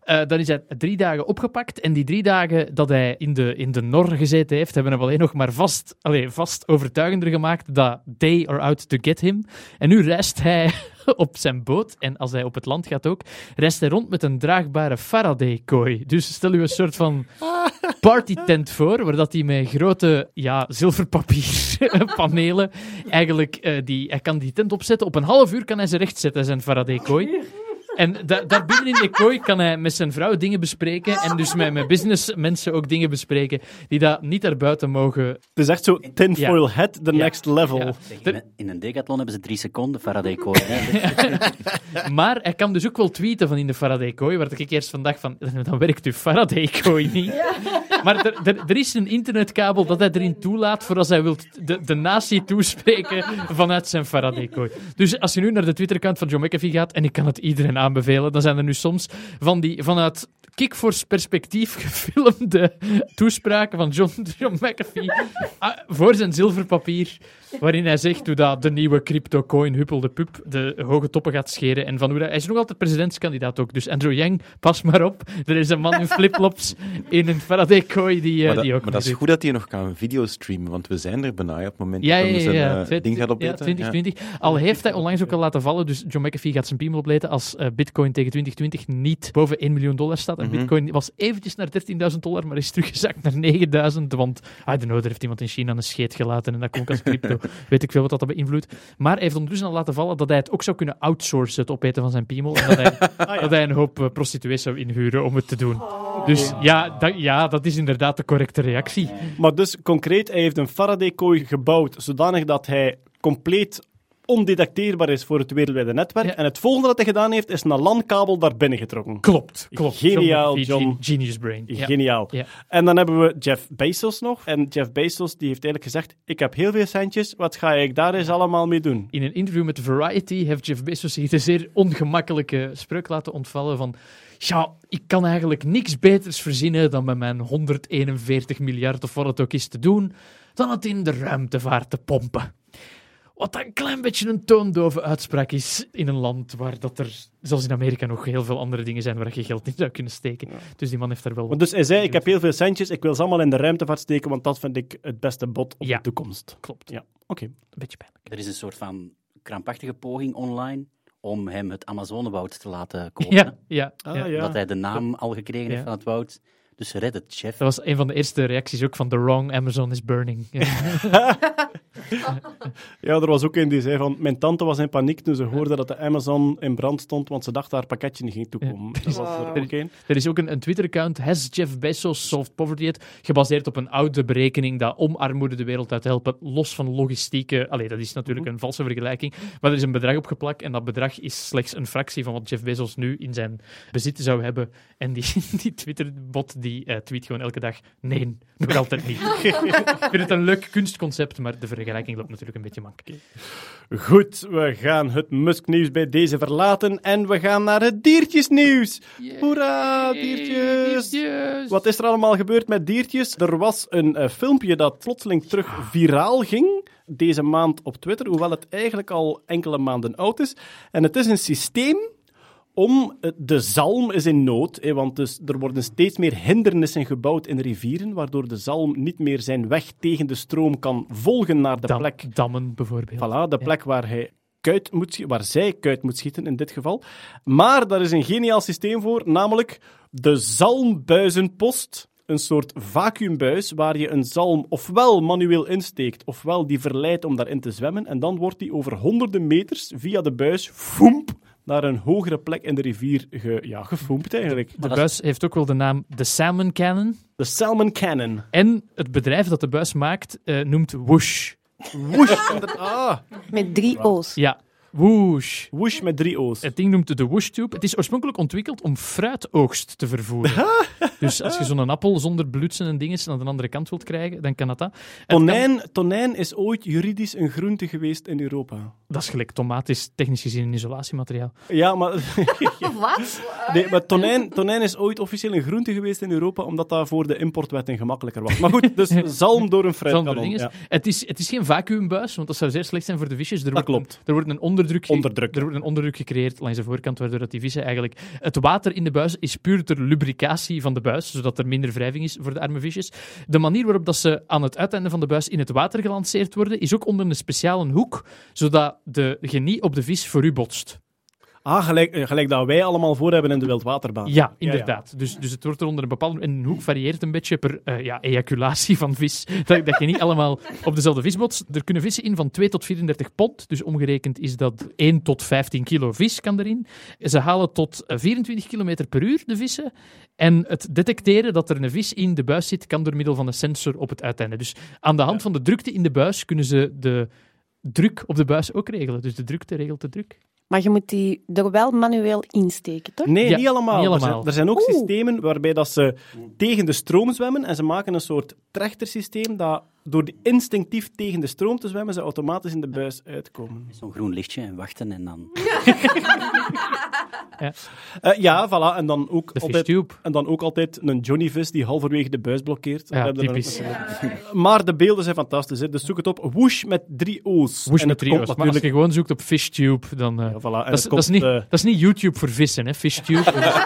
Eh, dan is hij drie dagen opgepakt. En die drie dagen dat hij in de, in de nor gezeten heeft, hebben hem alleen nog maar vast, allee, vast overtuigender gemaakt dat they are out to get him. En nu reist hij (laughs) op zijn boot, en als hij op het land gaat ook, reist hij rond met een draagbare Faraday-kooi. Dus stel u een soort van (laughs) partytent voor, waar dat hij met grote ja, zilverpapierpanelen (laughs) eigenlijk, eh, die, hij kan die tent opzetten. Op een half uur kan hij ze rechtzetten, zijn Faraday-kooi. En da daar binnen in de kooi kan hij met zijn vrouw dingen bespreken en dus met, met businessmensen ook dingen bespreken die dat niet daarbuiten mogen. Het is echt zo tinfoil Ja. head, the Ja. next level. Ja. In een- In een decathlon hebben ze drie seconden Faraday kooi. hè. (laughs) Maar hij kan dus ook wel tweeten van in de Faraday-kooi, waar ik eerst van dacht van, dan werkt uw Faraday-kooi niet. Maar er, er, is een internetkabel dat hij erin toelaat voor als hij wil de, de natie toespreken vanuit zijn Faraday-kooi. Dus als je nu naar de Twitter-account van John McAfee gaat, en ik kan het iedereen aanbevelen, dan zijn er nu soms van die, vanuit Kickforce perspectief gefilmde toespraken van John, John McAfee ah, voor zijn zilverpapier, waarin hij zegt hoe dat de nieuwe crypto-coin Huppel de Pup de hoge toppen gaat scheren en van hoe dat, hij is nog altijd presidentskandidaat ook. Dus Andrew Yang, pas maar op. Er is een man in flipflops in een Faraday-kooi die, maar dat, die ook maar dat is goed dat hij nog kan videostreamen, want we zijn er bijna op het moment Ja, dat hij ja. zijn ja. eh, Twint- ding gaat ja, opeten. 2020. Al heeft hij onlangs ook al laten vallen, dus John McAfee gaat zijn piemel opleten als eh, bitcoin tegen 2020 niet boven 1 miljoen dollar staat. En Mhm. bitcoin was eventjes naar 13.000 dollar, maar is teruggezakt naar 9.000, want I don't know, er heeft iemand in China een scheet gelaten en dat komt als crypto. (laughs) Weet ik veel wat dat beïnvloedt. Maar hij heeft ondertussen al laten vallen dat hij het ook zou kunnen outsourcen, het opeten van zijn piemel. En dat hij, (laughs) Ah, dat hij een hoop eh, prostituees zou inhuren om het te doen. Dus ja dat, ja, dat is inderdaad de correcte reactie. Maar dus concreet, hij heeft een Faraday-kooi gebouwd zodanig dat hij compleet ondetecteerbaar is voor het wereldwijde netwerk. Ja. En het volgende dat hij gedaan heeft, is een LAN-kabel daar binnen getrokken. Klopt, klopt. Geniaal, John. Genius brain. Geniaal. Ja. En dan hebben we Jeff Bezos nog. En Jeff Bezos die heeft eigenlijk gezegd, ik heb heel veel centjes, wat ga ik daar eens allemaal mee doen? In een interview met Variety heeft Jeff Bezos zich de zeer ongemakkelijke spreuk laten ontvallen van ja, ik kan eigenlijk niks beters verzinnen dan met mijn 141 miljard of wat het ook is te doen, dan het in de ruimtevaart te pompen. Wat een klein beetje een toondove uitspraak is in een land waar dat er, zoals in Amerika, nog heel veel andere dingen zijn waar je geld in zou kunnen steken. Dus die man heeft daar wel wat... dus hij zei, ik heb heel veel centjes, ik wil ze allemaal in de ruimtevaart steken, want dat vind ik het beste bod op Ja. de toekomst. Klopt. Ja, oké. Een beetje pijnlijk. Er is een soort van krampachtige poging online om hem het Amazonewoud te laten (laughs) kopen. Ja, ja, Ah, ja. Omdat hij de naam al gekregen heeft van het woud. Dus red het, chef. Dat was een van de eerste reacties ook van The Wrong Amazon is Burning. Ja. (laughs) (laughs) Ja, er was ook een die zei van, mijn tante was in paniek toen ze hoorde dat de Amazon in brand stond, want ze dacht dat haar pakketje niet ging toekomen. Dat was er ook een. Er is ook een, een Twitter-account, Has Jeff Bezos Solved Poverty Yet? Gebaseerd op een oude berekening dat om armoede de wereld uit te helpen, los van logistieke... Allee, dat is natuurlijk een valse vergelijking. Maar er is een bedrag opgeplakt en dat bedrag is slechts een fractie van wat Jeff Bezos nu in zijn bezit zou hebben. En die, (laughs) die Twitter-bot die eh, tweet gewoon elke dag, nee, nog altijd niet. (laughs) ik vind het een leuk kunstconcept, maar de vergelijking loopt natuurlijk een beetje mank. Goed, we gaan het Musk-nieuws bij deze verlaten en we gaan naar het diertjesnieuws. Hoera, diertjes! Wat is er allemaal gebeurd met diertjes? Er was een eh, filmpje dat plotseling terug viraal ging deze maand op Twitter, hoewel het eigenlijk al enkele maanden oud is. En het is een systeem om eh, de zalm is in nood, hè, want dus er worden steeds meer hindernissen gebouwd in rivieren, waardoor de zalm niet meer zijn weg tegen de stroom kan volgen naar de Dam- plek Dammen bijvoorbeeld. Voilà, de plek waar hij kuit moet waar zij kuit moet schieten in dit geval. Maar daar is een geniaal systeem voor, namelijk de zalmbuizenpost. Een soort vacuümbuis waar je een zalm ofwel manueel insteekt, ofwel die verleidt om daarin te zwemmen. En dan wordt die over honderden meters via de buis, foemp, naar een hogere plek in de rivier ge, ja, eigenlijk. De buis heeft ook wel de naam de Salmon Cannon. De Salmon Cannon. En het bedrijf dat de buis maakt eh, noemt Whoosh. Whoosh. ah, Met drie O's. Ja, Whoosh. whoosh met drie O's. Het ding noemt de Whoosh Tube. Het is oorspronkelijk ontwikkeld om fruitoogst te vervoeren. (laughs) dus als je zo'n appel zonder bloedsen en dingen aan de andere kant wilt krijgen, dan kan dat dat. Kan- Tonijn, tonijn is ooit juridisch een groente geweest in Europa. dat is gelijk tomaat, is technisch gezien een isolatiemateriaal. Ja, maar, (laughs) Wat? nee, maar tonijn, tonijn is ooit officieel een groente geweest in Europa, omdat dat voor de importwetting gemakkelijker was. Maar goed, dus (laughs) zalm door een fruitkanon. Ja. Het, is, het is geen vacuümbuis, want dat zou zeer slecht zijn voor de visjes. Er wordt klopt. Een, er wordt een onderdruk. Er wordt een onderdruk gecreëerd langs de voorkant, waardoor dat die vissen eigenlijk... Het water in de buis is puur ter lubricatie van de buis, zodat er minder wrijving is voor de arme visjes. De manier waarop dat ze aan het uiteinde van de buis in het water gelanceerd worden, is ook onder een speciale hoek, zodat de genie op de vis voor u botst. Ah, gelijk, eh, gelijk dat wij allemaal voor hebben in de wildwaterbaan. Ja, inderdaad. Dus, dus het wordt er onder een bepaalde... En een hoek varieert een beetje per eh, ja, ejaculatie van vis. (laughs) Dat, dat je niet allemaal op dezelfde vis botst. Er kunnen vissen in van 2 tot 34 pond. Dus omgerekend is dat 1 tot 15 kilo vis kan erin. Ze halen tot eh, 24 km per uur, de vissen. En het detecteren dat er een vis in de buis zit, kan door middel van een sensor op het uiteinde. Dus aan de hand van de drukte in de buis kunnen ze de druk op de buis ook regelen. Dus de drukte regelt de druk. Maar je moet die er wel manueel insteken, toch? Nee, Ja, niet allemaal. niet Er, zijn, allemaal. er zijn ook Oeh. systemen waarbij dat ze tegen de stroom zwemmen en ze maken een soort trechtersysteem dat door die instinctief tegen de stroom te zwemmen, ze automatisch in de buis uitkomen. Zo'n groen lichtje en wachten en dan... (laughs) Eh, ja, voilà. En dan, ook De altijd, fishtube. en dan ook altijd een Johnny Vis die halverwege de buis blokkeert. Ja, ook typisch. natuurlijk. Maar de beelden zijn fantastisch. Hè. Dus zoek het op. Whoosh met drie O's. Woes en met trio's. komt Maar als natuurlijk... je gewoon zoekt op fishtube, dan... eh, Ja, voilà. En dat, is, dat, is niet, eh, dat is niet YouTube voor vissen, hè? Fishtube.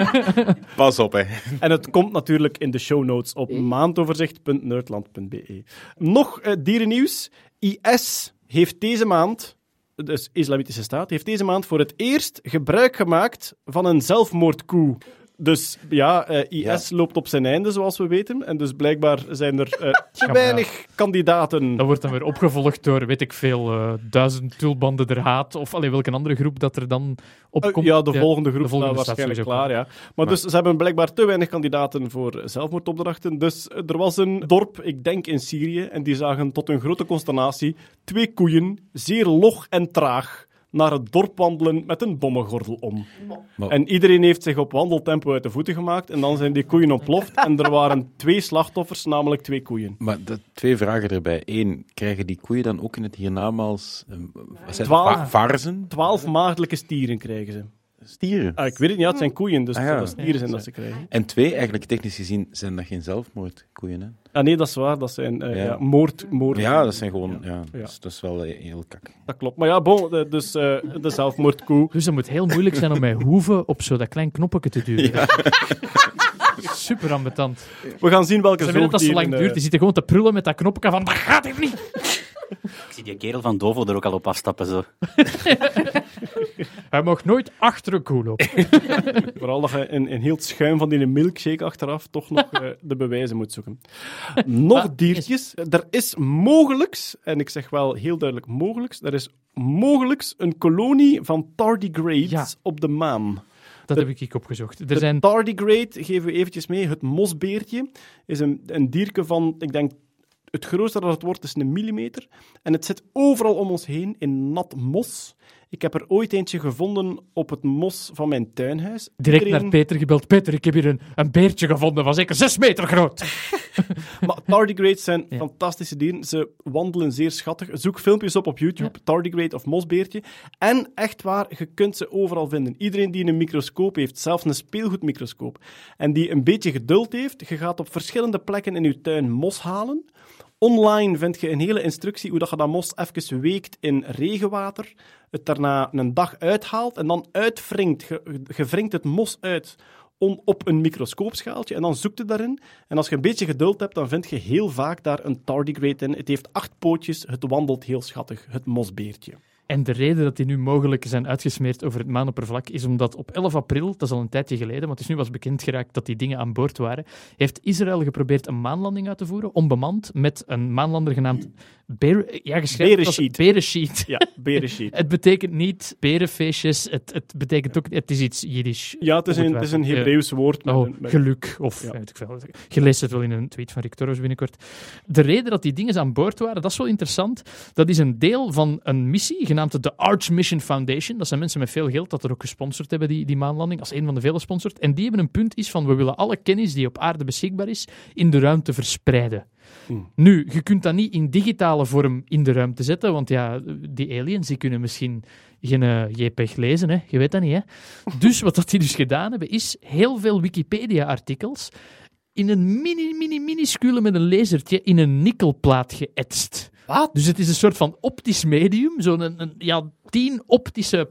(laughs) Pas op, hè. En het komt natuurlijk in de show notes op maandoverzicht.nerdland.be. Nog eh, dierennieuws. IS heeft deze maand, dus Islamitische Staat, heeft deze maand voor het eerst gebruik gemaakt van een zelfmoordkoe. Dus ja, eh, IS loopt op zijn einde, zoals we weten. En dus blijkbaar zijn er eh, (laughs) te ja. weinig kandidaten. dat wordt dan weer opgevolgd door, weet ik veel, eh, duizend tulbanden der haat. Of alleen welke andere groep dat er dan op Eh, komt. ja, de volgende groep de volgende staat staat waarschijnlijk klaar, ja. Maar, dus ze hebben blijkbaar te weinig kandidaten voor zelfmoordopdrachten. Dus eh, er was een dorp, ik denk in Syrië, en die zagen tot hun grote consternatie twee koeien, zeer log en traag, naar het dorp wandelen met een bommengordel om. Maar- En iedereen heeft zich op wandeltempo uit de voeten gemaakt en dan zijn die koeien ontploft en er waren twee slachtoffers, namelijk twee koeien. Maar de, twee vragen erbij. Eén, krijgen die koeien dan ook in het hiernamaals eh, het? Twaalf. Va- varzen? Twaalf maagdelijke stieren krijgen ze. Stieren? Ah, ik weet het niet, ja, het zijn koeien, dus Ah, het ja. zullen stieren zijn dat ze krijgen. En twee, eigenlijk technisch gezien, zijn dat geen zelfmoordkoeien, hè? Ah nee, dat is waar, dat zijn eh, Ja. ja, moord, moord. Ja, dat zijn gewoon... Ja, Ja. Dat, is, dat is wel eh, heel kak. Dat klopt. Maar ja, bon, de- dus eh, de zelfmoordkoe. Dus dat moet heel moeilijk zijn om met hoeven op zo dat klein knoppetje te duwen. (laughs) Super ambetant. We gaan zien welke Ze willen dat zo lang zoogdieren, duurt. eh, Die zitten gewoon te prullen met dat knopje van dat gaat even niet. Ik zie die kerel van Dovo er ook al op afstappen, zo. (laughs) Hij mag nooit achter een koe lopen. (laughs) Vooral dat je in, in heel het schuim van die milkshake achteraf toch nog eh, de bewijzen moet zoeken. Nog Maar- diertjes. Er is mogelijks, en ik zeg wel heel duidelijk mogelijks, er is mogelijks een kolonie van tardigrades Ja. op de maan. Dat De- heb ik opgezocht. Er De zijn tardigrade, geven we eventjes mee, het mosbeertje, is een, een dierke van, ik denk, het grootste dat het wordt is een millimeter. En het zit overal om ons heen in nat mos. Ik heb er ooit eentje gevonden op het mos van mijn tuinhuis. direct Iedereen- naar Peter gebeld. Peter, ik heb hier een, een beertje gevonden van zeker zes meter groot. (laughs) Maar tardigrades zijn Ja. fantastische dieren. Ze wandelen zeer schattig. Zoek filmpjes op op YouTube, tardigrade of mosbeertje. En echt waar, je kunt ze overal vinden. Iedereen die een microscoop heeft, zelfs een speelgoedmicroscoop, en die een beetje geduld heeft, je gaat op verschillende plekken in je tuin mos halen. Online vind je een hele instructie hoe dat je dat mos even weekt in regenwater, het daarna een dag uithaalt en dan uitwringt. Je, je wringt het mos uit op een microscoopschaaltje en dan zoekt het daarin. En als je een beetje geduld hebt, dan vind je heel vaak daar een tardigrade in. Het heeft acht pootjes, het wandelt heel schattig, het mosbeertje. En de reden dat die nu mogelijk zijn uitgesmeerd over het maanoppervlak is omdat op 11 april, dat is al een tijdje geleden, maar het is nu was bekend geraakt dat die dingen aan boord waren, heeft Israël geprobeerd een maanlanding uit te voeren, onbemand, met een maanlander genaamd Ber ja, geschreven Bereshit. Bereshit. Ja, (laughs) bereshit. Het betekent niet berenfeestjes, het, het betekent ook, het is iets Jiddisch. Ja, het is een, het is een Hebreeuws woord. met Oh, met- geluk. Of Ja. weet ik veel. Je leest het wel in een tweet van Rick Torres binnenkort. De reden dat die dingen aan boord waren, dat is wel interessant. Dat is een deel van een missie, genaamd de Arch Mission Foundation. Dat zijn mensen met veel geld, dat er ook gesponsord hebben, die, die maanlanding, als een van de vele sponsort. En die hebben een punt is van, we willen alle kennis die op aarde beschikbaar is, in de ruimte verspreiden. Nu, je kunt dat niet in digitale vorm in de ruimte zetten, want ja, die aliens die kunnen misschien geen eh, JPEG lezen, hè? je weet dat niet. Hè? Dus wat dat die dus gedaan hebben, is heel veel Wikipedia-artikels in een mini, mini, minuscule met een lasertje in een nikkelplaat geëtst. Wat? Dus het is een soort van optisch medium, zo'n ja, tien optische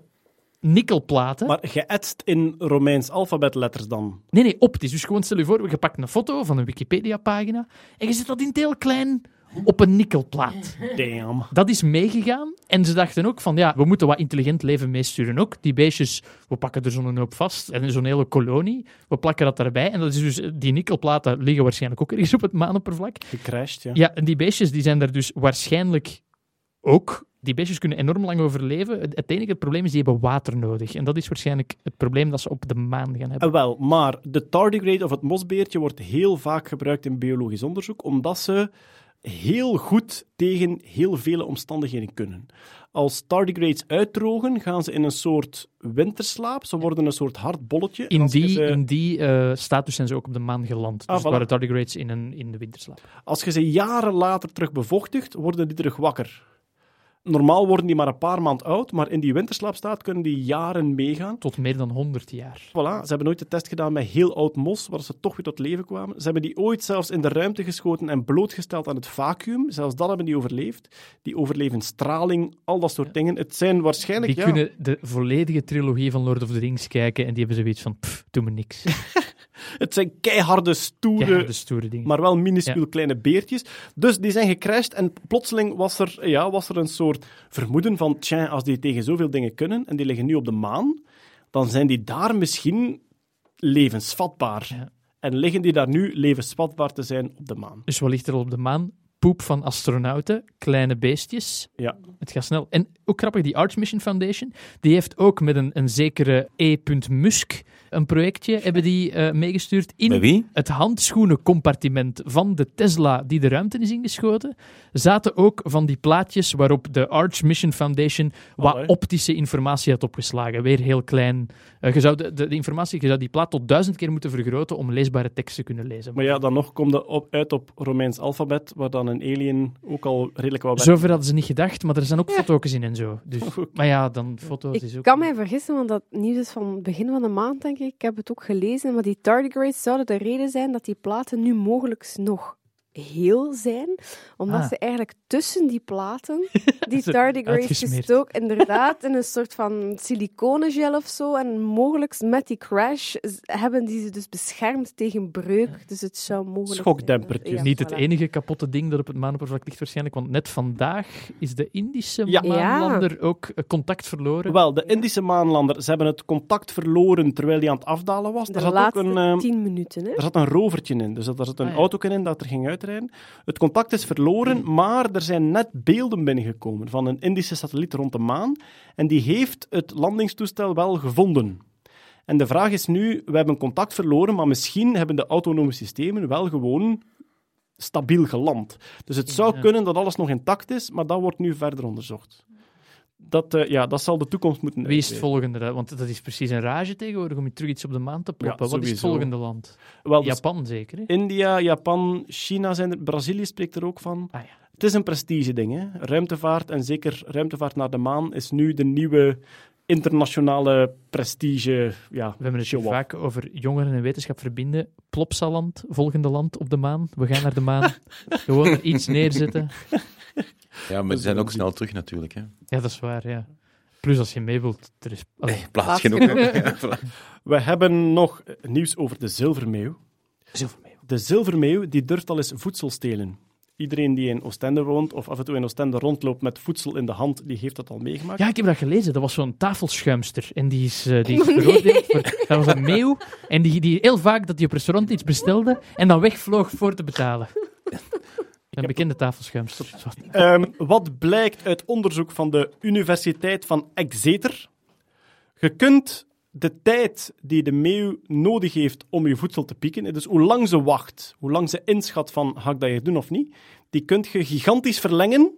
nikkelplaten. Maar geëtst in Romeins alfabetletters dan. Nee, nee, optisch. Dus gewoon stel je voor, je pakt een foto van een Wikipedia-pagina en je zet dat in het heel klein op een nikkelplaat. Damn. Dat is meegegaan. En ze dachten ook van, ja, we moeten wat intelligent leven meesturen ook. Die beestjes, we pakken er zo'n hoop vast. En zo'n hele kolonie, we plakken dat daarbij. En dat is dus, die nikkelplaten liggen waarschijnlijk ook ergens op het maanoppervlak. Gecrashed, ja. Ja, en die beestjes die zijn daar dus waarschijnlijk ook. Die beestjes kunnen enorm lang overleven. Het, enige probleem is, die hebben water nodig. En dat is waarschijnlijk het probleem dat ze op de maan gaan hebben. Eh, wel, maar de tardigrade of het mosbeertje wordt heel vaak gebruikt in biologisch onderzoek, omdat ze heel goed tegen heel vele omstandigheden kunnen. Als tardigrades uitdrogen, gaan ze in een soort winterslaap. Ze worden een soort hard bolletje. In die, in die uh, status zijn ze ook op de maan geland. Ah, dus voilà. waren tardigrades in, een, in de winterslaap. Als je ze jaren later terug bevochtigt, worden die terug wakker. Normaal worden die maar een paar maand oud, maar in die winterslaapstaat kunnen die jaren meegaan. Tot meer dan 100 jaar. Voilà, ze hebben nooit de test gedaan met heel oud mos, waar ze toch weer tot leven kwamen. Ze hebben die ooit zelfs in de ruimte geschoten en blootgesteld aan het vacuüm. Zelfs dat hebben die overleefd. Die overleven straling, al dat soort dingen. Het zijn waarschijnlijk... Die ja, kunnen de volledige trilogie van Lord of the Rings kijken en die hebben zoiets van, pff, doe me niks. (laughs) Het zijn keiharde, stoere, Keiharde, stoere dingen. maar wel minuscuul Ja. kleine beertjes. Dus die zijn gecrashed en plotseling was er, ja, was er een soort vermoeden van, tja, als die tegen zoveel dingen kunnen en die liggen nu op de maan, dan zijn die daar misschien levensvatbaar. Ja. En liggen die daar nu levensvatbaar te zijn op de maan. Dus wat ligt er op de maan? Poep van astronauten, kleine beestjes. Ja. Het gaat snel. En ook grappig, die Arch Mission Foundation, die heeft ook met een, een zekere E. Musk een projectje hebben die, eh, meegestuurd in wie? het handschoenencompartiment van de Tesla die de ruimte is ingeschoten, zaten ook van die plaatjes waarop de Arch Mission Foundation wat Allee. optische informatie had opgeslagen. Weer heel klein. Eh, je zou de, de, de informatie, je zou die plaat tot duizend keer moeten vergroten om leesbare tekst te kunnen lezen. Maar ja, dan nog komt het op, uit op Romeins alfabet, waar dan een alien ook al redelijk wat... Zover hadden ze niet gedacht, maar er zijn ook foto's in en zo. Dus, (laughs) maar ja, dan foto's is Ik ook... kan mij vergissen, want dat nieuws is van het begin van de maand, denk ik. Ik heb het ook gelezen, maar die tardigrades zouden de reden zijn dat die platen nu mogelijk nog heel zijn, omdat Ah. ze eigenlijk tussen die platen, (laughs) die tardigrades gestoken, inderdaad, in een soort van siliconengel of zo, en mogelijk met die crash hebben die ze dus beschermd tegen breuk, dus het zou mogelijk. Ja, Niet het enige kapotte ding dat op het maanoppervlak ligt waarschijnlijk, want net vandaag is de Indische Ja. maanlander ook eh, contact verloren. Wel, de Indische maanlander, ze hebben het contact verloren terwijl hij aan het afdalen was. De Er zat ook een, eh, tien minuten, hè? er zat een rovertje in, dus er zat een Ah, ja. auto in dat er ging Het contact is verloren, maar er zijn net beelden binnengekomen van een Indische satelliet rond de maan. En die heeft het landingstoestel wel gevonden. En de vraag is nu, we hebben contact verloren, maar misschien hebben de autonome systemen wel gewoon stabiel geland. Dus het zou kunnen dat alles nog intact is, maar dat wordt nu verder onderzocht. Dat, eh, ja, dat zal de toekomst moeten Wie is het volgende? Want dat is precies een rage tegenwoordig om je terug iets op de maan te ploppen. Ja, Wat is het volgende land? Wel, dus Japan zeker, hè? India, Japan, China zijn er, Brazilië spreekt er ook van. Ah, ja. Het is een prestige-ding. Hè? Ruimtevaart en zeker ruimtevaart naar de maan is nu de nieuwe internationale prestige. Ja, We hebben het show-off. vaak over jongeren en wetenschap verbinden. Plopsaland, volgende land op de maan. We gaan naar de maan. (laughs) Gewoon iets neerzetten. Ja, maar ze zijn ook snel terug natuurlijk. Hè. Ja, dat is waar, ja. Plus als je mee wilt, er is... Allee, Plaats genoeg. (laughs) We hebben nog nieuws over de zilvermeeuw. zilvermeeuw. De zilvermeeuw die durft al eens voedsel stelen. Iedereen die in Oostende woont of af en toe in Oostende rondloopt met voedsel in de hand, die heeft dat al meegemaakt. Ja, ik heb dat gelezen. Dat was zo'n tafelschuimster. En die is, eh, die is (laughs) veroordeeld voor... Dat was een meeuw. En die, die heel vaak dat hij op restaurant iets bestelde en dan wegvloog voor te betalen. (laughs) Een bekende tafelschuimster. Zo. Ehm, wat blijkt uit onderzoek van de Universiteit van Exeter? Je kunt de tijd die de meeuw nodig heeft om je voedsel te pieken, dus hoe lang ze wacht, hoe lang ze inschat van ga ik dat hier doen of niet, die kunt je gigantisch verlengen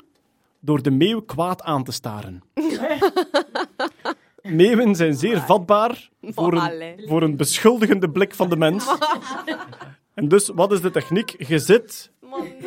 door de meeuw kwaad aan te staren. (laughs) Meeuwen zijn zeer vatbaar voor een, voor een beschuldigende blik van de mens. (laughs) En dus, wat is de techniek? Je zit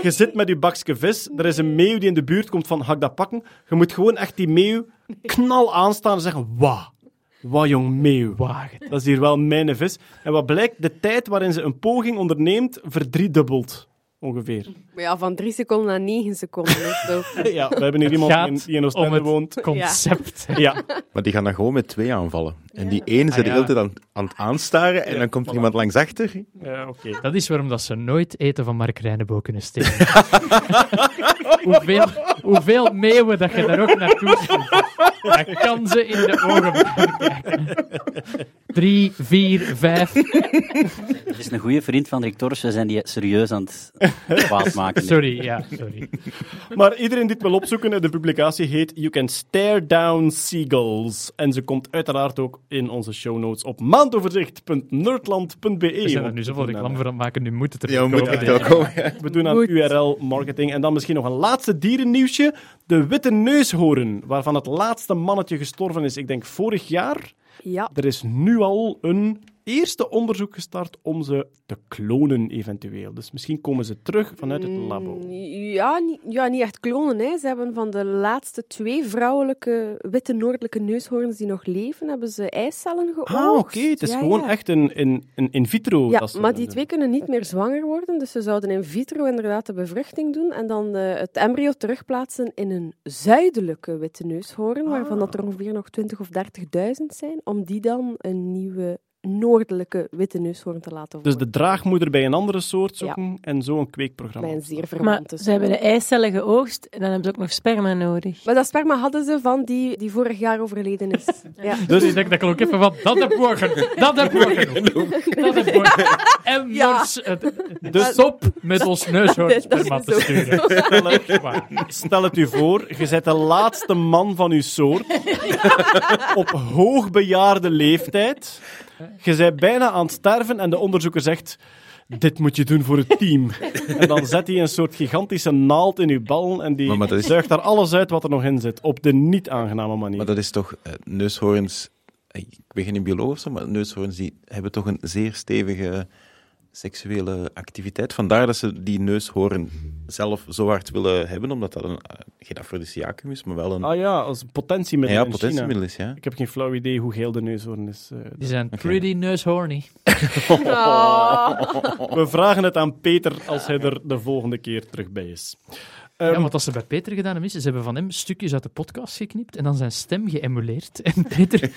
je zit met je bakje vis, er is een meeuw die in de buurt komt van, ga ik dat pakken? Je moet gewoon echt die meeuw knal aanstaan en zeggen, wauw, wat jong meeuw. Wagen. Dat is hier wel mijn vis. En wat blijkt, de tijd waarin ze een poging onderneemt, verdriedubbelt. Ongeveer. Maar ja, van drie seconden naar negen seconden of zo. (laughs) Ja, we hebben hier iemand die in, Gaat die in Oostende woont. concept. (laughs) Ja, Maar die gaan dan gewoon met twee aanvallen. En die ene zit Ah, de hele tijd aan, aan het aanstaren en Ja, dan komt er voilà. iemand langs achter. ja oké. Dat is waarom dat ze nooit eten van Mark Reinebo kunnen stelen. (laughs) hoeveel, hoeveel meeuwen dat je daar ook naartoe schiet. Dat kan ze in de ogen kijken. Drie, vier, vijf. Het is een goede vriend van Rick Torres. We zijn die serieus aan het kwaad maken. Sorry, ja, sorry. Maar iedereen dit wil opzoeken. De publicatie heet You Can Stare Down Seagulls. En ze komt uiteraard ook in onze show notes op maandoverzicht.nerdland.be. We zijn er nu zoveel reclame voor aan het maken, nu moet het er Ja, we komen. moeten het wel komen. ja. We doen aan URL-marketing. En dan misschien nog een laatste dierennieuwsje. De witte neushoorn, waarvan het laatste mannetje gestorven is, ik denk vorig jaar. Ja. Er is nu al een eerste onderzoek gestart om ze te klonen, eventueel. Dus misschien komen ze terug vanuit het labo. Mm, Ja, niet, ja, niet echt klonen. Hè. Ze hebben van de laatste twee vrouwelijke witte noordelijke neushoorns die nog leven, hebben ze eicellen geoogst. Ah, oké. Het is Ja, gewoon ja. echt een, een, een in vitro. Ja, maar die twee kunnen niet meer zwanger worden, dus ze zouden in vitro inderdaad de bevruchting doen en dan eh, het embryo terugplaatsen in een zuidelijke witte neushoorn, waarvan dat er ongeveer nog 20 of 30.000 zijn, om die dan een nieuwe noordelijke witte neushoorn te laten Dus worden. de draagmoeder bij een andere soort zoeken en zo een kweekprogramma. Bij een zeer Maar ze hebben de eicellen geoogst en dan hebben ze ook nog sperma nodig. Maar dat sperma hadden ze van die die vorig jaar overleden is. (laughs) ja. Dus ik denk dat ik ook even van, dat heb morgen, dat heb morgen. (laughs) Dat heb morgen. En Ja. dus, dus stop met ons neushoorn (laughs) Dat is sperma te sturen. Het-. Stel het u voor, je bent de laatste man van uw soort. op hoogbejaarde leeftijd. Je bent bijna aan het sterven en de onderzoeker zegt... Dit moet je doen voor het team. (laughs) En dan zet hij een soort gigantische naald in uw ballen en die Maar- is- zuigt daar alles uit wat er nog in zit. Op de niet-aangename manier. Maar dat is toch, eh, neushoorns, eh, ik ben geen bioloog maar neushoorns die hebben toch een zeer stevige seksuele activiteit. Vandaar dat ze die neushoorn zelf zo hard willen hebben, omdat dat een, eh, geen afrodisiacum is, maar wel een Ah ja, als potentiemiddel ja, potentiemiddel is. Ja. Ik heb geen flauw idee hoe geel de neushoorn is. eh. Die zijn pretty neushorny. (laughs) We vragen het aan Peter als hij er de volgende keer terug bij is. Ehm, Ja, want wat ze bij Peter gedaan hebben, is ze hebben van hem stukjes uit de podcast geknipt en dan zijn stem geëmuleerd. (laughs) En Peter... (laughs)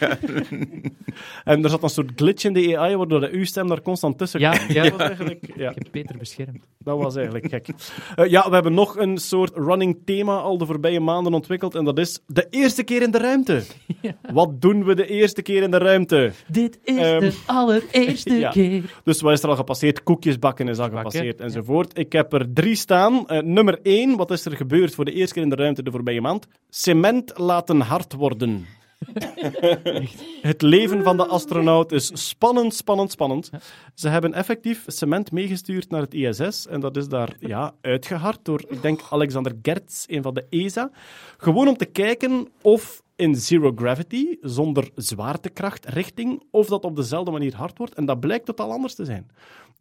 En er zat een soort glitch in de AI, waardoor de uw stem daar constant tussen Ja, kwam. ja. Dat was eigenlijk, ja, Ik heb Peter beschermd. dat was eigenlijk gek. Eh, ja, we hebben nog een soort running thema al de voorbije maanden ontwikkeld, en dat is de eerste keer in de ruimte. (laughs) Wat doen we de eerste keer in de ruimte? Dit is Ehm, de allereerste ja. keer. Dus wat is er al gepasseerd? Koekjes bakken is al Bakken, gepasseerd, ja. enzovoort. Ik heb er drie staan. Eh, nummer één, wat is er gebeurd voor de eerste keer in de ruimte de voorbije maand? Cement laten hard worden. (laughs) Het leven van de astronaut is spannend, spannend, spannend. Ze hebben effectief cement meegestuurd naar het ISS en dat is daar ja, uitgehard door, ik denk, Alexander Gertz, een van de ESA. Gewoon om te kijken of in zero gravity, zonder zwaartekrachtrichting, of dat op dezelfde manier hard wordt. En dat blijkt totaal anders te zijn.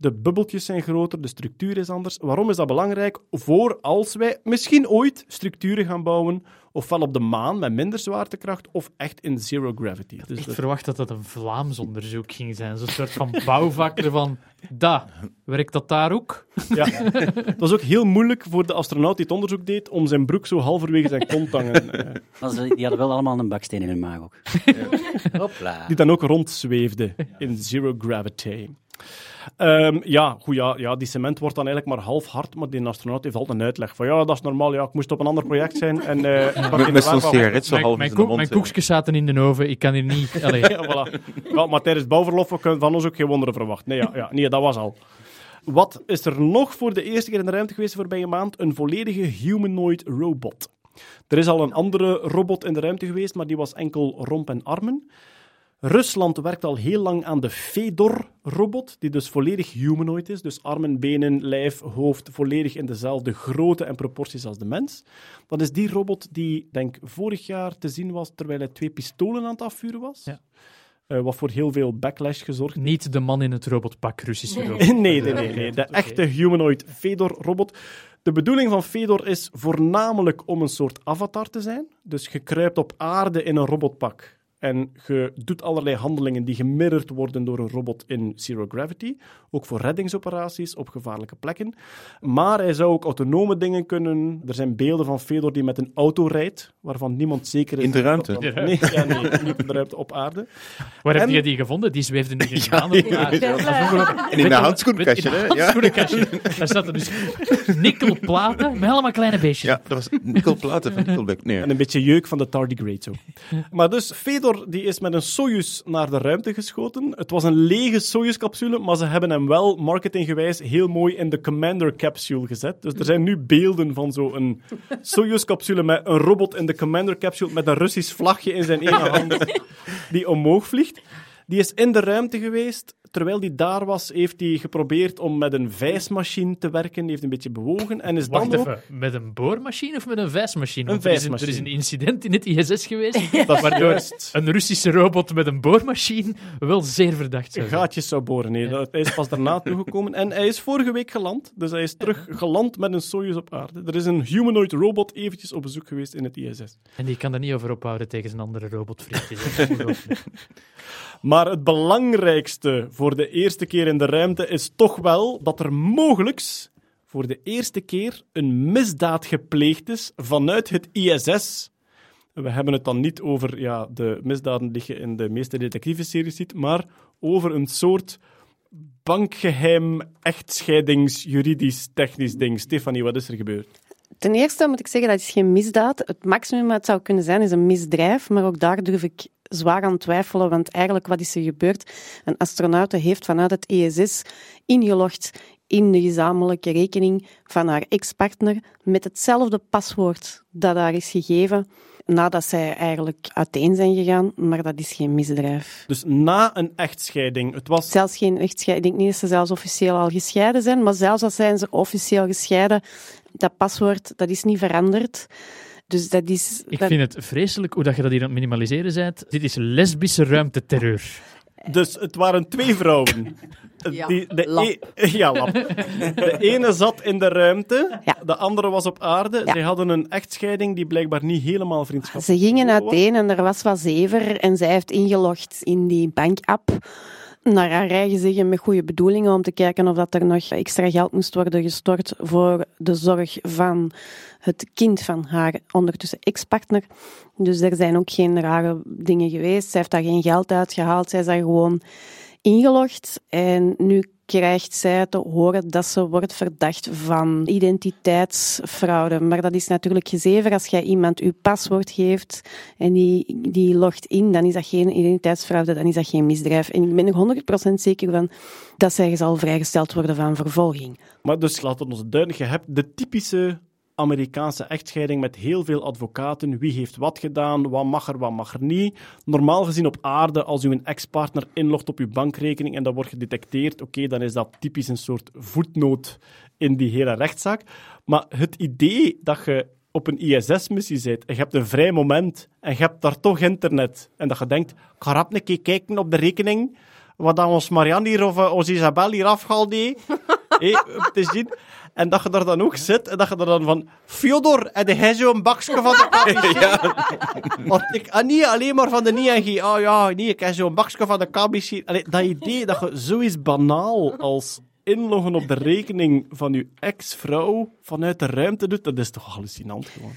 De bubbeltjes zijn groter, de structuur is anders. Waarom is dat belangrijk? Voor als wij misschien ooit structuren gaan bouwen, ofwel op de maan met minder zwaartekracht, of echt in zero gravity. Dus Ik dat- verwacht dat dat een Vlaams onderzoek ging zijn. Zo'n soort van bouwvakker van... Da, werkt dat daar ook? Ja. Het was ook heel moeilijk voor de astronaut die het onderzoek deed om zijn broek zo halverwege zijn kont te hangen. (laughs) eh, die hadden wel allemaal een baksteen in hun maag ook. Hopla. die dan ook rondzweefde in zero gravity. Ehm, ja, goed, ja, ja, die cement wordt dan eigenlijk maar half hard, maar die astronaut heeft altijd een uitleg van ja, dat is normaal, ja, ik moest op een ander project zijn en eh, ik (laughs) pak in Met, de met zo'n sigaret zo Mijn, half mijn, in de koek- mond. mijn hè. koekjes zaten in de oven. Ik kan hier niet... (laughs) (laughs) Allee. Ja, voilà. Ja, maar tijdens bouwverlof we kunnen van ons ook geen wonderen verwachten. Nee, ja, ja, nee, dat was al. Wat is er nog voor de eerste keer in de ruimte geweest voorbije maand? Een volledige humanoid robot. Er is al een andere robot in de ruimte geweest, maar die was enkel romp en armen. Rusland werkt al heel lang aan de Fedor-robot, die dus volledig humanoid is. Dus armen, benen, lijf, hoofd, volledig in dezelfde grootte en proporties als de mens. Dat is die robot die, denk vorig jaar te zien was terwijl hij twee pistolen aan het afvuren was. Ja. Eh, wat voor heel veel backlash gezorgd heeft. Niet de man in het robotpak Russische robot. (laughs) Nee, nee, nee, nee. De echte humanoid Fedor-robot. De bedoeling van Fedor is voornamelijk om een soort avatar te zijn. Dus je kruipt op aarde in een robotpak. En je doet allerlei handelingen die gemirrord worden door een robot in Zero Gravity. Ook voor reddingsoperaties op gevaarlijke plekken. Maar hij zou ook autonome dingen kunnen. Er zijn beelden van Fedor die met een auto rijdt, waarvan niemand zeker is... In de ruimte? dat- Nee, ja, nee, niet in de ruimte, op aarde. Waar heb je die gevonden? Die zweefde nu in (laughs) Ja, maanden op ja. En in een hè? Ja. handschoenenkastje. Daar zaten dus nikkelplaten met allemaal kleine beestjes. Ja, dat was nikkelplaten van Nickelback. Nee. En een beetje jeuk van de tardigrade zo. Maar dus, Fedor die is met een Soyuz naar de ruimte geschoten. Het was een lege Soyuz-capsule, maar ze hebben hem wel marketinggewijs heel mooi in de Commander capsule gezet. Dus er zijn nu beelden van zo'n (laughs) Soyuz-capsule met een robot in de Commander capsule met een Russisch vlagje in zijn ene (laughs) hand die omhoog vliegt. Die is in de ruimte geweest. Terwijl hij daar was, heeft hij geprobeerd om met een vijsmachine te werken. Die heeft een beetje bewogen en is Wacht dan ook... even, met een boormachine of met een vijsmachine? Een Want er is Er is vijsmachine. een incident in het ISS geweest, (laughs) (laughs) Dat is waardoor juist. een Russische robot met een boormachine wel zeer verdacht zou zijn. gaatjes zou boren. Nee, dat, hij is pas daarna (laughs) toegekomen. En hij is vorige week geland. Dus hij is terug geland met een Soyuz op aarde. Er is een humanoid robot eventjes op bezoek geweest in het ISS. En die kan er niet over ophouden tegen zijn andere robotvriendjes. Maar het belangrijkste voor de eerste keer in de ruimte is toch wel dat er mogelijks voor de eerste keer een misdaad gepleegd is vanuit het ISS. We hebben het dan niet over ja, de misdaden die je in de meeste detective-series ziet, maar over een soort bankgeheim, echtscheidings, juridisch, technisch ding. Stefanie, wat is er gebeurd? Ten eerste moet ik zeggen, dat is geen misdaad. Het maximum wat het zou kunnen zijn, is een misdrijf. Maar ook daar durf ik zwaar aan twijfelen, want eigenlijk, wat is er gebeurd? Een astronaute heeft vanuit het ISS ingelogd in de gezamenlijke rekening van haar ex-partner met hetzelfde paswoord dat haar is gegeven nadat zij eigenlijk uiteen zijn gegaan, maar dat is geen misdrijf. Dus na een echtscheiding, het was... Zelfs geen echtscheiding. Ik denk niet dat ze zelfs officieel al gescheiden zijn, maar zelfs al zijn ze officieel gescheiden, dat paswoord dat is niet veranderd. Dus dat is... Ik dat- vind het vreselijk hoe dat je dat hier aan het minimaliseren bent. Dit is lesbische ruimteterreur. Dus het waren twee vrouwen. (laughs) Ja, Die, de lap. e- (laughs) ja, lap. De ene zat in de ruimte, Ja. de andere was op aarde. Ja. Zij hadden een echtscheiding die blijkbaar niet helemaal vriendschappelijk Ze gingen was. uiteen en er was wat zever en zij heeft ingelogd in die bankapp naar haar eigen zeggen met goede bedoelingen om te kijken of dat er nog extra geld moest worden gestort voor de zorg van het kind van haar ondertussen ex-partner. Dus er zijn ook geen rare dingen geweest. Zij heeft daar geen geld uitgehaald. Zij is daar gewoon ingelogd en nu krijgt zij te horen dat ze wordt verdacht van identiteitsfraude. Maar dat is natuurlijk gezever. Als jij iemand uw paswoord geeft en die, die logt in, dan is dat geen identiteitsfraude, dan is dat geen misdrijf. En ik ben er 100% zeker van dat zij zal vrijgesteld worden van vervolging. Maar dus laten we ons duidelijk, je hebt de typische Amerikaanse echtscheiding met heel veel advocaten. Wie heeft wat gedaan, wat mag er, wat mag er niet. Normaal gezien op aarde, als u een ex-partner inlogt op uw bankrekening en dat wordt gedetecteerd, oké, dan is dat typisch een soort voetnoot in die hele rechtszaak. Maar het idee dat je op een ISS-missie zit en je hebt een vrij moment en je hebt daar toch internet en dat je denkt, ik ga rap een keer kijken op de rekening wat dan ons Marianne hier of eh, ons Isabel hier afgehaald heeft. (laughs) Te zien. En dat je daar dan ook zit en dat je er dan van... Fyodor, heb jij zo'n bakje van de (laughs) KBC? Want ik... Ah, niet alleen maar van de ING. Oh ja, nee, ik heb zo'n bakje van de. Allee, dat idee dat je zoiets banaal als inloggen op de rekening van je ex-vrouw vanuit de ruimte doet, dat is toch hallucinant gewoon.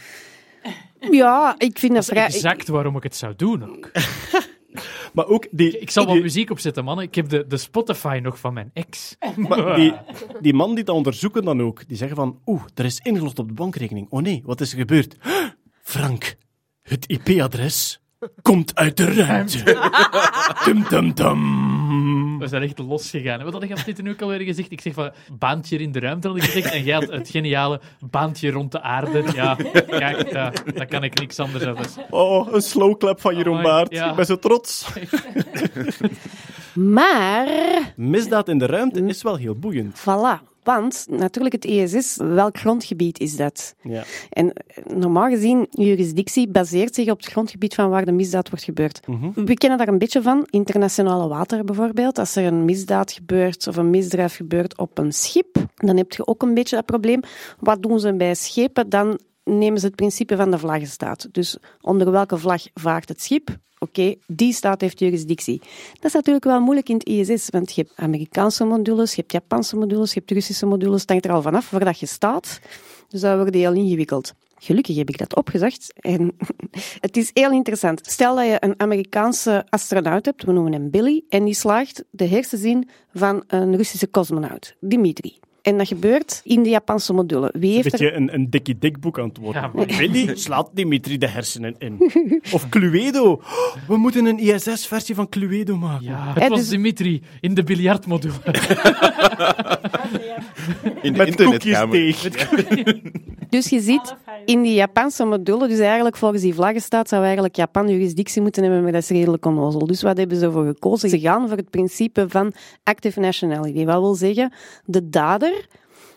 Ja, ik vind dat Dat is vrij... exact waarom ik het zou doen ook. (laughs) Maar ook die... Ik zal wel die- muziek opzetten, mannen. Ik heb de, de Spotify nog van mijn ex. (laughs) Maar die, die man die dat onderzoeken dan ook, die zeggen van, oeh, er is ingelogd op de bankrekening. Oh nee, wat is er gebeurd? (gasps) Frank, het IP-adres komt uit de ruimte. (laughs) Tum, tum. We zijn echt losgegaan. Wat had ik dit nu ook alweer gezegd? Ik zeg van baantje in de ruimte, had ik gezegd. En jij had het geniale baantje rond de aarde. Ja, kijk, ja, daar kan ik niks anders over. Oh, een slow clap van Jeroen Amai, Baart. ja. Ik ben zo trots. Maar... Misdaad in de ruimte is wel heel boeiend. Voilà. Want natuurlijk, het ISS, welk grondgebied is dat? Ja. En eh, normaal gezien, jurisdictie baseert zich op het grondgebied van waar de misdaad wordt gebeurd. We kennen daar een beetje van. Internationale wateren bijvoorbeeld. Als er een misdaad gebeurt of een misdrijf gebeurt op een schip, dan heb je ook een beetje dat probleem. Wat doen ze bij schepen? Dan nemen ze het principe van de vlaggenstaat. Dus onder welke vlag vaart het schip? Oké, die staat heeft jurisdictie. Dat is natuurlijk wel moeilijk in het ISS, want je hebt Amerikaanse modules, je hebt Japanse modules, je hebt Russische modules. Het hangt er al vanaf voordat je staat. Dus dat wordt heel ingewikkeld. Gelukkig heb ik dat opgezocht en (laughs) het is heel interessant. Stel dat je een Amerikaanse astronaut hebt, we noemen hem Billy, en die slaagt de hersenzin van een Russische cosmonaut, Dimitri. En dat gebeurt in de Japanse module. Wie heeft Een beetje er... een, een dikkie dik boek aan het worden. Ja, maar- slaat Dimitri de hersenen in. (laughs) Of Cluedo. Oh, we moeten een ISS-versie van Cluedo maken. Ja, het was dus- Dimitri in de biljartmodule. (laughs) (laughs) In de Met internetkamer. Dus je ziet in die Japanse module, dus eigenlijk volgens die vlaggenstaat zou eigenlijk Japan jurisdictie moeten hebben, maar dat is redelijk onnozel. Dus wat hebben ze voor gekozen? Ze gaan voor het principe van active nationality. Wat wil zeggen, de dader,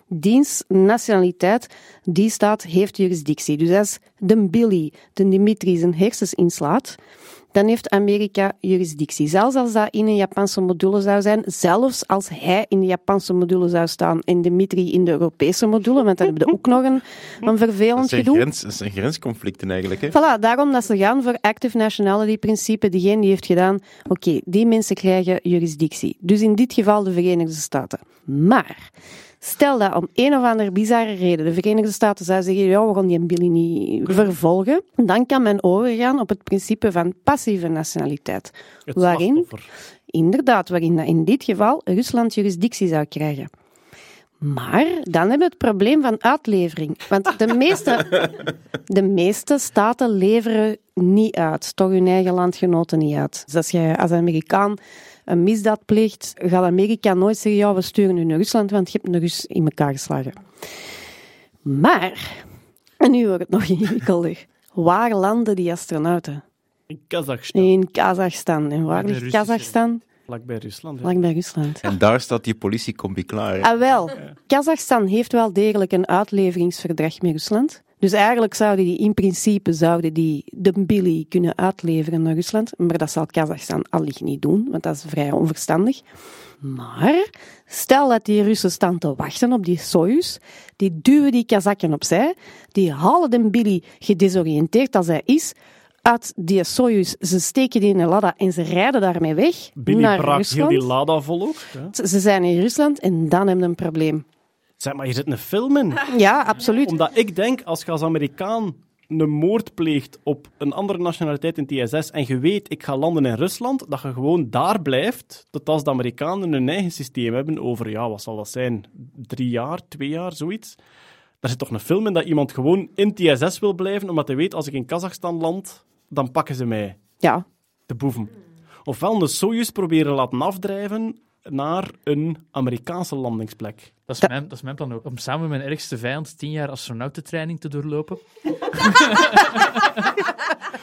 diens nationaliteit, die staat heeft jurisdictie. Dus als de Billy, de Dimitri zijn hersens inslaat, dan heeft Amerika jurisdictie. Zelfs als dat in een Japanse module zou zijn, zelfs als hij in de Japanse module zou staan en Dimitri in de Europese module, want dan hebben we ook nog een, een Dat vervelend zijn, gedoe. grens, dat zijn grensconflicten eigenlijk. Hè? Voilà, daarom dat ze gaan voor active nationality principe. Diegene die heeft gedaan, oké, die mensen krijgen jurisdictie. Dus in dit geval de Verenigde Staten. Maar, stel dat om een of andere bizarre reden de Verenigde Staten zou zeggen, ja, we gaan die Billy niet vervolgen, dan kan men overgaan op het principe van passieve nationaliteit. Het Waarin? slachtoffer. Inderdaad, waarin dat in dit geval Rusland jurisdictie zou krijgen. Maar dan hebben we het probleem van uitlevering. Want de meeste, de meeste staten leveren niet uit, toch hun eigen landgenoten niet uit. Dus als jij als Amerikaan een misdaad pleegt, gaat Amerika nooit zeggen, ja, we sturen u naar Rusland, want je hebt een Rus in elkaar geslagen. Maar, en nu wordt het nog (laughs) ingewikkelder, waar landen die astronauten? In Kazachstan, In Kazachstan. En waar ligt Kazachstan? vlakbij Rusland. hè. Vlak bij Rusland. En daar staat die politiecombi klaar. hè. Ah, wel. Kazachstan heeft wel degelijk een uitleveringsverdrag met Rusland. Dus eigenlijk zouden die in principe zouden die de Billy kunnen uitleveren naar Rusland. Maar dat zal Kazachstan allicht niet doen, want dat is vrij onverstandig. Maar stel dat die Russen staan te wachten op die Soyuz, die duwen die Kazakken opzij, die halen de Billy gedesoriënteerd als hij is, uit die Soyuz, ze steken die in een Lada en ze rijden daarmee weg Billy naar braakt heel Rusland. die Lada vol ook. Ze zijn in Rusland en dan hebben we een probleem. Zeg maar, je zit een film in. (laughs) Ja, absoluut. Omdat ik denk, als je als Amerikaan een moord pleegt op een andere nationaliteit in het ISS en je weet, ik ga landen in Rusland, dat je gewoon daar blijft, tot als de Amerikanen hun eigen systeem hebben over, ja, wat zal dat zijn? Drie jaar, twee jaar, zoiets. Daar zit toch een film in dat iemand gewoon in het ISS wil blijven, omdat hij weet, als ik in Kazachstan land, dan pakken ze mij, Ja, de boeven. Ofwel een Soyuz proberen laten afdrijven naar een Amerikaanse landingsplek. Dat is, mijn, dat is mijn plan ook. Om samen met mijn ergste vijand tien jaar astronautentraining te doorlopen. (laughs)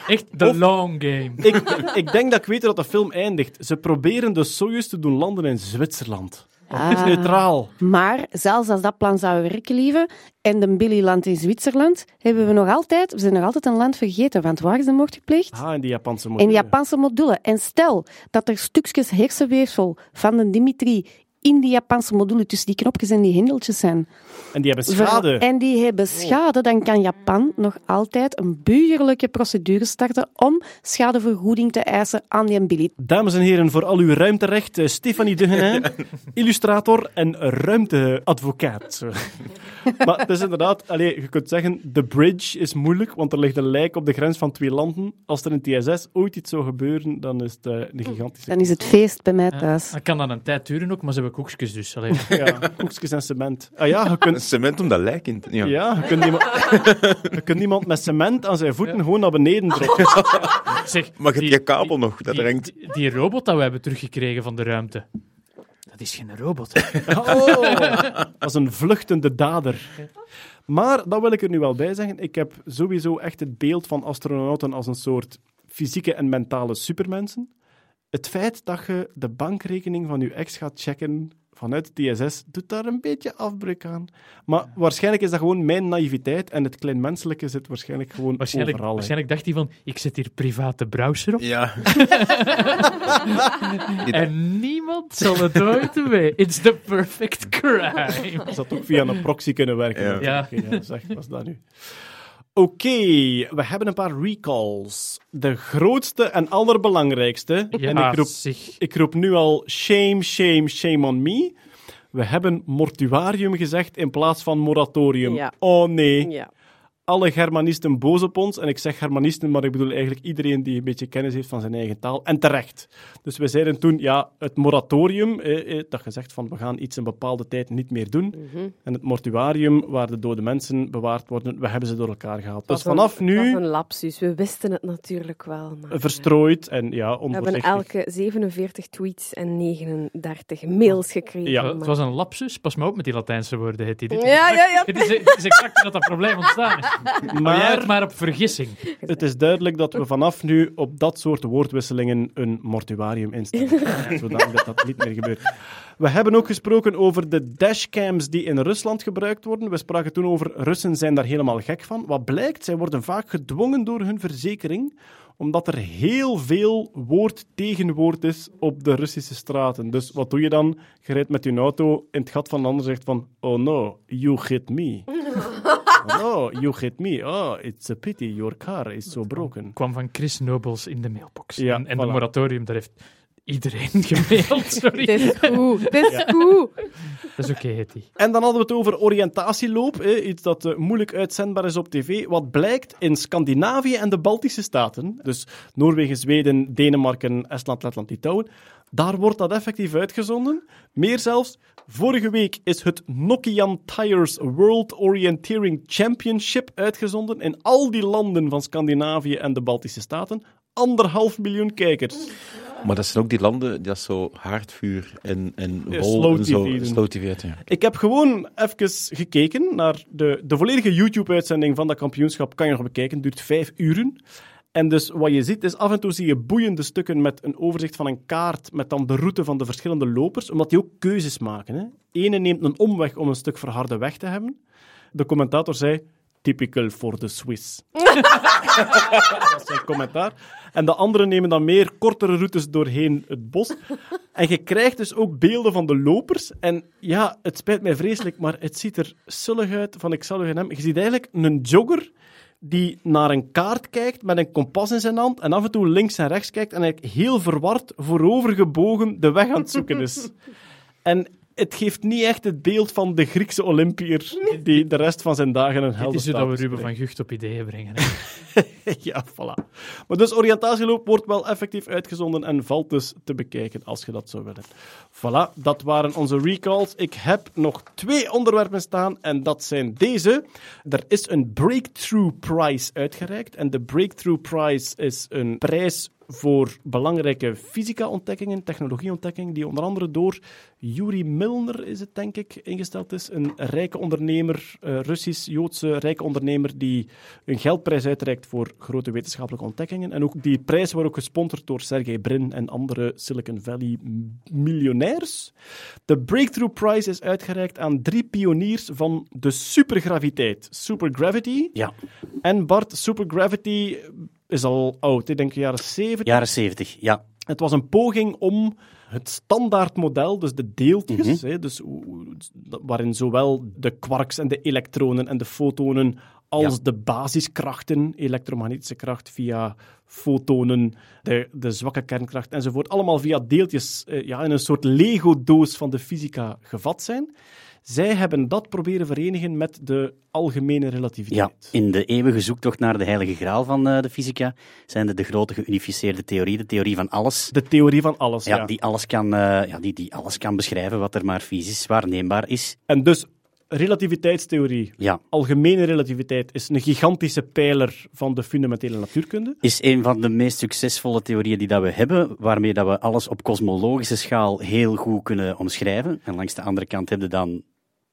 Echt de long game. Ik, ik denk dat ik weet dat de film eindigt. Ze proberen de Soyuz te doen landen in Zwitserland. Het is Ah. neutraal. maar zelfs als dat plan zou werken, lieve, en de Billy landt in Zwitserland, hebben we nog altijd, we zijn nog altijd een land vergeten, want waar is de moord gepleegd? Ah, in die Japanse In module. de Japanse module. En stel dat er stukjes hersenweefsel van de Dimitri in die Japanse module tussen die knopjes en die hendeltjes zijn. En die hebben schade. En die hebben schade, dan kan Japan nog altijd een burgerlijke procedure starten om schadevergoeding te eisen aan die Billy. Dames en heren, voor al uw ruimterecht, eh, Stefanie Degenin, (laughs) illustrator en ruimteadvocaat. (laughs) maar het is inderdaad, allee, je kunt zeggen, de bridge is moeilijk, want er ligt een lijk op de grens van twee landen. Als er in TSS ooit iets zou gebeuren, dan is het eh, een gigantische... Dan is het feest bij mij thuis. Dat kan dan een tijd duren ook, maar ze hebben koekjes dus. Allee. (laughs) Ja, koekjes en cement. Ah ja, je kunt... Cement om dat lijk in te... Ja. Ja, je kunt, iemand, je kunt iemand met cement aan zijn voeten gewoon naar beneden drukken. (laughs) Zeg, Maar je die- je kabel nog, dat die, hangt. die, die robot dat we hebben teruggekregen van de ruimte. Dat is geen robot. Oh, als een vluchtende dader. Maar, dat wil ik er nu wel bij zeggen, ik heb sowieso echt het beeld van astronauten als een soort fysieke en mentale supermensen. Het feit dat je de bankrekening van je ex gaat checken vanuit het TSS, doet daar een beetje afbreuk aan. Maar waarschijnlijk is dat gewoon mijn naïviteit en het kleinmenselijke zit waarschijnlijk gewoon Waarschijnlijk, overal. waarschijnlijk dacht hij van, ik zet hier private browser op Ja. (laughs) en niemand zal het ooit weten. It's the perfect crime. Dat zou ook via een proxy kunnen werken. Ja. natuurlijk. Ja. zeg, wat is dat nu? Oké, we hebben een paar recalls. De grootste en allerbelangrijkste. Ja, en ik roep, ik roep nu al shame, shame, shame on me. We hebben mortuarium gezegd in plaats van moratorium. Ja. Oh nee. Ja. Alle Germanisten boos op ons. En ik zeg Germanisten, maar ik bedoel eigenlijk iedereen die een beetje kennis heeft van zijn eigen taal. En terecht. Dus we zeiden toen, ja, het moratorium, eh, eh, dat gezegd van we gaan iets een bepaalde tijd niet meer doen. Mhm. En het mortuarium, waar de dode mensen bewaard worden, we hebben ze door elkaar gehaald. Dus vanaf een- Dat nu was een lapsus. We wisten het natuurlijk wel. Maar, verstrooid en ja, we hebben onvoorzichtig. elke 47 tweets en 39 mails gekregen. Ja, Het was een lapsus. Pas maar op met die Latijnse woorden. Dit is Ja, ja, ja. Het is, (laughs) het is exact dat dat probleem ontstaan is. Maar Maar het maar op vergissing. het is duidelijk dat we vanaf nu op dat soort woordwisselingen een mortuarium instellen. (laughs) zodat dat, dat niet meer gebeurt. We hebben ook gesproken over de dashcams die in Rusland gebruikt worden. We spraken toen over Russen zijn daar helemaal gek van. Wat blijkt, zij worden vaak gedwongen door hun verzekering omdat er heel veel woord tegenwoord is op de Russische straten. Dus wat doe je dan? Je rijdt met je auto in het gat van een ander zegt van oh no, you hit me. (laughs) (laughs) Oh you hit me. Oh, it's a pity, your car is so broken. kwam van Chris Nobles in de mailbox. Ja, en en voilà. de moratorium, daar heeft iedereen (laughs) gemaild. Sorry. Het is goed. Het is goed. Dat is oké, Hetty. En dan hadden we het over oriëntatieloop, hè, iets dat eh, moeilijk uitzendbaar is op tv. Wat blijkt in Scandinavië en de Baltische Staten, dus Noorwegen, Zweden, Denemarken, Estland, Letland, Litouwen, daar wordt dat effectief uitgezonden. Meer zelfs, vorige week is het Nokian Tires World Orienteering Championship uitgezonden in al die landen van Scandinavië en de Baltische Staten. Anderhalf miljoen kijkers. Maar dat zijn ook die landen, die dat zo haardvuur en, en wol en zo, slow TV ja. Ik heb gewoon even gekeken naar de, de volledige YouTube-uitzending van dat kampioenschap. Kan je nog bekijken, duurt vijf uren. En dus wat je ziet is af en toe zie je boeiende stukken met een overzicht van een kaart met dan de route van de verschillende lopers, omdat die ook keuzes maken. Hè. Ene neemt een omweg om een stuk verharde weg te hebben. De commentator zei, typical for the Swiss. (laughs) dat is zijn commentaar. En de anderen nemen dan meer kortere routes doorheen het bos. En je krijgt dus ook beelden van de lopers. En ja, het spijt mij vreselijk, maar het ziet er sullig uit van ik zal u gaan hebben. Je ziet eigenlijk een jogger die naar een kaart kijkt met een kompas in zijn hand en af en toe links en rechts kijkt en eigenlijk heel verward voorovergebogen de weg aan het zoeken is. (laughs) En het geeft niet echt het beeld van de Griekse Olympiër die de rest van zijn dagen een Het helder is zo dat we Ruben van Gucht op ideeën brengen. (laughs) Ja, voilà. Maar dus oriëntatieloop wordt wel effectief uitgezonden en valt dus te bekijken als je dat zou willen. Voilà, dat waren onze recalls. Ik heb nog twee onderwerpen staan en dat zijn deze. Er is een Breakthrough Prize uitgereikt en de Breakthrough Prize is een prijs voor belangrijke fysica-ontdekkingen, technologieontdekkingen, die onder andere door Yuri Milner, is het denk ik, ingesteld is. Een rijke ondernemer, eh, Russisch-Joodse rijke ondernemer, die een geldprijs uitreikt voor grote wetenschappelijke ontdekkingen. En ook die prijs wordt ook gesponsord door Sergey Brin en andere Silicon Valley miljonairs. De Breakthrough Prize is uitgereikt aan drie pioniers van de supergraviteit. Supergravity. Ja, En Bart, supergravity is al oud, ik denk jaren 70. jaren 70, ja. Het was een poging om het standaardmodel, dus de deeltjes, hè, dus waarin zowel de quarks en de elektronen en de fotonen als Ja. de basiskrachten, elektromagnetische kracht via fotonen, de, de zwakke kernkracht enzovoort, allemaal via deeltjes eh, ja, in een soort Lego-doos van de fysica gevat zijn. Zij hebben dat proberen verenigen met de algemene Ja, relativiteit. in de eeuwige zoektocht naar de heilige graal van eh, de fysica zijn er de grote geunificeerde theorie, de theorie van alles. De theorie van alles, Ja, ja. Die, alles kan, eh, ja, die, die alles kan beschrijven wat er maar fysisch waarneembaar is. En dus relativiteitstheorie, Ja, algemene relativiteit, is een gigantische pijler van de fundamentele natuurkunde. is een van de meest succesvolle theorieën die dat we hebben, waarmee dat we alles op kosmologische schaal heel goed kunnen omschrijven. En langs de andere kant hebben we dan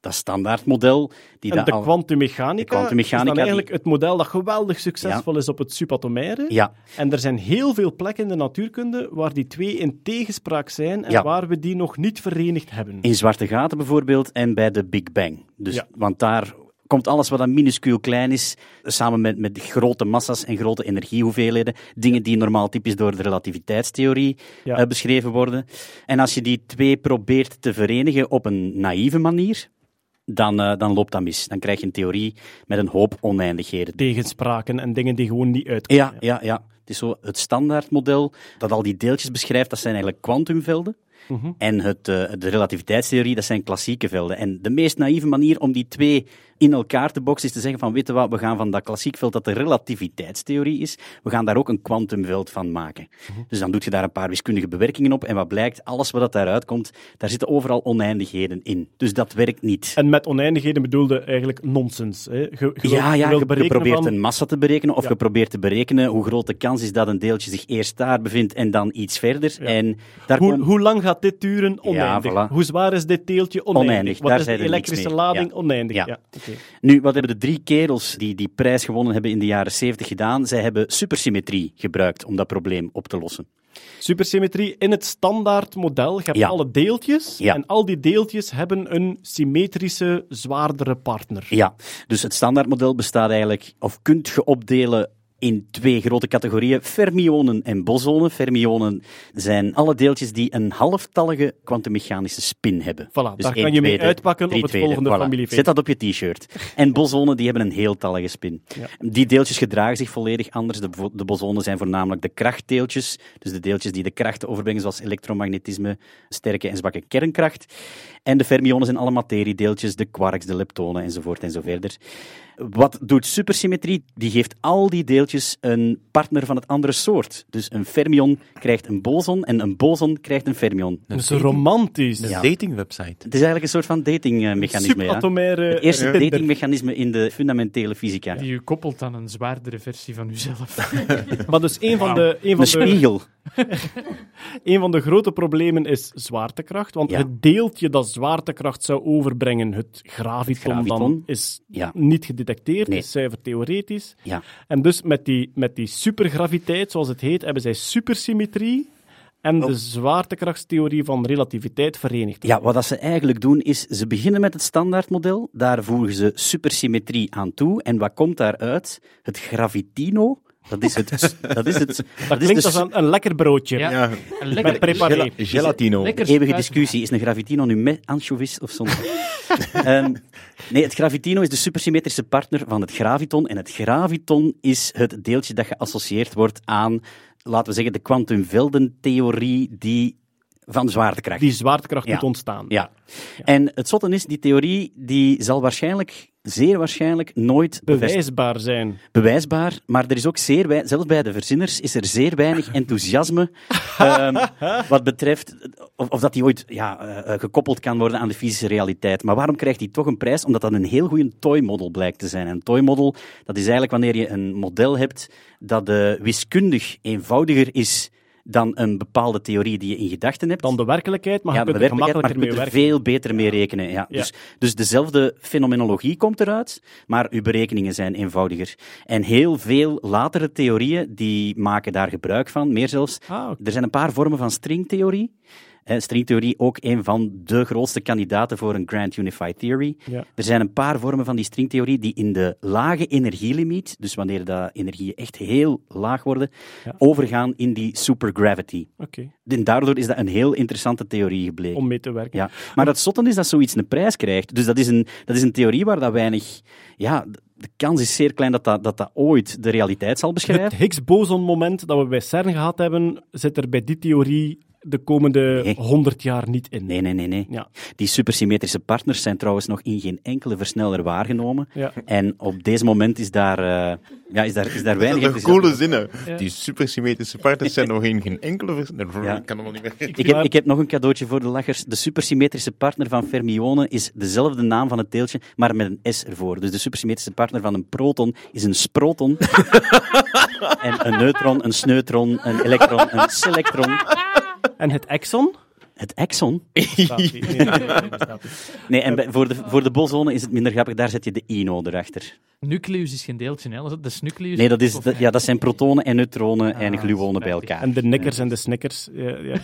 dat standaardmodel. Die En dat de kwantummechanica kwantummechanica is dan die- eigenlijk het model dat geweldig succesvol is op het subatomaire. Ja, En er zijn heel veel plekken in de natuurkunde waar die twee in tegenspraak zijn en Ja. waar we die nog niet verenigd hebben. in zwarte gaten bijvoorbeeld en bij de Big Bang. Dus. Want daar komt alles wat dan minuscuul klein is, samen met, met grote massa's en grote energiehoeveelheden, dingen die normaal typisch door de relativiteitstheorie Ja. eh, beschreven worden. En als je die twee probeert te verenigen op een naïeve manier, dan, uh, dan loopt dat mis. Dan krijg je een theorie met een hoop oneindigheden. Tegenspraken en dingen die gewoon niet uitkomen. Ja, ja, ja. Het is zo het standaardmodel dat al die deeltjes beschrijft, dat zijn eigenlijk kwantumvelden. Mm En het, uh, de relativiteitstheorie, dat zijn klassieke velden. En de meest naïeve manier om die twee in elkaar te boksen is te zeggen van, weet je wat, we gaan van dat klassiek veld dat de relativiteitstheorie is, we gaan daar ook een kwantumveld van maken. Mhm. Dus dan doe je daar een paar wiskundige bewerkingen op en wat blijkt, alles wat daaruit komt, daar zitten overal oneindigheden in. Dus dat werkt niet. En met oneindigheden bedoelde eigenlijk nonsens. Hè? Je, ja, ja, je, probeert een massa te berekenen of je probeert te berekenen hoe groot de kans is dat een deeltje zich eerst daar bevindt en dan iets verder. En daar hoe, hoe lang gaat dit duren? Oneindig. Hoe zwaar is dit deeltje? Oneindig. oneindig. Wat daar is de elektrische lading? Oneindig. Ja. Nu, wat hebben de drie kerels die die prijs gewonnen hebben in de jaren 70 gedaan? Zij hebben supersymmetrie gebruikt om dat probleem op te lossen. Supersymmetrie in het standaardmodel. Je hebt alle deeltjes en al die deeltjes hebben een symmetrische, zwaardere partner. Ja, dus het standaardmodel bestaat eigenlijk, of kunt je opdelen in twee grote categorieën, fermionen en bosonen. Fermionen zijn alle deeltjes die een halftallige kwantummechanische spin hebben. Voilà, dus daar kan je mee uitpakken op het volgende voilà. familiefeest. Zet dat op je t-shirt. En bosonen die hebben een heeltallige spin. Ja. Die deeltjes gedragen zich volledig anders. De, de bosonen zijn voornamelijk de krachtdeeltjes, dus de deeltjes die de krachten overbrengen, zoals elektromagnetisme, sterke en zwakke kernkracht. En de fermionen zijn alle materiedeeltjes, de quarks, de leptonen enzovoort en zo verder. Wat doet supersymmetrie? Die geeft al die deeltjes een partner van het andere soort. Dus een fermion krijgt een boson en een boson krijgt een fermion. Dat is romantisch. Een datingwebsite. Het is eigenlijk een soort van datingmechanisme. Ja. Het eerste datingmechanisme in de fundamentele fysica. Die u koppelt aan een zwaardere versie van uzelf. (laughs) maar dus een van de... Een van de spiegel. (laughs) een van de grote problemen is zwaartekracht. Want het deeltje dat zwaartekracht zou overbrengen, het graviton, het graviton. dan, is niet gedetecteerd nee. is zuiver theoretisch. Ja. En dus met die, met die supergraviteit, zoals het heet, hebben zij supersymmetrie en de oh. zwaartekrachtstheorie van relativiteit verenigd. Ja, wat ze eigenlijk doen is, ze beginnen met het standaardmodel, daar voegen ze supersymmetrie aan toe, en wat komt daaruit? Het gravitino, (laughs) dat is het. Dat, is het, dat, klinkt als een, een, lekker broodje. Ja. Een lekker, preparé. gelatino. Lekker Eeuwige discussie. Is een gravitino nu met anchovies of zonder? um, (laughs) nee, het gravitino is de supersymmetrische partner van het graviton. En het graviton is het deeltje dat geassocieerd wordt aan, laten we zeggen, de kwantumveldentheorie die van zwaartekracht. Die zwaartekracht moet ontstaan. Ja. En het zotte is, die theorie die zal waarschijnlijk zeer waarschijnlijk nooit bewijsbaar zijn. Bewijsbaar, maar er is ook zeer weinig, zelfs bij de verzinners is er zeer weinig (laughs) enthousiasme um, wat betreft of, of, dat die ooit ja, uh, gekoppeld kan worden aan de fysische realiteit. Maar waarom krijgt hij toch een prijs? Omdat dat een heel goede toy-model blijkt te zijn. Een toy-model, dat is eigenlijk wanneer je een model hebt dat uh, wiskundig eenvoudiger is dan een bepaalde theorie die je in gedachten hebt. Dan de werkelijkheid, maar ja, je kunt er gemakkelijker mee werken. veel beter mee rekenen. Ja. Dus, dus dezelfde fenomenologie komt eruit, maar uw berekeningen zijn eenvoudiger. En heel veel latere theorieën die maken daar gebruik van, meer zelfs. Ah, Er zijn een paar vormen van stringtheorie stringtheorie ook een van de grootste kandidaten voor een Grand Unified Theory. Er zijn een paar vormen van die stringtheorie die in de lage energielimiet, dus wanneer de energieën echt heel laag worden, overgaan in die supergravity. Okay. En daardoor is dat een heel interessante theorie gebleken. Om mee te werken. Ja. Maar het zotte is dat zoiets een prijs krijgt. Dus dat is een, dat is een theorie waar dat weinig... Ja, de kans is zeer klein dat dat, dat, dat ooit de realiteit zal beschrijven. Het Higgs-boson-moment dat we bij CERN gehad hebben, zit er bij die theorie de komende honderd jaar niet in. Nee, nee, nee. nee. Ja. Die supersymmetrische partners zijn trouwens nog in geen enkele versneller waargenomen. Ja. En op deze moment is daar, uh, ja, is daar, is daar weinig... Dat coole zinnen. Die supersymmetrische partners zijn (laughs) nog in geen enkele versneller. Ja. Ik kan niet meer... Ik heb, ik heb nog een cadeautje voor de lachers. De supersymmetrische partner van fermionen is dezelfde naam van het deeltje, maar met een S ervoor. Dus de supersymmetrische partner van een proton is een sproton. (laughs) en een neutron, een sneutron, een elektron, een selectron. En het exon? Het exon? (laughs) nee, en voor de, voor de bosonen is het minder grappig. Daar zet je de ino erachter. Nucleus is geen deeltje, hè? Dat is nucleus. Nee, dat, is, ja, dat zijn protonen en neutronen ah, en gluonen bij elkaar. En de nikkers en de snickers. Ja, ja,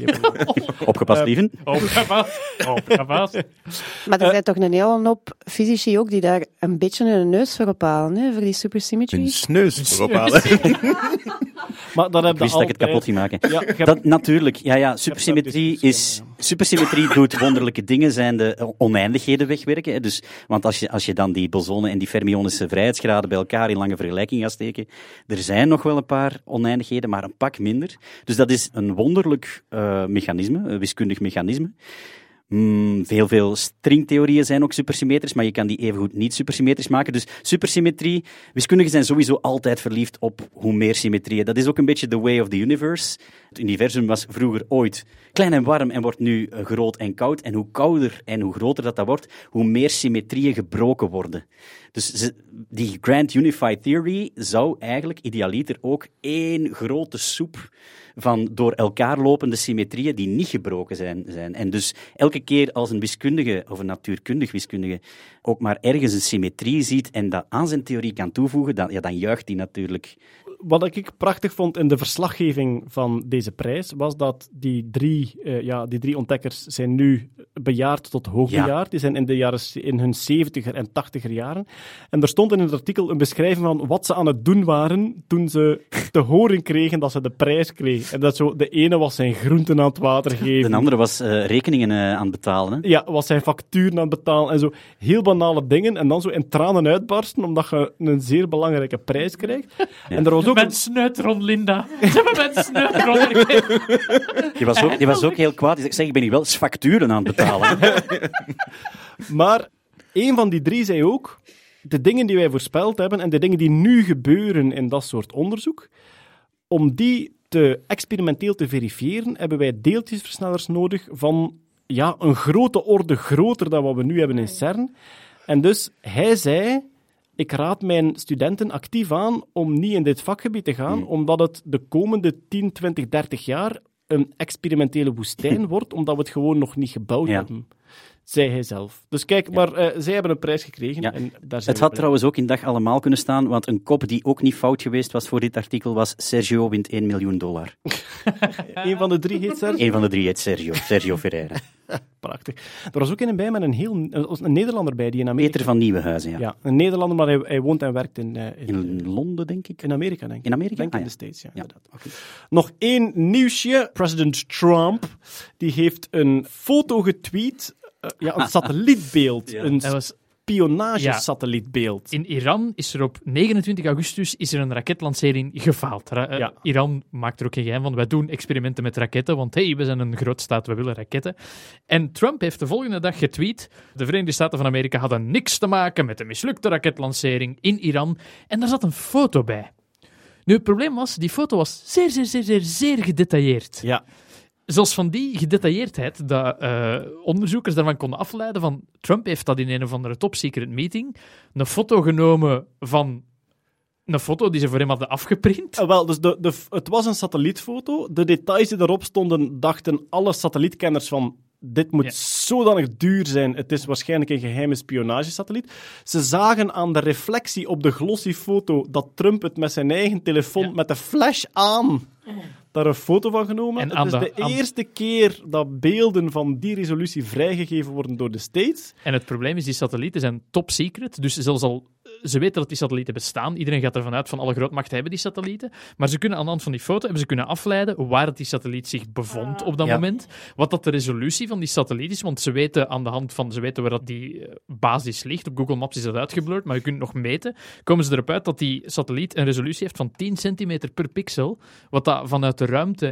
(laughs) Opgepast, uh, lieven. Opgepast. Opgepast. maar er zijn toch een hele hoop fysici ook die daar een beetje een neus voor ophalen, hè, voor die supersymmetry. Een sneus voor ophalen. (laughs) Maar dat heb Ik je wist dat ik het kapot ging maken. Ja, Dat, natuurlijk, ja, ja. Supersymmetrie, discussie, is, supersymmetrie doet (laughs) wonderlijke dingen, zijn de oneindigheden wegwerken. Hè. Dus, want als je, als je dan die bosonen en die fermionische vrijheidsgraden bij elkaar in lange vergelijking gaat steken, er zijn nog wel een paar oneindigheden, maar een pak minder. Dus dat is een wonderlijk eh, mechanisme, een wiskundig mechanisme. Mm, veel, veel stringtheorieën zijn ook supersymmetrisch, maar je kan die evengoed niet supersymmetrisch maken. Dus supersymmetrie, wiskundigen zijn sowieso altijd verliefd op hoe meer symmetrieën. Dat is ook een beetje the way of the universe. Het universum was vroeger ooit klein en warm en wordt nu eh, groot en koud. En hoe kouder en hoe groter dat, dat wordt, hoe meer symmetrieën gebroken worden. Dus die Grand Unified Theory zou eigenlijk idealiter ook één grote soep van door elkaar lopende symmetrieën die niet gebroken zijn. zijn. En dus elke keer als een wiskundige of een natuurkundig wiskundige ook maar ergens een symmetrie ziet en dat aan zijn theorie kan toevoegen, dan, ja, dan juicht hij natuurlijk. Wat ik prachtig vond in de verslaggeving van deze prijs, was dat die drie, eh, ja, die drie ontdekkers zijn nu bejaard tot hoogbejaard. Die zijn in, de jaren, in hun 70er en 80er jaren. En er stond in het artikel een beschrijving van wat ze aan het doen waren toen ze te horen kregen dat ze de prijs kregen. En dat zo, de ene was zijn groenten aan het water geven. De andere was eh, rekeningen eh, aan het betalen. Hè? Ja, was zijn facturen aan het betalen en zo. Heel banale dingen. En dan zo in tranen uitbarsten, omdat je een zeer belangrijke prijs krijgt. En er was ook Mijn snuit rond, Linda. Ze hebben mijn rond. (laughs) Die was ook, die was ook heel kwaad. Die zei, zeg, ik ben hier wel eens facturen aan het betalen. hè." (laughs) Maar een van die drie zei ook: de dingen die wij voorspeld hebben en de dingen die nu gebeuren in dat soort onderzoek, om die te experimenteel te verifiëren, hebben wij deeltjesversnellers nodig van ja, een grote orde groter dan wat we nu hebben in CERN. En dus hij zei. Ik raad mijn studenten actief aan om niet in dit vakgebied te gaan, omdat het de komende 10, 20, 30 jaar een experimentele woestijn (laughs) wordt, omdat we het gewoon nog niet gebouwd Ja. hebben zei hij zelf. Dus kijk, maar eh, zij hebben een prijs gekregen. Ja. En daar zijn Het had trouwens ook in dag allemaal kunnen staan, want een kop die ook niet fout geweest was voor dit artikel was Sergio wint 1 miljoen dollar. (laughs) Een van de drie heet Sergio. Eén van de drie heet Sergio, Sergio Ferreira. (laughs) Prachtig. Er was ook een bij met een, heel, een, Nederlander bij die in Amerika... Peter van Nieuwenhuizen, ja. Ja, een Nederlander, maar hij, hij woont en werkt in, eh, in, In Londen, denk ik. in Amerika, denk ik. In Amerika? Denk Ah, in ja. de States, ja, Ja. inderdaad. Nog één nieuwsje. President Trump die heeft een foto getweet. Eh, ja, een satellietbeeld. (laughs) Ja. Een was spionagesatellietbeeld. In Iran is er op 29 augustus is er een raketlancering gefaald. Ra- eh, Ja. Iran maakt er ook geen geheim van. Wij doen experimenten met raketten, want hey, we zijn een groot staat, we willen raketten. En Trump heeft de volgende dag getweet: de Verenigde Staten van Amerika hadden niks te maken met de mislukte raketlancering in Iran. En daar zat een foto bij. Nu, het probleem was, die foto was zeer, zeer, zeer, zeer, zeer gedetailleerd. Ja. Zelfs van die gedetailleerdheid, dat eh, onderzoekers daarvan konden afleiden van Trump heeft dat in een of andere top-secret meeting een foto genomen van een foto die ze voor hem hadden afgeprint. Ah, wel, dus de, de, het was een satellietfoto. De details die erop stonden, dachten alle satellietkenners van dit moet Ja. zodanig duur zijn. Het is waarschijnlijk een geheime spionagesatelliet. Ze zagen aan de reflectie op de glossy foto dat Trump het met zijn eigen telefoon, Ja. met de flash aan, daar een foto van genomen. En het is de- eerste keer dat beelden van die resolutie vrijgegeven worden door de States. En het probleem is, die satellieten zijn top secret. Dus zelfs al, ze weten dat die satellieten bestaan. Iedereen gaat ervan uit van alle grootmachten hebben die satellieten. Maar ze kunnen aan de hand van die foto hebben ze kunnen afleiden waar die satelliet zich bevond op dat Ja. moment. Wat dat de resolutie van die satelliet is. Want ze weten aan de hand van, ze weten waar dat die eh, basis ligt. Op Google Maps is dat uitgeblurred, maar je kunt het nog meten. Komen ze erop uit dat die satelliet een resolutie heeft van 10 centimeter per pixel. Wat dat vanuit de ruimte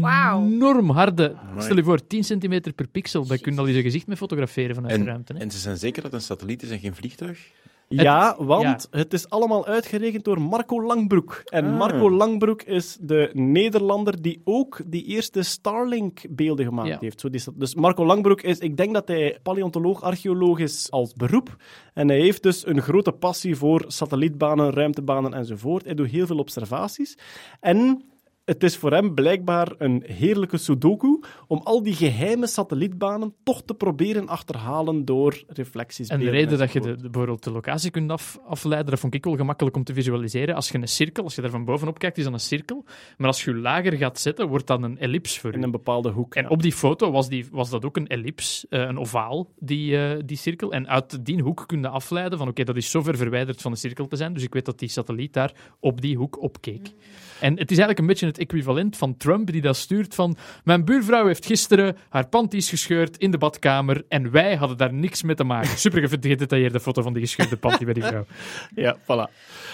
Wauw. enorm harde... Stel je voor, 10 centimeter per pixel. Daar kun je al eens een gezicht mee fotograferen vanuit de En, ruimte. Hè? en ze zijn zeker dat het een satelliet is en geen vliegtuig? Ja, want het is allemaal uitgerekend door Marco Langbroek. En Ah. Marco Langbroek is de Nederlander die ook die eerste Starlink-beelden gemaakt Ja. heeft. Zo die, dus Marco Langbroek is, ik denk dat hij paleontoloog, archeoloog is als beroep. En hij heeft dus een grote passie voor satellietbanen, ruimtebanen enzovoort. Hij doet heel veel observaties. En het is voor hem blijkbaar een heerlijke sudoku om al die geheime satellietbanen toch te proberen achterhalen door reflecties. En de reden dat je de, bijvoorbeeld de locatie kunt af, afleiden, dat vond ik wel gemakkelijk om te visualiseren. Als je een cirkel, als je daar van bovenop kijkt, is dat een cirkel. Maar als je je lager gaat zetten, wordt dat een ellips voor In een bepaalde hoek. En op die foto was, die, was dat ook een ellips, uh, een ovaal, die, uh, die cirkel. En uit die hoek kun je afleiden van oké, okay, dat is zo ver verwijderd van de cirkel te zijn. Dus ik weet dat die satelliet daar op die hoek opkeek. En het is eigenlijk een beetje het equivalent van Trump die dat stuurt van mijn buurvrouw heeft gisteren haar panties gescheurd in de badkamer en wij hadden daar niks mee te maken. (laughs) Super gedetailleerde foto van die gescheurde panty bij die vrouw. (laughs) Ja, voilà.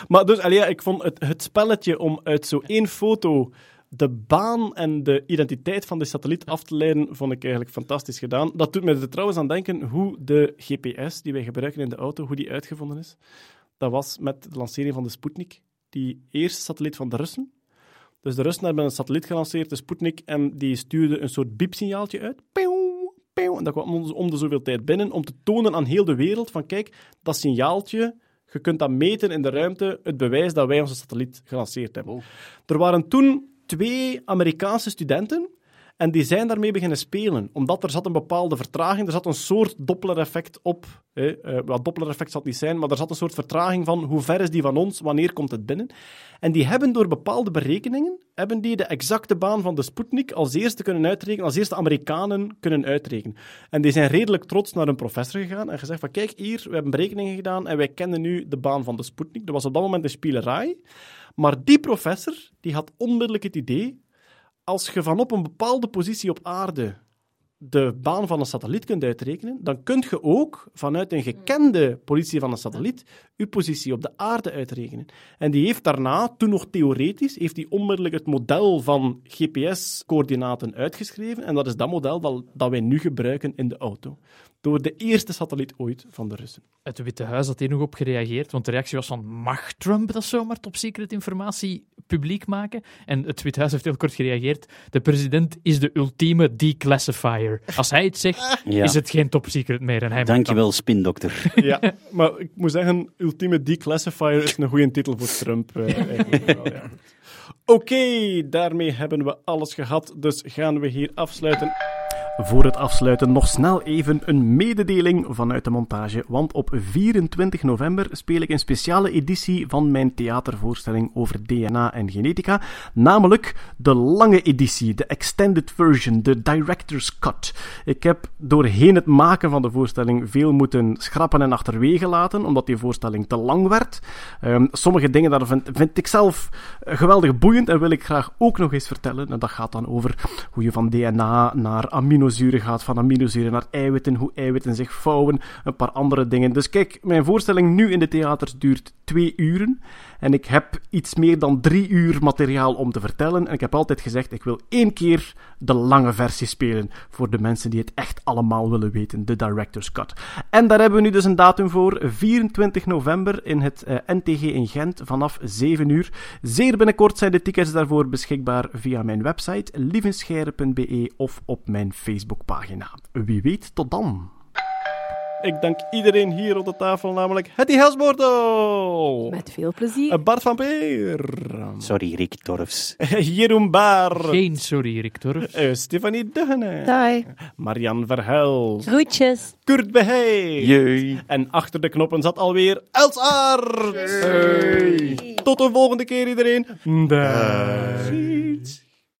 Maar dus, Alia, ik vond het, het spelletje om uit zo één foto de baan en de identiteit van de satelliet af te leiden, vond ik eigenlijk fantastisch gedaan. Dat doet me er trouwens aan denken hoe de GPS die wij gebruiken in de auto, hoe die uitgevonden is. Dat was met de lancering van de Sputnik die eerste satelliet van de Russen. Dus de Russen hebben een satelliet gelanceerd, de Sputnik, en die stuurde een soort biepsignaaltje uit. En dat kwam om de zoveel tijd binnen, om te tonen aan heel de wereld van kijk, dat signaaltje, je kunt dat meten in de ruimte, het bewijs dat wij onze satelliet gelanceerd hebben. Er waren toen twee Amerikaanse studenten en die zijn daarmee beginnen spelen, omdat er zat een bepaalde vertraging, er zat een soort Doppler-effect op. Uh, wat Doppler-effect zal het niet zijn, maar er zat een soort vertraging van hoe ver is die van ons, wanneer komt het binnen. En die hebben door bepaalde berekeningen, hebben die de exacte baan van de Sputnik als eerste kunnen uitrekenen, als eerste Amerikanen kunnen uitrekenen. En die zijn redelijk trots naar een professor gegaan en gezegd van kijk hier, we hebben berekeningen gedaan en wij kennen nu de baan van de Sputnik. Dat was op dat moment een spielerij. Maar die professor die had onmiddellijk het idee als je van op een bepaalde positie op aarde de baan van een satelliet kunt uitrekenen, dan kun je ook vanuit een gekende positie van een satelliet je positie op de aarde uitrekenen. En die heeft daarna, toen nog theoretisch, heeft hij onmiddellijk het model van GPS-coördinaten uitgeschreven. En dat is dat model dat, dat wij nu gebruiken in de auto door de eerste satelliet ooit van de Russen. Het Witte Huis had hier nog op gereageerd, want de reactie was van mag Trump dat zomaar top secret informatie publiek maken? En het Witte Huis heeft heel kort gereageerd. De president is de ultieme declassifier. Als hij het zegt, (laughs) is het geen top secret meer. En hij Dankjewel, dan... spindokter. (laughs) Ja, maar ik moet zeggen, ultieme declassifier is een goede titel voor Trump. Uh, ja. Oké, daarmee hebben we alles gehad, dus gaan we hier afsluiten. Voor het afsluiten nog snel even een mededeling vanuit de montage, want op 24 november speel ik een speciale editie van mijn theatervoorstelling over DNA en genetica, namelijk de lange editie, de extended version, de director's cut. Ik heb doorheen het maken van de voorstelling veel moeten schrappen en achterwege laten, omdat die voorstelling te lang werd. Um, sommige dingen daar vind, vind, ik zelf geweldig boeiend en wil ik graag ook nog eens vertellen. En dat gaat dan over hoe je van DNA naar amino aminozuren gaat, van aminozuren naar eiwitten, hoe eiwitten zich vouwen, een paar andere dingen. Dus kijk, mijn voorstelling nu in de theaters duurt twee uren. En ik heb iets meer dan drie uur materiaal om te vertellen. En ik heb altijd gezegd, ik wil één keer de lange versie spelen. Voor de mensen die het echt allemaal willen weten, de Director's Cut. En daar hebben we nu dus een datum voor. 24 november in het eh, NTG in Gent vanaf 7 uur. Zeer binnenkort zijn de tickets daarvoor beschikbaar via mijn website lievenscheire.be of op mijn Facebookpagina. Wie weet, tot dan. Ik dank iedereen hier op de tafel, namelijk Hetty Helsboortel. Met veel plezier. Eh, Bart van Peer. Sorry, Rick Torfs. (laughs) Jeroen Baar. Geen sorry, Rick Torfs. Uh, Stefanie Duggene. Hi. Marian Verhuil. Groetjes. Kurt Behey. Jee. En achter de knoppen zat alweer Els Aert. Hey. Tot de volgende keer, iedereen. Dag.